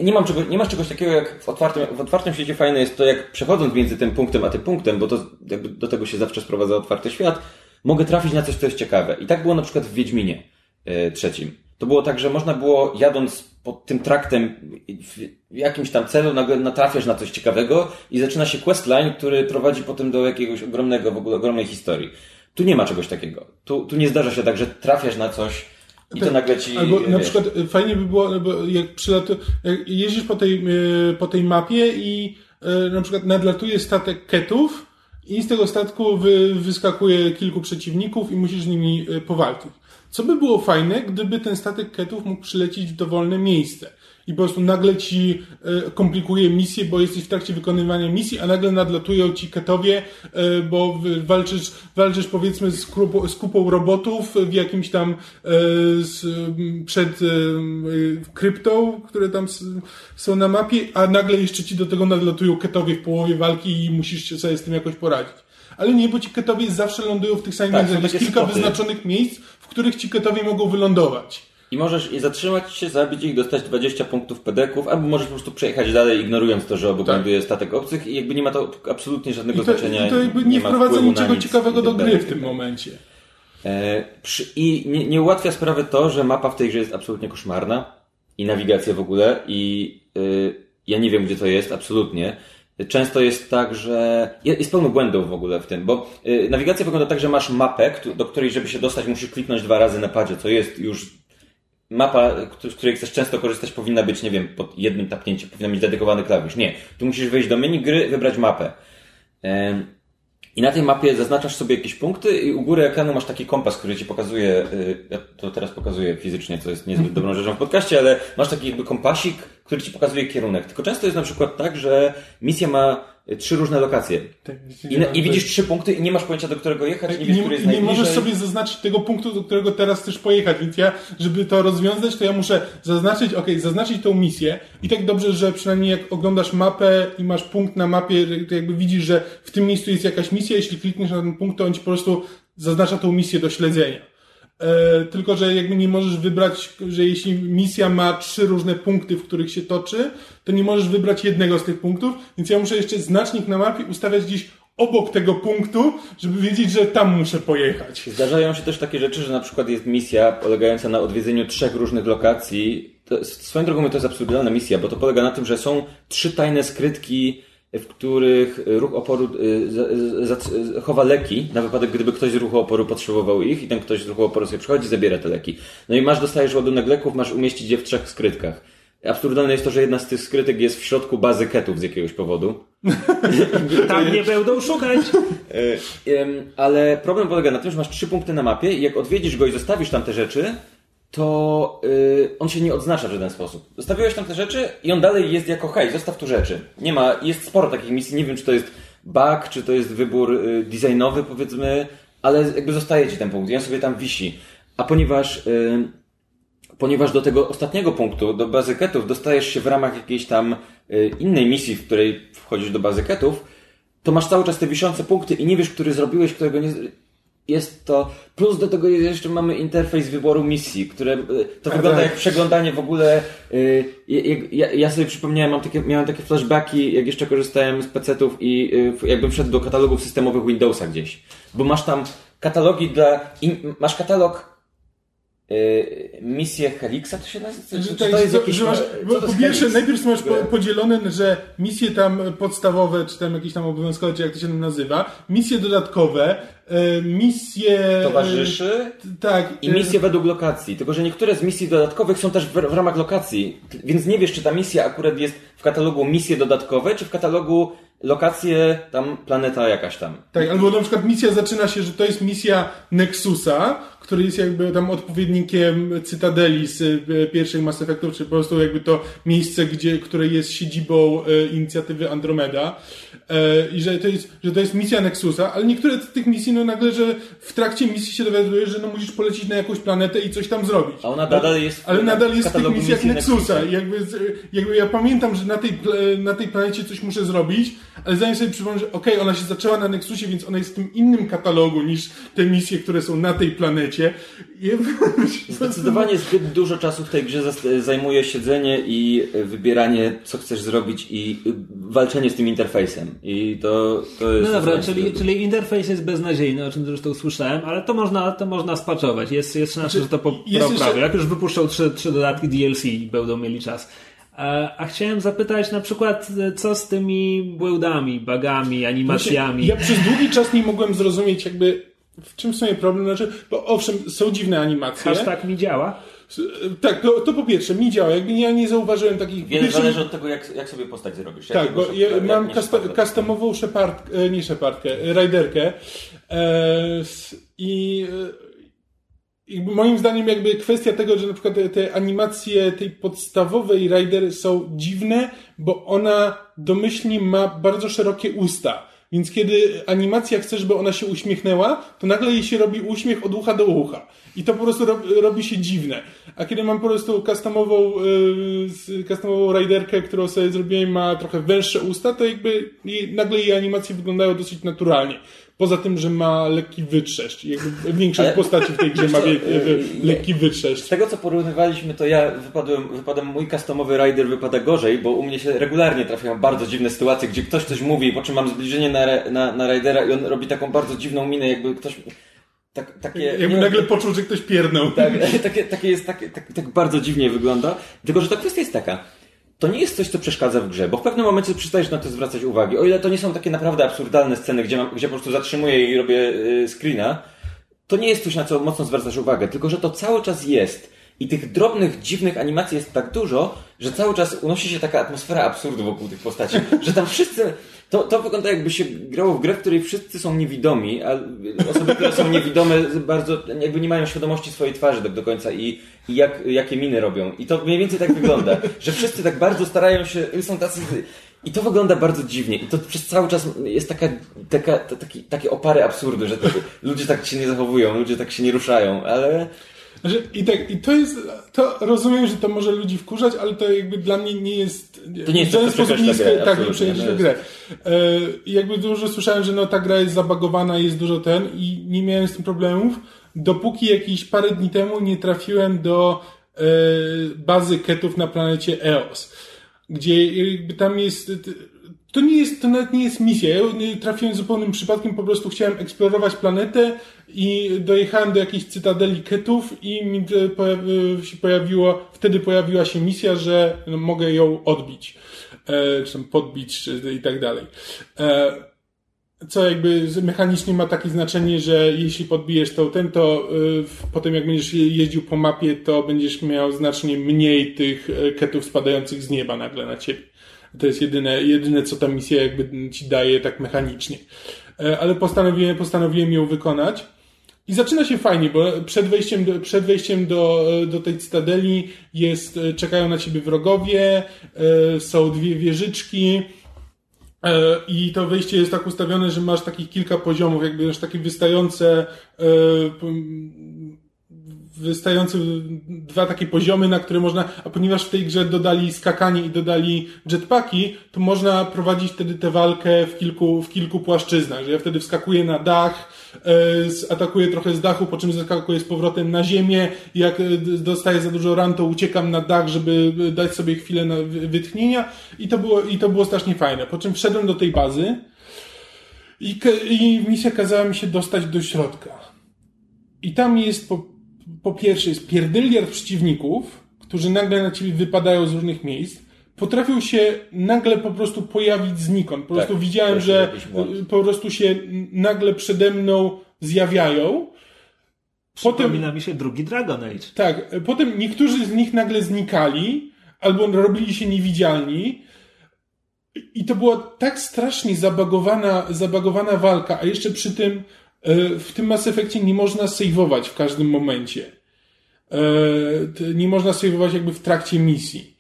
Nie, mam czego, nie masz czegoś takiego jak w otwartym, w otwartym świecie fajne jest to, jak przechodząc między tym punktem a tym punktem, bo to jakby do tego się zawsze sprowadza otwarty świat, mogę trafić na coś, co jest ciekawe. I tak było na przykład w Wiedźminie e, trzecim. To było tak, że można było jadąc pod tym traktem w jakimś tam celu nagle natrafiasz na coś ciekawego i zaczyna się questline, który prowadzi potem do jakiegoś ogromnego, w ogóle ogromnej historii. Tu nie ma czegoś takiego. Tu, tu nie zdarza się tak, że trafiasz na coś i to nagle ci. Albo na wiesz, przykład y, fajnie by było, bo jak przylatu, jak jeździsz po tej, y, po tej mapie i na przykład nadlatuje statek ketów i z tego statku wy, wyskakuje kilku przeciwników i musisz z nimi powalczyć. Co by było fajne, gdyby ten statek ketów mógł przylecieć w dowolne miejsce i po prostu nagle ci y, komplikuje misję, bo jesteś w trakcie wykonywania misji, a nagle nadlatują ci ketowie, y, bo walczysz, walczysz powiedzmy z, kupą, z kupą robotów w jakimś tam y, z, przed kryptą, które tam s- są na mapie, a nagle jeszcze ci do tego nadlatują ketowie w połowie walki i musisz się sobie z tym jakoś poradzić. Ale nie, bo ci ketowie zawsze lądują w tych samych Tak, miejscach. Jest kilka wyznaczonych miejsc, w których ci ketowie mogą wylądować. I możesz je zatrzymać się, zabić ich, dostać 20 punktów pedeków, albo możesz po prostu przejechać dalej, ignorując to, że obok Tak. ląduje statek obcych i jakby nie ma to absolutnie żadnego I to, znaczenia. i to jakby nie, ma wprowadza niczego nic ciekawego do gry w tym momencie. E, przy, I nie, nie ułatwia sprawy to, że mapa w tej grze jest absolutnie koszmarna i nawigacja w ogóle i y, ja nie wiem, gdzie to jest, absolutnie. Często jest tak, że je- jest pełno błędów w ogóle w tym, bo y, nawigacja wygląda tak, że masz mapę, do której, żeby się dostać, musisz kliknąć dwa razy na padzie, co jest już mapa, z której chcesz często korzystać, powinna być, nie wiem, pod jednym tapnięciem, powinna mieć dedykowany klawisz. Nie. Tu musisz wejść do menu gry, wybrać mapę. I na tej mapie zaznaczasz sobie jakieś punkty i u góry ekranu masz taki kompas, który ci pokazuje, y, ja to teraz pokazuję fizycznie, co jest niezbyt dobrą rzeczą w podcaście, ale masz taki jakby kompasik, który ci pokazuje kierunek. Tylko często jest na przykład tak, że misja ma trzy różne lokacje. Tak, I, I widzisz trzy punkty i nie masz pojęcia, do którego jechać, nie I wiesz, nie, który jest i nie możesz sobie zaznaczyć tego punktu, do którego teraz chcesz pojechać, więc ja, żeby to rozwiązać, to ja muszę zaznaczyć, ok, zaznaczyć tą misję i tak dobrze, że przynajmniej jak oglądasz mapę i masz punkt na mapie, to jakby widzisz, że w tym miejscu jest jakaś misja, jeśli klikniesz na ten punkt, to on ci po prostu zaznacza tą misję do śledzenia. E, tylko, że jakby nie możesz wybrać, że jeśli misja ma trzy różne punkty, w których się toczy, to nie możesz wybrać jednego z tych punktów, więc ja muszę jeszcze znacznik na mapie ustawiać gdzieś obok tego punktu, żeby wiedzieć, że tam muszę pojechać. Zdarzają się też takie rzeczy, że na przykład jest misja polegająca na odwiedzeniu trzech różnych lokacji. To, swoją drogą to jest absurdalna misja, bo to polega na tym, że są trzy tajne skrytki, w których ruch oporu y, za, chowa leki na wypadek, gdyby ktoś z ruchu oporu potrzebował ich i ten ktoś z ruchu oporu sobie przychodzi, zabiera te leki. No i masz, dostajesz ładunek leków, masz umieścić je w trzech skrytkach. Absurdalne jest to, że jedna z tych skrytek jest w środku bazy ketów z jakiegoś powodu. Tam nie będą szukać. E, Ale problem polega na tym, że masz trzy punkty na mapie i jak odwiedzisz go i zostawisz tam te rzeczy, to y, on się nie odznacza w żaden sposób. Zostawiłeś tam te rzeczy i on dalej jest jako hej, zostaw tu rzeczy. Nie ma, jest sporo takich misji, nie wiem czy to jest bug, czy to jest wybór y, designowy powiedzmy, ale jakby zostaje ci ten punkt i on sobie tam wisi. A ponieważ y, ponieważ do tego ostatniego punktu, do bazy ketów, dostajesz się w ramach jakiejś tam y, innej misji, w której wchodzisz do bazy ketów, to masz cały czas te wiszące punkty i nie wiesz, który zrobiłeś, którego nie... Jest to... Plus do tego jeszcze mamy interfejs wyboru misji, które... y, To wygląda jak przeglądanie w ogóle... y, Ja, ja sobie przypomniałem, mam takie, miałem takie flashbacki, jak jeszcze korzystałem z PC-ów i y, jakbym wszedł do katalogów systemowych Windowsa gdzieś. Bo masz tam katalogi dla... In, masz katalog misję Helixa to się nazywa? Czy tak, to jest jakieś... że masz, co to po pierwsze, najpierw masz po, podzielone, że misje tam podstawowe, czy tam jakieś tam obowiązkowe, czy jak to się tam nazywa, misje dodatkowe, e, misje... e, Towarzyszy tak. i misje według lokacji. Tylko, że niektóre z misji dodatkowych są też w, w ramach lokacji. Więc nie wiesz, czy ta misja akurat jest w katalogu misje dodatkowe, czy w katalogu lokacje tam planeta jakaś tam. Tak, albo na przykład misja zaczyna się, że to jest misja Nexusa, który jest jakby tam odpowiednikiem Cytadeli z e, pierwszych Mass Effectów, czy po prostu jakby to miejsce, gdzie, które jest siedzibą e, inicjatywy Andromeda. E, I że to, jest, że to jest misja Nexusa, ale niektóre z tych misji, no nagle, że w trakcie misji się dowiadujesz, że no musisz polecieć na jakąś planetę i coś tam zrobić. A ona nadal jest w- Ale nadal jest w tych misjach Nexusa. I jakby, jakby ja pamiętam, że na tej, na tej planecie coś muszę zrobić, ale zanim sobie przypomnę, że okej, ona się zaczęła na Nexusie, więc ona jest w tym innym katalogu niż te misje, które są na tej planecie. I Zdecydowanie zbyt dużo czasu w tej grze zajmuje siedzenie i wybieranie, co chcesz zrobić i walczenie z tym interfejsem. I to, to jest... No dobra, czyli, czyli interfejs jest beznadziejny, o czym zresztą słyszałem, ale to można, to można spaczować. Jest, jest szansa, że to Znaczy, jest poprawi. jeszcze- Jak już wypuszczą trzy, trzy dodatki DLC i będą mieli czas. A, a chciałem zapytać na przykład, e, co z tymi błędami, bugami, animacjami? Ja przez długi czas nie mogłem zrozumieć jakby w czym w sumie problem, znaczy, bo owszem, są dziwne animacje. Hashtag mi działa? Tak, to, to po pierwsze, mi działa. Jakby ja nie zauważyłem takich... Wiele pierwsze- zależy od tego, jak, jak sobie postać zrobisz. Tak, bo ja mam customową Shepard, e, nie Shepardkę, e, Riderkę e, s- i e, jakby moim zdaniem jakby kwestia tego, że na przykład te, te animacje tej podstawowej Rider są dziwne, bo ona domyślnie ma bardzo szerokie usta. Więc kiedy animacja chce, żeby ona się uśmiechnęła, to nagle jej się robi uśmiech od ucha do ucha. I to po prostu robi, robi się dziwne. A kiedy mam po prostu customową, yy, customową riderkę, którą sobie zrobiłem, ma trochę węższe usta, to jakby nagle jej animacje wyglądają dosyć naturalnie. Poza tym, że ma lekki wytrzeszcz. Jakby większość Ale- postaci w tej grze ma wie, wie, yy, lekki Z wytrzeszcz. tego co porównywaliśmy, to ja wypadłem, wypadam, mój customowy rider wypada gorzej, bo u mnie się regularnie trafiają bardzo dziwne sytuacje, gdzie ktoś coś mówi, po czym mam zbliżenie na, na, na ridera i on robi taką bardzo dziwną minę, jakby ktoś. Tak, takie, Jakby nie- nagle poczuł, że ktoś pierdnął. tak, takie, takie jest, takie, tak, tak bardzo dziwnie wygląda. Tylko, że ta kwestia jest taka. To nie jest coś, co przeszkadza w grze, bo w pewnym momencie przestajesz na to zwracać uwagi. O ile to nie są takie naprawdę absurdalne sceny, gdzie, mam, gdzie po prostu zatrzymuję i robię y, screena, to nie jest coś, na co mocno zwracasz uwagę, tylko że to cały czas jest. I tych drobnych, dziwnych animacji jest tak dużo, że cały czas unosi się taka atmosfera absurdu wokół tych postaci, że tam wszyscy... To, to wygląda jakby się grało w grę, w której wszyscy są niewidomi, a osoby, które są niewidome bardzo jakby nie mają świadomości swojej twarzy tak do końca i, i jak, jakie miny robią. I to mniej więcej tak wygląda, że wszyscy tak bardzo starają się, są tacy I to wygląda bardzo dziwnie. I to przez cały czas jest taka, taka, taki, takie opary absurdu, że to, ludzie tak się nie zachowują, ludzie tak się nie ruszają, ale... Że, I tak, i to jest, to rozumiem, że to może ludzi wkurzać, ale to jakby dla mnie nie jest, To nie jest w żaden to, co sposób nie grę, tak, nie no grę. I jakby dużo słyszałem, że no ta gra jest zabagowana, jest dużo ten i nie miałem z tym problemów, dopóki jakieś parę dni temu nie trafiłem do e, bazy ketów na planecie EOS, gdzie jakby tam jest to nie jest, to nawet nie jest misja. Ja trafiłem zupełnym przypadkiem, po prostu chciałem eksplorować planetę i dojechałem do jakiejś cytadeli ketów i mi pojawi, się pojawiło, wtedy pojawiła się misja, że mogę ją odbić, e, czy tam podbić, i tak dalej. E, co jakby mechanicznie ma takie znaczenie, że jeśli podbijesz to ten, to y, potem jak będziesz jeździł po mapie, to będziesz miał znacznie mniej tych ketów spadających z nieba nagle na ciebie. To jest jedyne, jedyne co ta misja jakby ci daje tak mechanicznie. E, ale postanowiłem, postanowiłem ją wykonać. I zaczyna się fajnie, bo przed wejściem, do, przed wejściem do, do tej cytadeli jest, czekają na ciebie wrogowie, e, są dwie wieżyczki, e, i to wejście jest tak ustawione, że masz takich kilka poziomów, jakby masz takie wystające wystające dwa takie poziomy, na które można, a ponieważ w tej grze dodali skakanie i dodali jetpacki, to można prowadzić wtedy tę walkę w kilku, w kilku płaszczyznach, że ja wtedy wskakuję na dach, e, atakuję trochę z dachu, po czym zaskakuję z powrotem na ziemię, jak e, dostaję za dużo ran, to uciekam na dach, żeby dać sobie chwilę na wytchnienia i to było, i to było strasznie fajne. Po czym wszedłem do tej bazy i, i misja kazała mi się dostać do środka. I tam jest po, po pierwsze jest pierdyliard przeciwników, którzy nagle na ciebie wypadają z różnych miejsc, potrafią się nagle po prostu pojawić znikąd. Po prostu Tak, widziałem, to jest że y, po prostu się nagle przede mną zjawiają. Potem, Przypomina mi się drugi Dragon Age. tak, potem niektórzy z nich nagle znikali, albo robili się niewidzialni. I to była tak strasznie zabagowana, zabagowana walka, a jeszcze przy tym w tym Mass Effectie nie można saveować w każdym momencie. E, Nie można saveować jakby w trakcie misji.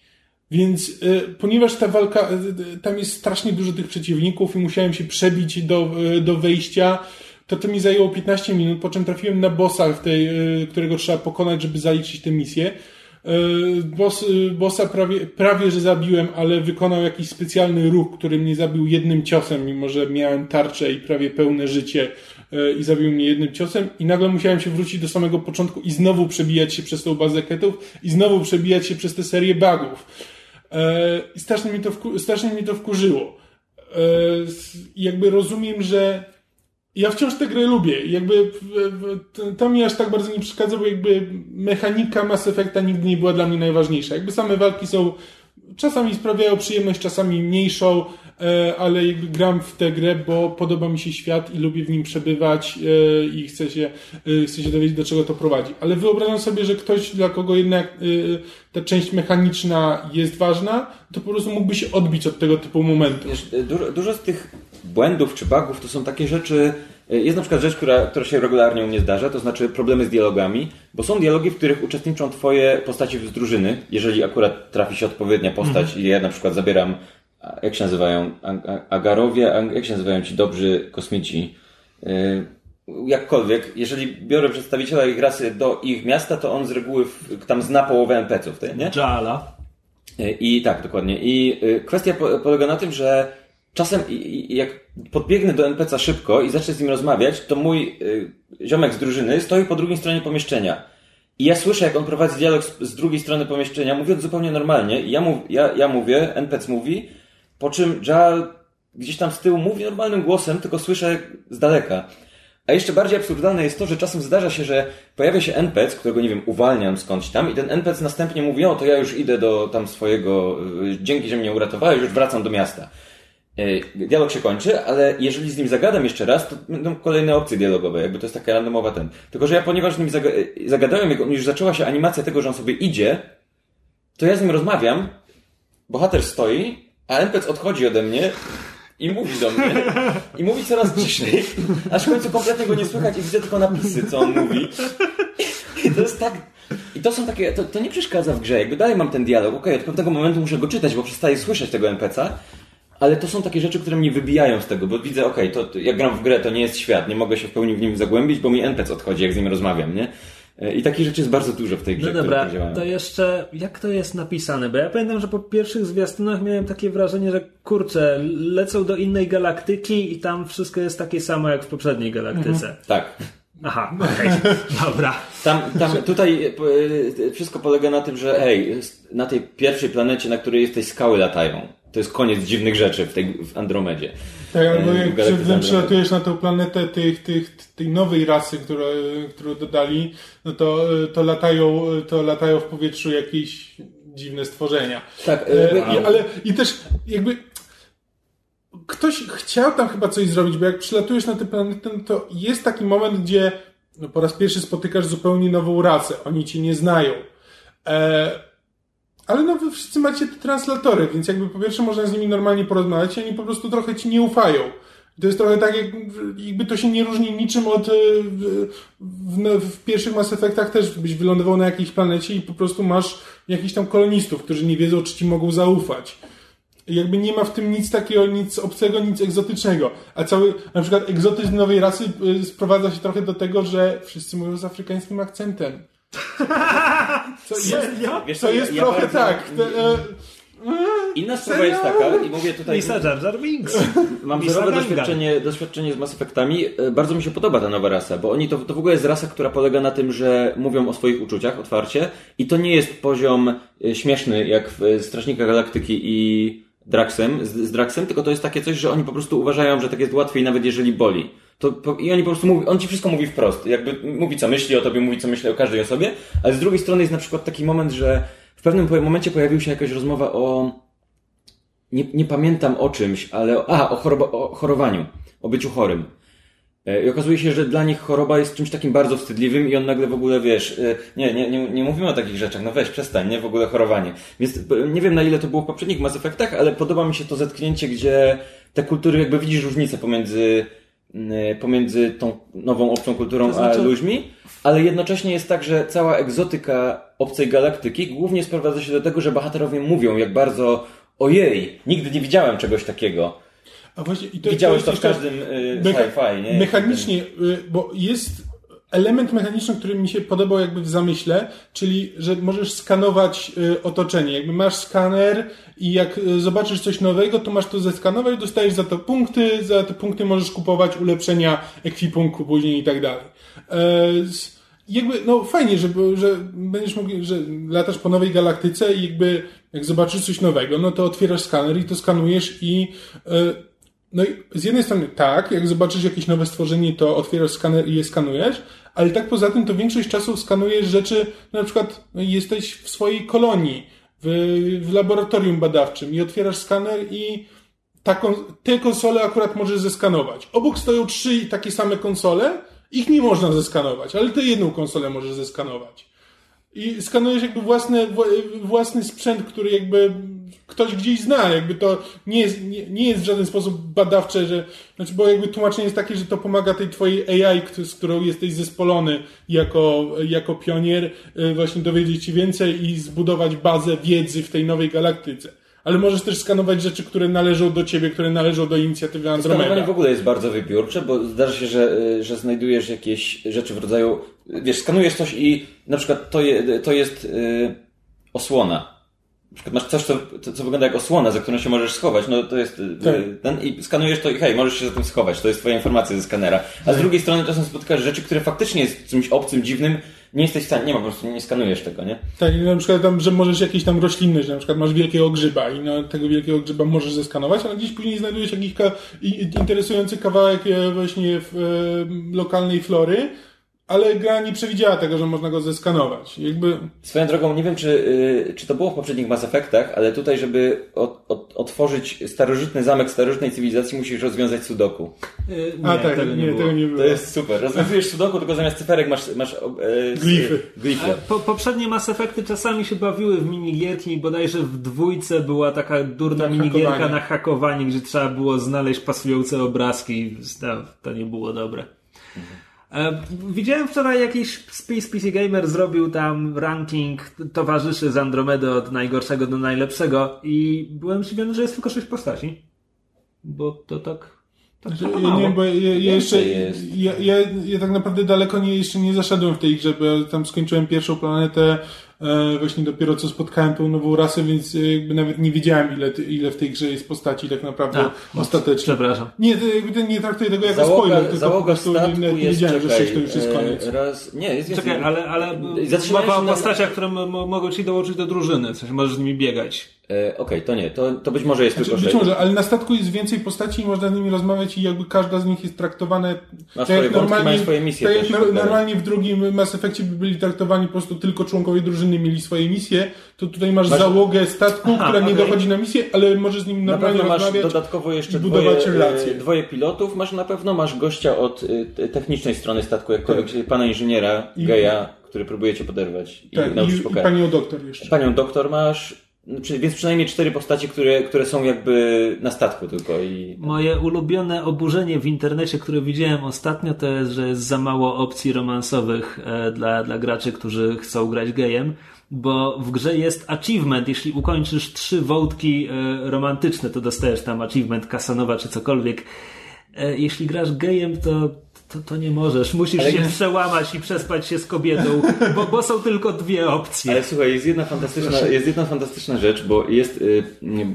Więc e, ponieważ ta walka, e, e, tam jest strasznie dużo tych przeciwników i musiałem się przebić do, e, do wejścia, to to mi zajęło 15 minut, po czym trafiłem na bossa, tej, e, którego trzeba pokonać, żeby zaliczyć tę misję. E, Boss, e, bossa prawie, prawie, że zabiłem, ale wykonał jakiś specjalny ruch, który mnie zabił jednym ciosem, mimo że miałem tarczę i prawie pełne życie e, i zabił mnie jednym ciosem i nagle musiałem się wrócić do samego początku i znowu przebijać się przez tą bazę ketów i znowu przebijać się przez tę serię bugów. E, I strasznie mi to, wku, strasznie mi to wkurzyło. E, i jakby rozumiem, że ja wciąż tę grę lubię. Jakby to- mi aż tak bardzo nie przeszkadza, bo jakby mechanika Mass Effecta nigdy nie była dla mnie najważniejsza. Jakby same walki są czasami sprawiają przyjemność, czasami mniejszą, e, ale jakby gram w tę grę, bo podoba mi się świat i lubię w nim przebywać e, i chcę się, e, chcę się dowiedzieć, do czego to prowadzi. Ale wyobrażam sobie, że ktoś, dla kogo jednak e, ta część mechaniczna jest ważna, to po prostu mógłby się odbić od tego typu momentów. Dużo, dużo z tych błędów czy bugów to są takie rzeczy. Jest na przykład rzecz, która, która się regularnie u mnie zdarza, to znaczy problemy z dialogami, bo są dialogi, w których uczestniczą twoje postacie z drużyny, jeżeli akurat trafi się odpowiednia postać i ja na przykład zabieram, jak się nazywają, Agarowie, jak się nazywają ci dobrzy kosmici, Yy, jakkolwiek, jeżeli biorę przedstawiciela ich rasy do ich miasta, to on z reguły tam zna połowę NPC-ów, nie? Jala. I tak, dokładnie. I y, kwestia po, polega na tym, że czasem jak podbiegnę do NPC szybko i zacznę z nim rozmawiać, to mój y, ziomek z drużyny stoi po drugiej stronie pomieszczenia. I ja słyszę, jak on prowadzi dialog z, z drugiej strony pomieszczenia, mówiąc zupełnie normalnie. I ja, mów, ja, ja mówię, NPC mówi, po czym Jal gdzieś tam z tyłu mówi normalnym głosem, tylko słyszę z daleka. A jeszcze bardziej absurdalne jest to, że czasem zdarza się, że pojawia się NPC, którego, nie wiem, uwalniam skądś tam i ten NPC następnie mówi, o, to ja już idę do tam swojego, y, dzięki, że mnie uratowałeś, już wracam do miasta. Y, Dialog się kończy, ale jeżeli z nim zagadam jeszcze raz, to będą kolejne opcje dialogowe, jakby to jest taka randomowa ten. Tylko, że ja ponieważ z nim y, zagadałem, jak już zaczęła się animacja tego, że on sobie idzie, to ja z nim rozmawiam, bohater stoi, a NPC odchodzi ode mnie i mówi do mnie. I mówi coraz ciszej, aż w końcu kompletnie go nie słychać i widzę tylko napisy, co on mówi. I to jest tak... I to są takie... To, to nie przeszkadza w grze. Jakby dalej mam ten dialog. Okej, od pewnego momentu muszę go czytać, bo przestaję słyszeć tego NPC-a. ale to są takie rzeczy, które mnie wybijają z tego, bo widzę, okej, to, to jak gram w grę, to nie jest świat, nie mogę się w pełni w nim zagłębić, bo mi NPC odchodzi, jak z nim rozmawiam, nie? E, I takich rzeczy jest bardzo dużo w tej grze, No dobra, to jeszcze jak to jest napisane? Bo ja pamiętam, że po pierwszych zwiastunach miałem takie wrażenie, że kurczę, lecą do innej galaktyki i tam wszystko jest takie samo jak w poprzedniej galaktyce. Tak. Aha, okej, dobra. Tam, tam, tutaj e, e, wszystko polega na tym, że hej, s- na tej pierwszej planecie, na której jesteś, skały latają. To jest koniec dziwnych rzeczy w, tej, w Andromedzie. Tak, albo E, jak Andromedy. przylatujesz na tę planetę tych, tych, tej nowej rasy, które, którą dodali, no to, to, latają, to latają w powietrzu jakieś dziwne stworzenia. Tak, E, e, ale i też jakby ktoś chciał tam chyba coś zrobić, bo jak przylatujesz na tę planetę, no to jest taki moment, gdzie no, po raz pierwszy spotykasz zupełnie nową rasę. Oni cię nie znają. E, ale no wy wszyscy macie te translatory, więc jakby po pierwsze można z nimi normalnie porozmawiać i oni po prostu trochę ci nie ufają. To jest trochę tak, jak, jakby to się nie różni niczym od. e, W, w, w pierwszych Mass Effectach też byś wylądował na jakiejś planecie i po prostu masz jakichś tam kolonistów, którzy nie wiedzą, czy ci mogą zaufać. Jakby nie ma w tym nic takiego, nic obcego, nic egzotycznego. A cały, na przykład egzotyzm nowej rasy y, sprowadza się trochę do tego, że wszyscy mówią z afrykańskim akcentem. Co jest, Wiesz co co, jest ja trochę tak. Te, e, Inna sprawa jest taka, i mówię tutaj... Lisa Jar Jar Binks. Mam Lisa zerowe doświadczenie, doświadczenie z Mass Effectami. E, Bardzo mi się podoba ta nowa rasa, bo oni to, to w ogóle jest rasa, która polega na tym, że mówią o swoich uczuciach otwarcie i to nie jest poziom e, śmieszny jak w e, Strażnikach Galaktyki i Draxem, z, z Draxem, tylko to jest takie coś, że oni po prostu uważają, że tak jest łatwiej nawet jeżeli boli. To, po, I oni po prostu mówi, on ci wszystko mówi wprost. Jakby mówi co myśli o tobie, mówi co myśli o każdej osobie, ale z drugiej strony jest na przykład taki moment, że w pewnym momencie pojawił się jakaś rozmowa o nie, nie pamiętam o czymś, ale a, o, choroba, o chorowaniu, o byciu chorym. E, I okazuje się, że dla nich choroba jest czymś takim bardzo wstydliwym i on nagle w ogóle, wiesz, e, nie, nie, nie, nie mówimy o takich rzeczach, no weź, przestań, nie, w ogóle chorowanie. Więc e, nie wiem na ile to było w poprzednich Mass Effectach, ale podoba mi się to zetknięcie, gdzie te kultury, jakby widzisz różnicę pomiędzy, pomiędzy tą nową obcą kulturą To znaczy- a ludźmi, ale jednocześnie jest tak, że cała egzotyka obcej galaktyki głównie sprowadza się do tego, że bohaterowie mówią, jak bardzo ojej, nigdy nie widziałem czegoś takiego. A właśnie, i to, Widziałeś to jest w każdym y, mecha- sci-fi, nie? Mechanicznie, y, bo jest element mechaniczny, który mi się podobał jakby w zamyśle, czyli, że możesz skanować y, otoczenie. Jakby masz skaner i jak zobaczysz coś nowego, to masz to zeskanować, dostajesz za to punkty, za te punkty możesz kupować ulepszenia ekwipunku później i tak dalej. E, jakby, no fajnie, że, że będziesz mógł, że latasz po nowej galaktyce i jakby jak zobaczysz coś nowego, no to otwierasz skaner i to skanujesz i e, no i z jednej strony tak, jak zobaczysz jakieś nowe stworzenie, to otwierasz skaner i je skanujesz, ale tak poza tym to większość czasu skanujesz rzeczy, na przykład jesteś w swojej kolonii, w, w laboratorium badawczym i otwierasz skaner i taką, te konsole akurat możesz zeskanować. Obok stoją trzy takie same konsole, ich nie można zeskanować, ale tę jedną konsolę możesz zeskanować. I skanujesz jakby własny, wła- własny sprzęt, który jakby ktoś gdzieś zna, jakby to nie jest, nie, nie jest w żaden sposób badawcze, że, znaczy, bo jakby tłumaczenie jest takie, że to pomaga tej twojej AI, z którą jesteś zespolony jako, jako pionier, y, właśnie dowiedzieć się więcej i zbudować bazę wiedzy w tej nowej galaktyce. Ale możesz też skanować rzeczy, które należą do ciebie, które należą do inicjatywy Skanowanie Andromeda. w ogóle jest bardzo wybiórcze, bo zdarza się, że, y, że znajdujesz jakieś rzeczy w rodzaju, wiesz, skanujesz coś i na przykład to, je, to jest y, osłona. Na przykład masz coś, co, co, wygląda jak osłona, za którą się możesz schować, no to jest y, Tak. ten i skanujesz to i hej, możesz się za tym schować, to jest twoja informacja ze skanera. A z drugiej strony czasem spotykasz rzeczy, które faktycznie jest czymś obcym, dziwnym, nie jesteś w stanie, nie ma, po prostu nie skanujesz tego, nie? Tak, i na przykład tam, że możesz jakieś tam rośliny, że na przykład masz wielkiego grzyba i no, tego wielkiego grzyba możesz zeskanować, ale gdzieś później znajdujesz jakiś ka- interesujący kawałek e, właśnie w, e, lokalnej flory, ale gra nie przewidziała tego, że można go zeskanować. Jakby Swoją drogą, nie wiem, czy, y, czy to było w poprzednich Mass Effectach, ale tutaj, żeby od, od, otworzyć starożytny zamek starożytnej cywilizacji, musisz rozwiązać sudoku. Y, A nie, tak, tego nie, nie, było. tego nie było. To jest super. Rozwiązujesz sudoku, tylko zamiast cyferek masz, masz e, s- Glify. glify. A Po, poprzednie Mass Effecty czasami się bawiły w minigierki, bodajże w dwójce była taka durna Na minigierka hakowanie. na hakowanie, gdzie trzeba było znaleźć pasujące obrazki. To, to nie było dobre. E, Widziałem wczoraj jakiś spis PC Gamer zrobił tam ranking towarzyszy z Andromedy od najgorszego do najlepszego i byłem zdziwiony, że jest tylko sześć postaci. Bo to tak... tak Że trochę Ja nie, bo ja, ja jeszcze, ja, ja, ja tak naprawdę daleko nie, jeszcze nie zaszedłem w tej grze, bo ja tam skończyłem pierwszą planetę, e, właśnie dopiero co spotkałem tą nową rasę, więc e, jakby nawet nie wiedziałem ile, ile w tej grze jest postaci tak naprawdę A, ostatecznie. Przepraszam. Nie, to jakby nie traktuję tego jako spoiler, tylko po załoga prostu nie, nie wiedziałem, że czekaj, 6 to już jest e, koniec. Raz, nie, jest. Czekaj, ale, ale się na- postaciach, które mogą ci dołączyć do drużyny, sensie możesz z nimi biegać. E, Okej, to nie, to, to być może jest Znaczy, tylko być że może, ale na statku jest więcej postaci i można z nimi rozmawiać i jakby każda z nich jest traktowana Ma swoje wątki, mają swoje misje tak też, jak nor- tak. normalnie w drugim Mass Effectie by byli traktowani po prostu tylko członkowie drużyny mieli swoje misje, to tutaj masz, Masz- załogę statku, Aha, która nie okej. dochodzi na misję, ale możesz z nim Na normalnie pewno masz dodatkowo jeszcze i budować dwoje, relacje. e, dwoje pilotów, masz na pewno masz gościa od e, te- technicznej strony statku, jakkolwiek, czyli pana inżyniera, Tak. I- geja, który próbuje cię poderwać i tak, nauczyć i, i panią doktor jeszcze. Panią doktor masz, więc przynajmniej cztery postacie, które, które są jakby na statku tylko i... Moje ulubione oburzenie w internecie, które widziałem ostatnio, to jest, że jest za mało opcji romansowych e, dla, dla graczy, którzy chcą grać gejem, bo w grze jest achievement. Jeśli ukończysz trzy wątki e, romantyczne, to dostajesz tam achievement Kasanowa czy cokolwiek. E, jeśli grasz gejem, to, to, to nie możesz. Musisz Ale się nie- przełamać i przespać się z kobietą, bo, bo są tylko dwie opcje. Ale słuchaj, jest jedna fantastyczna, jest jedna fantastyczna rzecz, bo jest y,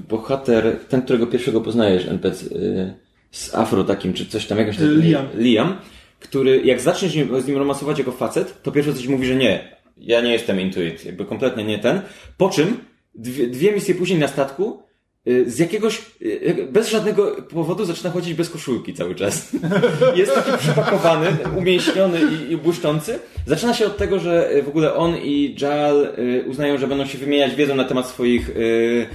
bohater, ten, którego pierwszego poznajesz, NPC, y, z afro takim, czy coś tam, jakaś Y, Liam. Liam, który jak zaczniesz z nim, romansować jako facet, to pierwsze coś mówi, że nie, ja nie jestem into it, jakby kompletnie nie ten. Po czym dwie, dwie misje później na statku z jakiegoś, y, bez żadnego powodu zaczyna chodzić bez koszulki cały czas. Jest taki przypakowany, umięśniony i, i błyszczący. Zaczyna się od tego, że y, w ogóle on i Jal y, uznają, że będą się wymieniać wiedzą na temat swoich y, y,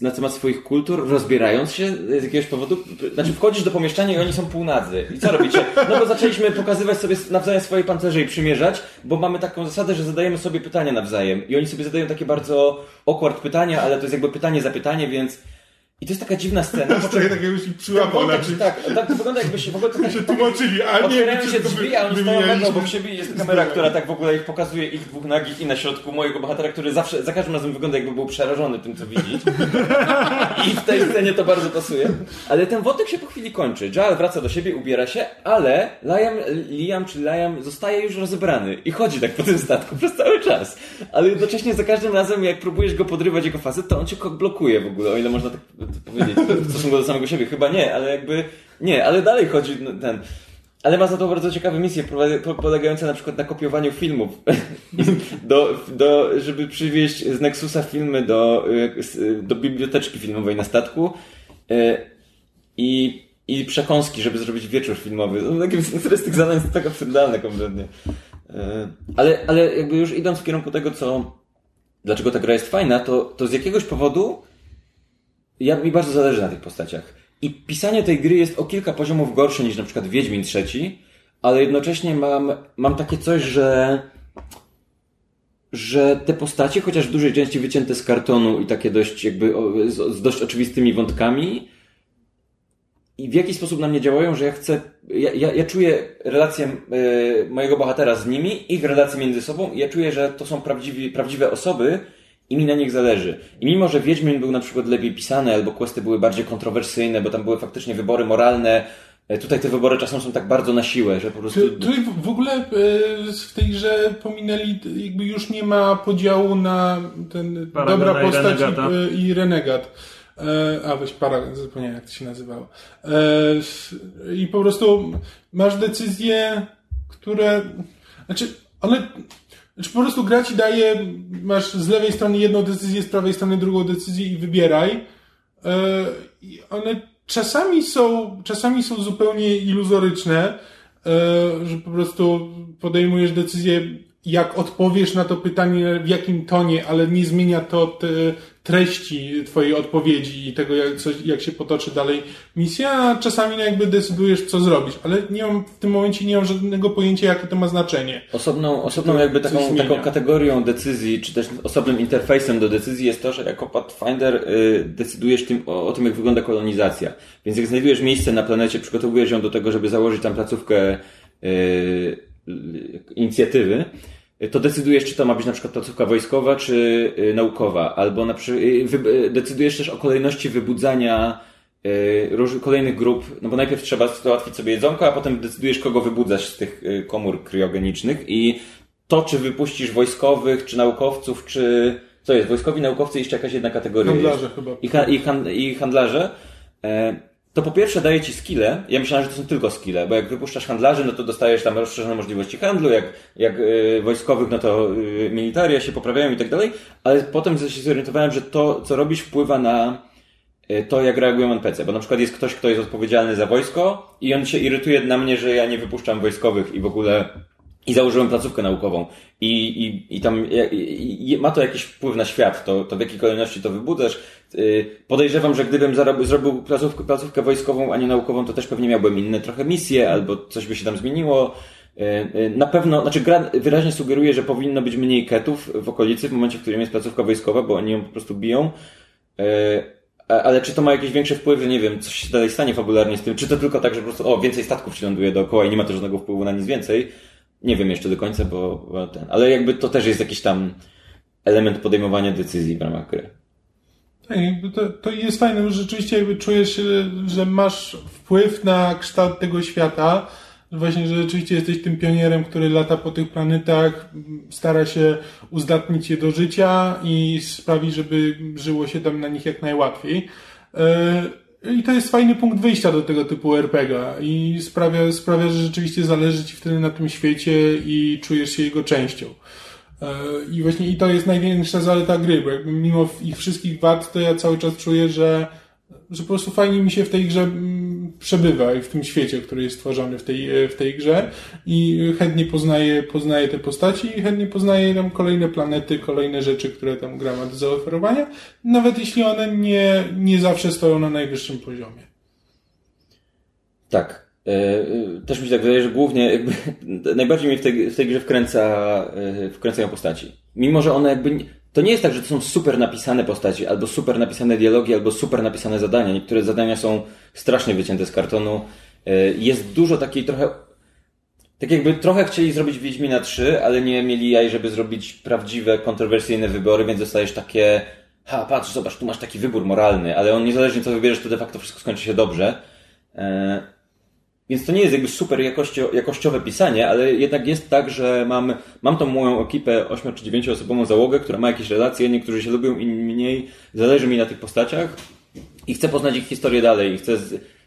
na temat swoich kultur, rozbierając się z jakiegoś powodu. Znaczy wchodzisz do pomieszczenia i oni są półnadzy. I co robicie? No bo zaczęliśmy pokazywać sobie nawzajem swoje pancerze i przymierzać, bo mamy taką zasadę, że zadajemy sobie pytania nawzajem. I oni sobie zadają takie bardzo awkward pytania, ale to jest jakby pytanie za pytanie, więc... I to jest taka dziwna scena. To jest tak jakbyś przyłapał na czymś. tak, tak, to wygląda jakby się w ogóle tak, się tłumaczyli, a nie Otwierają się drzwi, a wymienialiśmy. nagle obok siebie jest kamera, która tak w ogóle ich pokazuje, ich dwóch nagich i na środku mojego bohatera, który zawsze, za każdym razem wygląda jakby był przerażony tym, co widzi. I w tej scenie to bardzo pasuje. Ale ten wątek się po chwili kończy. Joel wraca do siebie, ubiera się, ale Liam, Liam czy Liam zostaje już rozebrany i chodzi tak po tym statku przez cały czas. Ale jednocześnie za każdym razem, jak próbujesz go podrywać jako facet, to on cię blokuje w ogóle, o ile można tak powiedzieć w stosunku do samego siebie. Chyba nie, ale jakby nie, ale dalej chodzi ten. Ale ma za to bardzo ciekawe misje, polegające na przykład na kopiowaniu filmów. do, do, żeby przywieźć z Nexusa filmy do, y, do biblioteczki filmowej na statku. Y, I, i przekąski, żeby zrobić wieczór filmowy. Które z tych zadań jest tak absurdalne kompletnie. Y, Ale, ale jakby już idąc w kierunku tego, co dlaczego ta gra jest fajna, to, to z jakiegoś powodu ja, mi bardzo zależy na tych postaciach. I pisanie tej gry jest o kilka poziomów gorsze niż na przykład Wiedźmin trzeci, ale jednocześnie mam, mam takie coś, że że te postacie, chociaż w dużej części wycięte z kartonu i takie dość jakby z, z dość oczywistymi wątkami i w jaki sposób na mnie działają, że ja chcę, ja, ja, ja czuję relację e, mojego bohatera z nimi, ich relacje między sobą i ja czuję, że to są prawdziwi, prawdziwe osoby i mi na nich zależy. I mimo, że Wiedźmin był na przykład lepiej pisany, albo questy były bardziej kontrowersyjne, bo tam były faktycznie wybory moralne, e, tutaj te wybory czasem są tak bardzo na siłę, że po prostu... Tu- Tutaj w- ogóle e, w tej grze pominęli, jakby już nie ma podziału na ten Paragona dobra i postać renegata. i, i renegat. E, A weź paragon, zapomniałem jak to się nazywało. E, I po prostu masz decyzje, które. Znaczy, one. Znaczy po prostu gra ci daje, masz z lewej strony jedną decyzję, z prawej strony drugą decyzję i wybieraj. I one czasami są, czasami są zupełnie iluzoryczne, e, że po prostu podejmujesz decyzję, jak odpowiesz na to pytanie, w jakim tonie, ale nie zmienia to te treści twojej odpowiedzi i tego, jak, coś, jak się potoczy dalej misja, a czasami no jakby decydujesz, co zrobić, ale nie mam, w tym momencie nie mam żadnego pojęcia, jakie to ma znaczenie. Osobną, osobną jakby taką, taką kategorią decyzji, czy też osobnym interfejsem do decyzji jest to, że jako Pathfinder y, decydujesz tym, o, o tym, jak wygląda kolonizacja. Więc jak znajdujesz miejsce na planecie, przygotowujesz ją do tego, żeby założyć tam placówkę y, inicjatywy, to decydujesz, czy to ma być na przykład placówka wojskowa, czy y, naukowa, albo na przy, y, y, decydujesz też o kolejności wybudzania y, róż, kolejnych grup, no bo najpierw trzeba załatwić sobie jedzonko, a potem decydujesz, kogo wybudzać z tych komór kryogenicznych i to, czy wypuścisz wojskowych, czy naukowców, czy... Co jest? Wojskowi, naukowcy jeszcze jakaś jedna kategoria Handlarze chyba. I, i, I handlarze. To po pierwsze daje ci skille. Ja myślałem, że to są tylko skille, bo jak wypuszczasz handlarzy, no to dostajesz tam rozszerzone możliwości handlu, jak, jak y, wojskowych, no to y, militaria się poprawiają i tak dalej, ale potem się zorientowałem, że to, co robisz, wpływa na y, to, jak reagują NPC, bo na przykład jest ktoś, kto jest odpowiedzialny za wojsko i on się irytuje na mnie, że ja nie wypuszczam wojskowych i w ogóle i założyłem placówkę naukową i, i, i tam i, i ma to jakiś wpływ na świat, to, to w jakiej kolejności to wybudzasz. Yy, Podejrzewam, że gdybym zarob, zrobił placówkę, placówkę wojskową, a nie naukową, to też pewnie miałbym inne trochę misje, albo coś by się tam zmieniło. Yy, yy, Na pewno, znaczy gra wyraźnie sugeruje, że powinno być mniej ketów w okolicy w momencie, w którym jest placówka wojskowa, bo oni ją po prostu biją. Ale czy to ma jakiś większy wpływ, że nie wiem, coś się dalej stanie fabularnie z tym, czy to tylko tak, że po prostu o, więcej statków się ląduje dookoła i nie ma to żadnego wpływu na nic więcej. Nie wiem jeszcze do końca, bo, ten, ale jakby to też jest jakiś tam element podejmowania decyzji w ramach gry. Tak, to, to jest fajne, bo rzeczywiście jakby czujesz, że masz wpływ na kształt tego świata. Właśnie, że rzeczywiście jesteś tym pionierem, który lata po tych planetach, stara się uzdatnić je do życia i sprawi, żeby żyło się tam na nich jak najłatwiej. E, I to jest fajny punkt wyjścia do tego typu RPGa i sprawia, sprawia, że rzeczywiście zależy ci wtedy na tym świecie i czujesz się jego częścią. E, I właśnie i to jest największa zaleta gry, bo jakby mimo ich wszystkich wad, to ja cały czas czuję, że, że po prostu fajnie mi się w tej grze mm, przebywa i w tym świecie, który jest stworzony w tej, e, w tej grze i chętnie poznaję, poznaję te postaci i chętnie poznaję tam kolejne planety, kolejne rzeczy, które tam gra ma do zaoferowania, nawet jeśli one nie, nie zawsze stoją na najwyższym poziomie. Tak. E, e, Też mi się tak wydaje, że głównie jakby najbardziej mnie w tej, w tej grze wkręca, wkręcają postaci. Mimo, że one jakby. To nie jest tak, że to są super napisane postaci, albo super napisane dialogi, albo super napisane zadania. Niektóre zadania są strasznie wycięte z kartonu. E, Jest dużo takiej trochę. Tak jakby trochę chcieli zrobić Wiedźmina 3, ale nie mieli jaj, żeby zrobić prawdziwe, kontrowersyjne wybory, więc dostajesz takie. Ha, patrz, zobacz, tu masz taki wybór moralny, ale on niezależnie co wybierzesz, to de facto wszystko skończy się dobrze. Więc to nie jest jakby super jakościo, jakościowe pisanie, ale jednak jest tak, że mam, mam tą moją ekipę 8 czy 9 osobową załogę, która ma jakieś relacje, niektórzy się lubią, inni mniej, zależy mi na tych postaciach i chcę poznać ich historię dalej chcę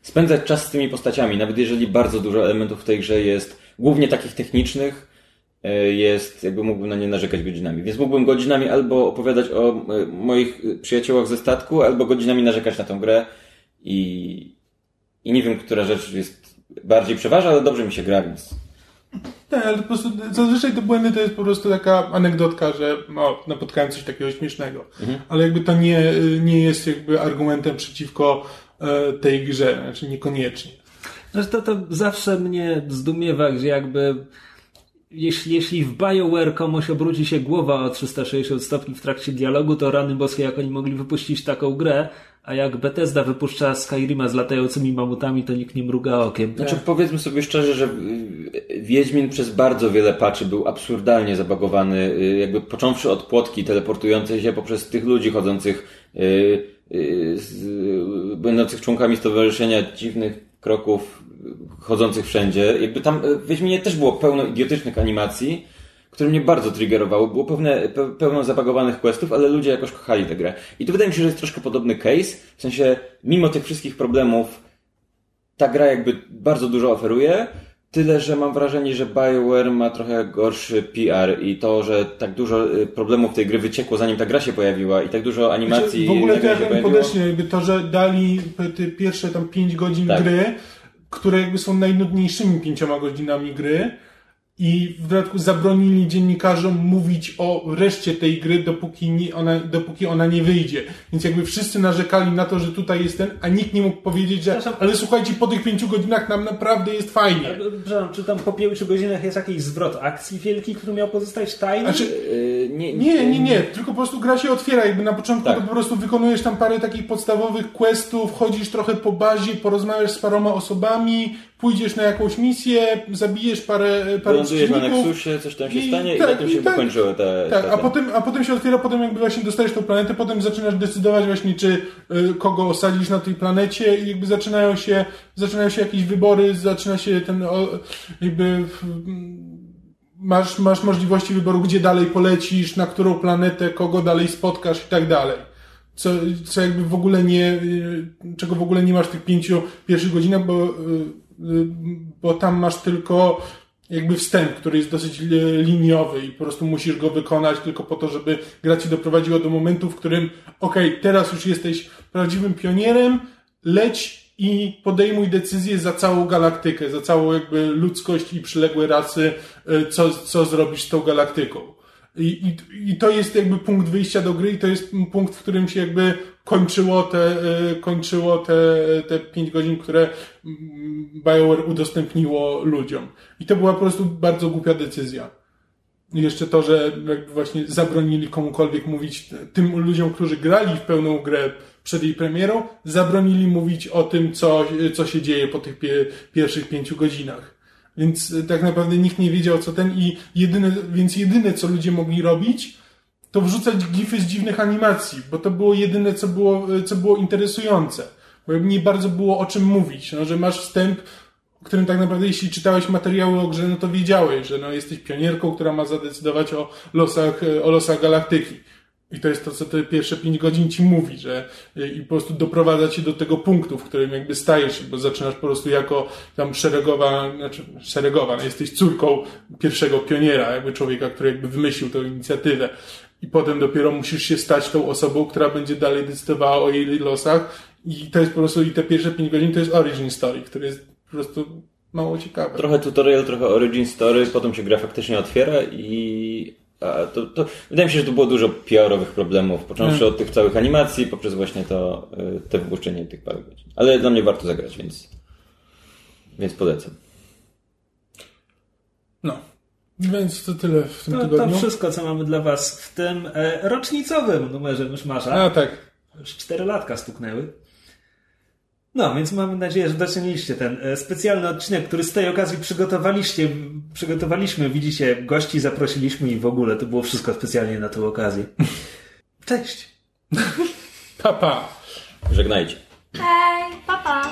spędzać czas z tymi postaciami, nawet jeżeli bardzo dużo elementów w tej grze jest głównie takich technicznych, e, jest, jakby mógłbym na nie narzekać godzinami. Więc mógłbym godzinami albo opowiadać o e, moich przyjaciołach ze statku, albo godzinami narzekać na tę grę i, i nie wiem, która rzecz jest bardziej przeważa, ale dobrze mi się gra, więc Tak, ale po prostu zazwyczaj te błędy to jest po prostu taka anegdotka, że no, napotkałem coś takiego śmiesznego. Ale jakby to nie, nie jest jakby argumentem przeciwko e, tej grze, znaczy niekoniecznie. Znaczy to, to zawsze mnie zdumiewa, gdzie jakby jeśli, jeśli w BioWare komuś obróci się głowa o 360 stopni w trakcie dialogu, to rany boskie, jak oni mogli wypuścić taką grę, a jak Bethesda wypuszcza Skyrima z latającymi mamutami, to nikt nie mruga okiem. Znaczy, powiedzmy sobie szczerze, że y, Wiedźmin przez bardzo wiele patchy był absurdalnie zabagowany, y, jakby począwszy od płotki teleportującej się poprzez tych ludzi chodzących, y, y, z, y, będących członkami stowarzyszenia dziwnych kroków, y, chodzących wszędzie. Jakby tam w Wiedźminie też było pełno idiotycznych animacji, które mnie bardzo triggerowały. Było pewne, pe, pełno zabagowanych questów, ale ludzie jakoś kochali tę grę. I tu wydaje mi się, że jest troszkę podobny case, w sensie mimo tych wszystkich problemów ta gra jakby bardzo dużo oferuje, tyle, że mam wrażenie, że BioWare ma trochę gorszy PR i to, że tak dużo y, problemów tej gry wyciekło zanim ta gra się pojawiła i tak dużo animacji Znaczy, w ogóle to grę się jak oni pojawiło. podeszli, jakby to, że dali te pierwsze tam 5 godzin Tak. gry, które jakby są najnudniejszymi pięcioma godzinami gry i w dodatku zabronili dziennikarzom mówić o reszcie tej gry, dopóki, nie, ona, dopóki ona nie wyjdzie. Więc jakby wszyscy narzekali na to, że tutaj jest ten, a nikt nie mógł powiedzieć, że ale słuchajcie, po tych pięciu godzinach nam naprawdę jest fajnie. Ale, Przepraszam, czy tam po pięciu godzinach jest jakiś zwrot akcji wielki, który miał pozostać tajny? Znaczy, Y, nie, Nie, nie, nie, tylko po prostu gra się otwiera, jakby na początku Tak. to po prostu wykonujesz tam parę takich podstawowych questów, chodzisz trochę po bazie, porozmawiasz z paroma osobami, pójdziesz na jakąś misję, zabijesz parę, parę Lądujesz na. Nexusie, coś tam się I stanie i tak, na tym i się tak. wykończyły te... Tak, te, a te. potem, a potem się otwiera, potem jakby właśnie dostajesz tą planetę, potem zaczynasz decydować właśnie, czy y, kogo osadzisz na tej planecie i jakby zaczynają się, zaczynają się jakieś wybory, zaczyna się ten o, jakby masz, masz możliwości wyboru, gdzie dalej polecisz, na którą planetę, kogo dalej spotkasz i tak dalej. Co, co jakby w ogóle nie, y, czego w ogóle nie masz w tych pięciu pierwszych godzinach, bo, y, bo tam masz tylko jakby wstęp, który jest dosyć li- liniowy i po prostu musisz go wykonać tylko po to, żeby gra ci doprowadziła do momentu, w którym okej, teraz już jesteś prawdziwym pionierem, leć i podejmuj decyzję za całą galaktykę, za całą jakby ludzkość i przyległe rasy, y, co, co zrobisz z tą galaktyką. I, i, I to jest jakby punkt wyjścia do gry i to jest punkt, w którym się jakby kończyło te, y, kończyło te, te pięć godzin, które BioWare udostępniło ludziom. I to była po prostu bardzo głupia decyzja. Jeszcze to, że jakby właśnie zabronili komukolwiek mówić, tym ludziom, którzy grali w pełną grę przed jej premierą, zabronili mówić o tym, co, co się dzieje po tych pie, pierwszych pięciu godzinach. Więc tak naprawdę nikt nie wiedział, co ten i jedyne, więc jedyne, co ludzie mogli robić, to wrzucać gify z dziwnych animacji, bo to było jedyne, co było, co było interesujące. Bo nie bardzo było o czym mówić, no, że masz wstęp, którym tak naprawdę jeśli czytałeś materiały o grze, no to wiedziałeś, że no, jesteś pionierką, która ma zadecydować o losach, e, o losach galaktyki. I to jest to, co te pierwsze pięć godzin ci mówi, że y, i po prostu doprowadza cię do tego punktu, w którym jakby stajesz, bo zaczynasz po prostu jako tam szeregowa, znaczy szeregowa, no jesteś córką pierwszego pioniera, jakby człowieka, który jakby wymyślił tę inicjatywę. I potem dopiero musisz się stać tą osobą, która będzie dalej decydowała o jej losach. I to jest po prostu, i te pierwsze pięć godzin to jest origin story, który jest po prostu mało ciekawe. Trochę tutorial, trochę origin story, potem się gra faktycznie otwiera i to, to, wydaje mi się, że tu było dużo PR-owych problemów, począwszy Mm. od tych całych animacji, poprzez właśnie to, y, te wypuszczenie tych parę godzin. Ale dla mnie warto zagrać, więc, więc polecam. No. Więc to tyle w tym To, to tygodniu. wszystko, co mamy dla Was w tym e, rocznicowym numerze Myszmasza. A tak. Już cztery latka stuknęły. No, więc mamy nadzieję, że doceniliście ten e, specjalny odcinek, który z tej okazji przygotowaliście, przygotowaliśmy. Widzicie, gości zaprosiliśmy i w ogóle to było wszystko specjalnie na tę okazję. Cześć! Pa, pa. Żegnajcie. Hej, papa!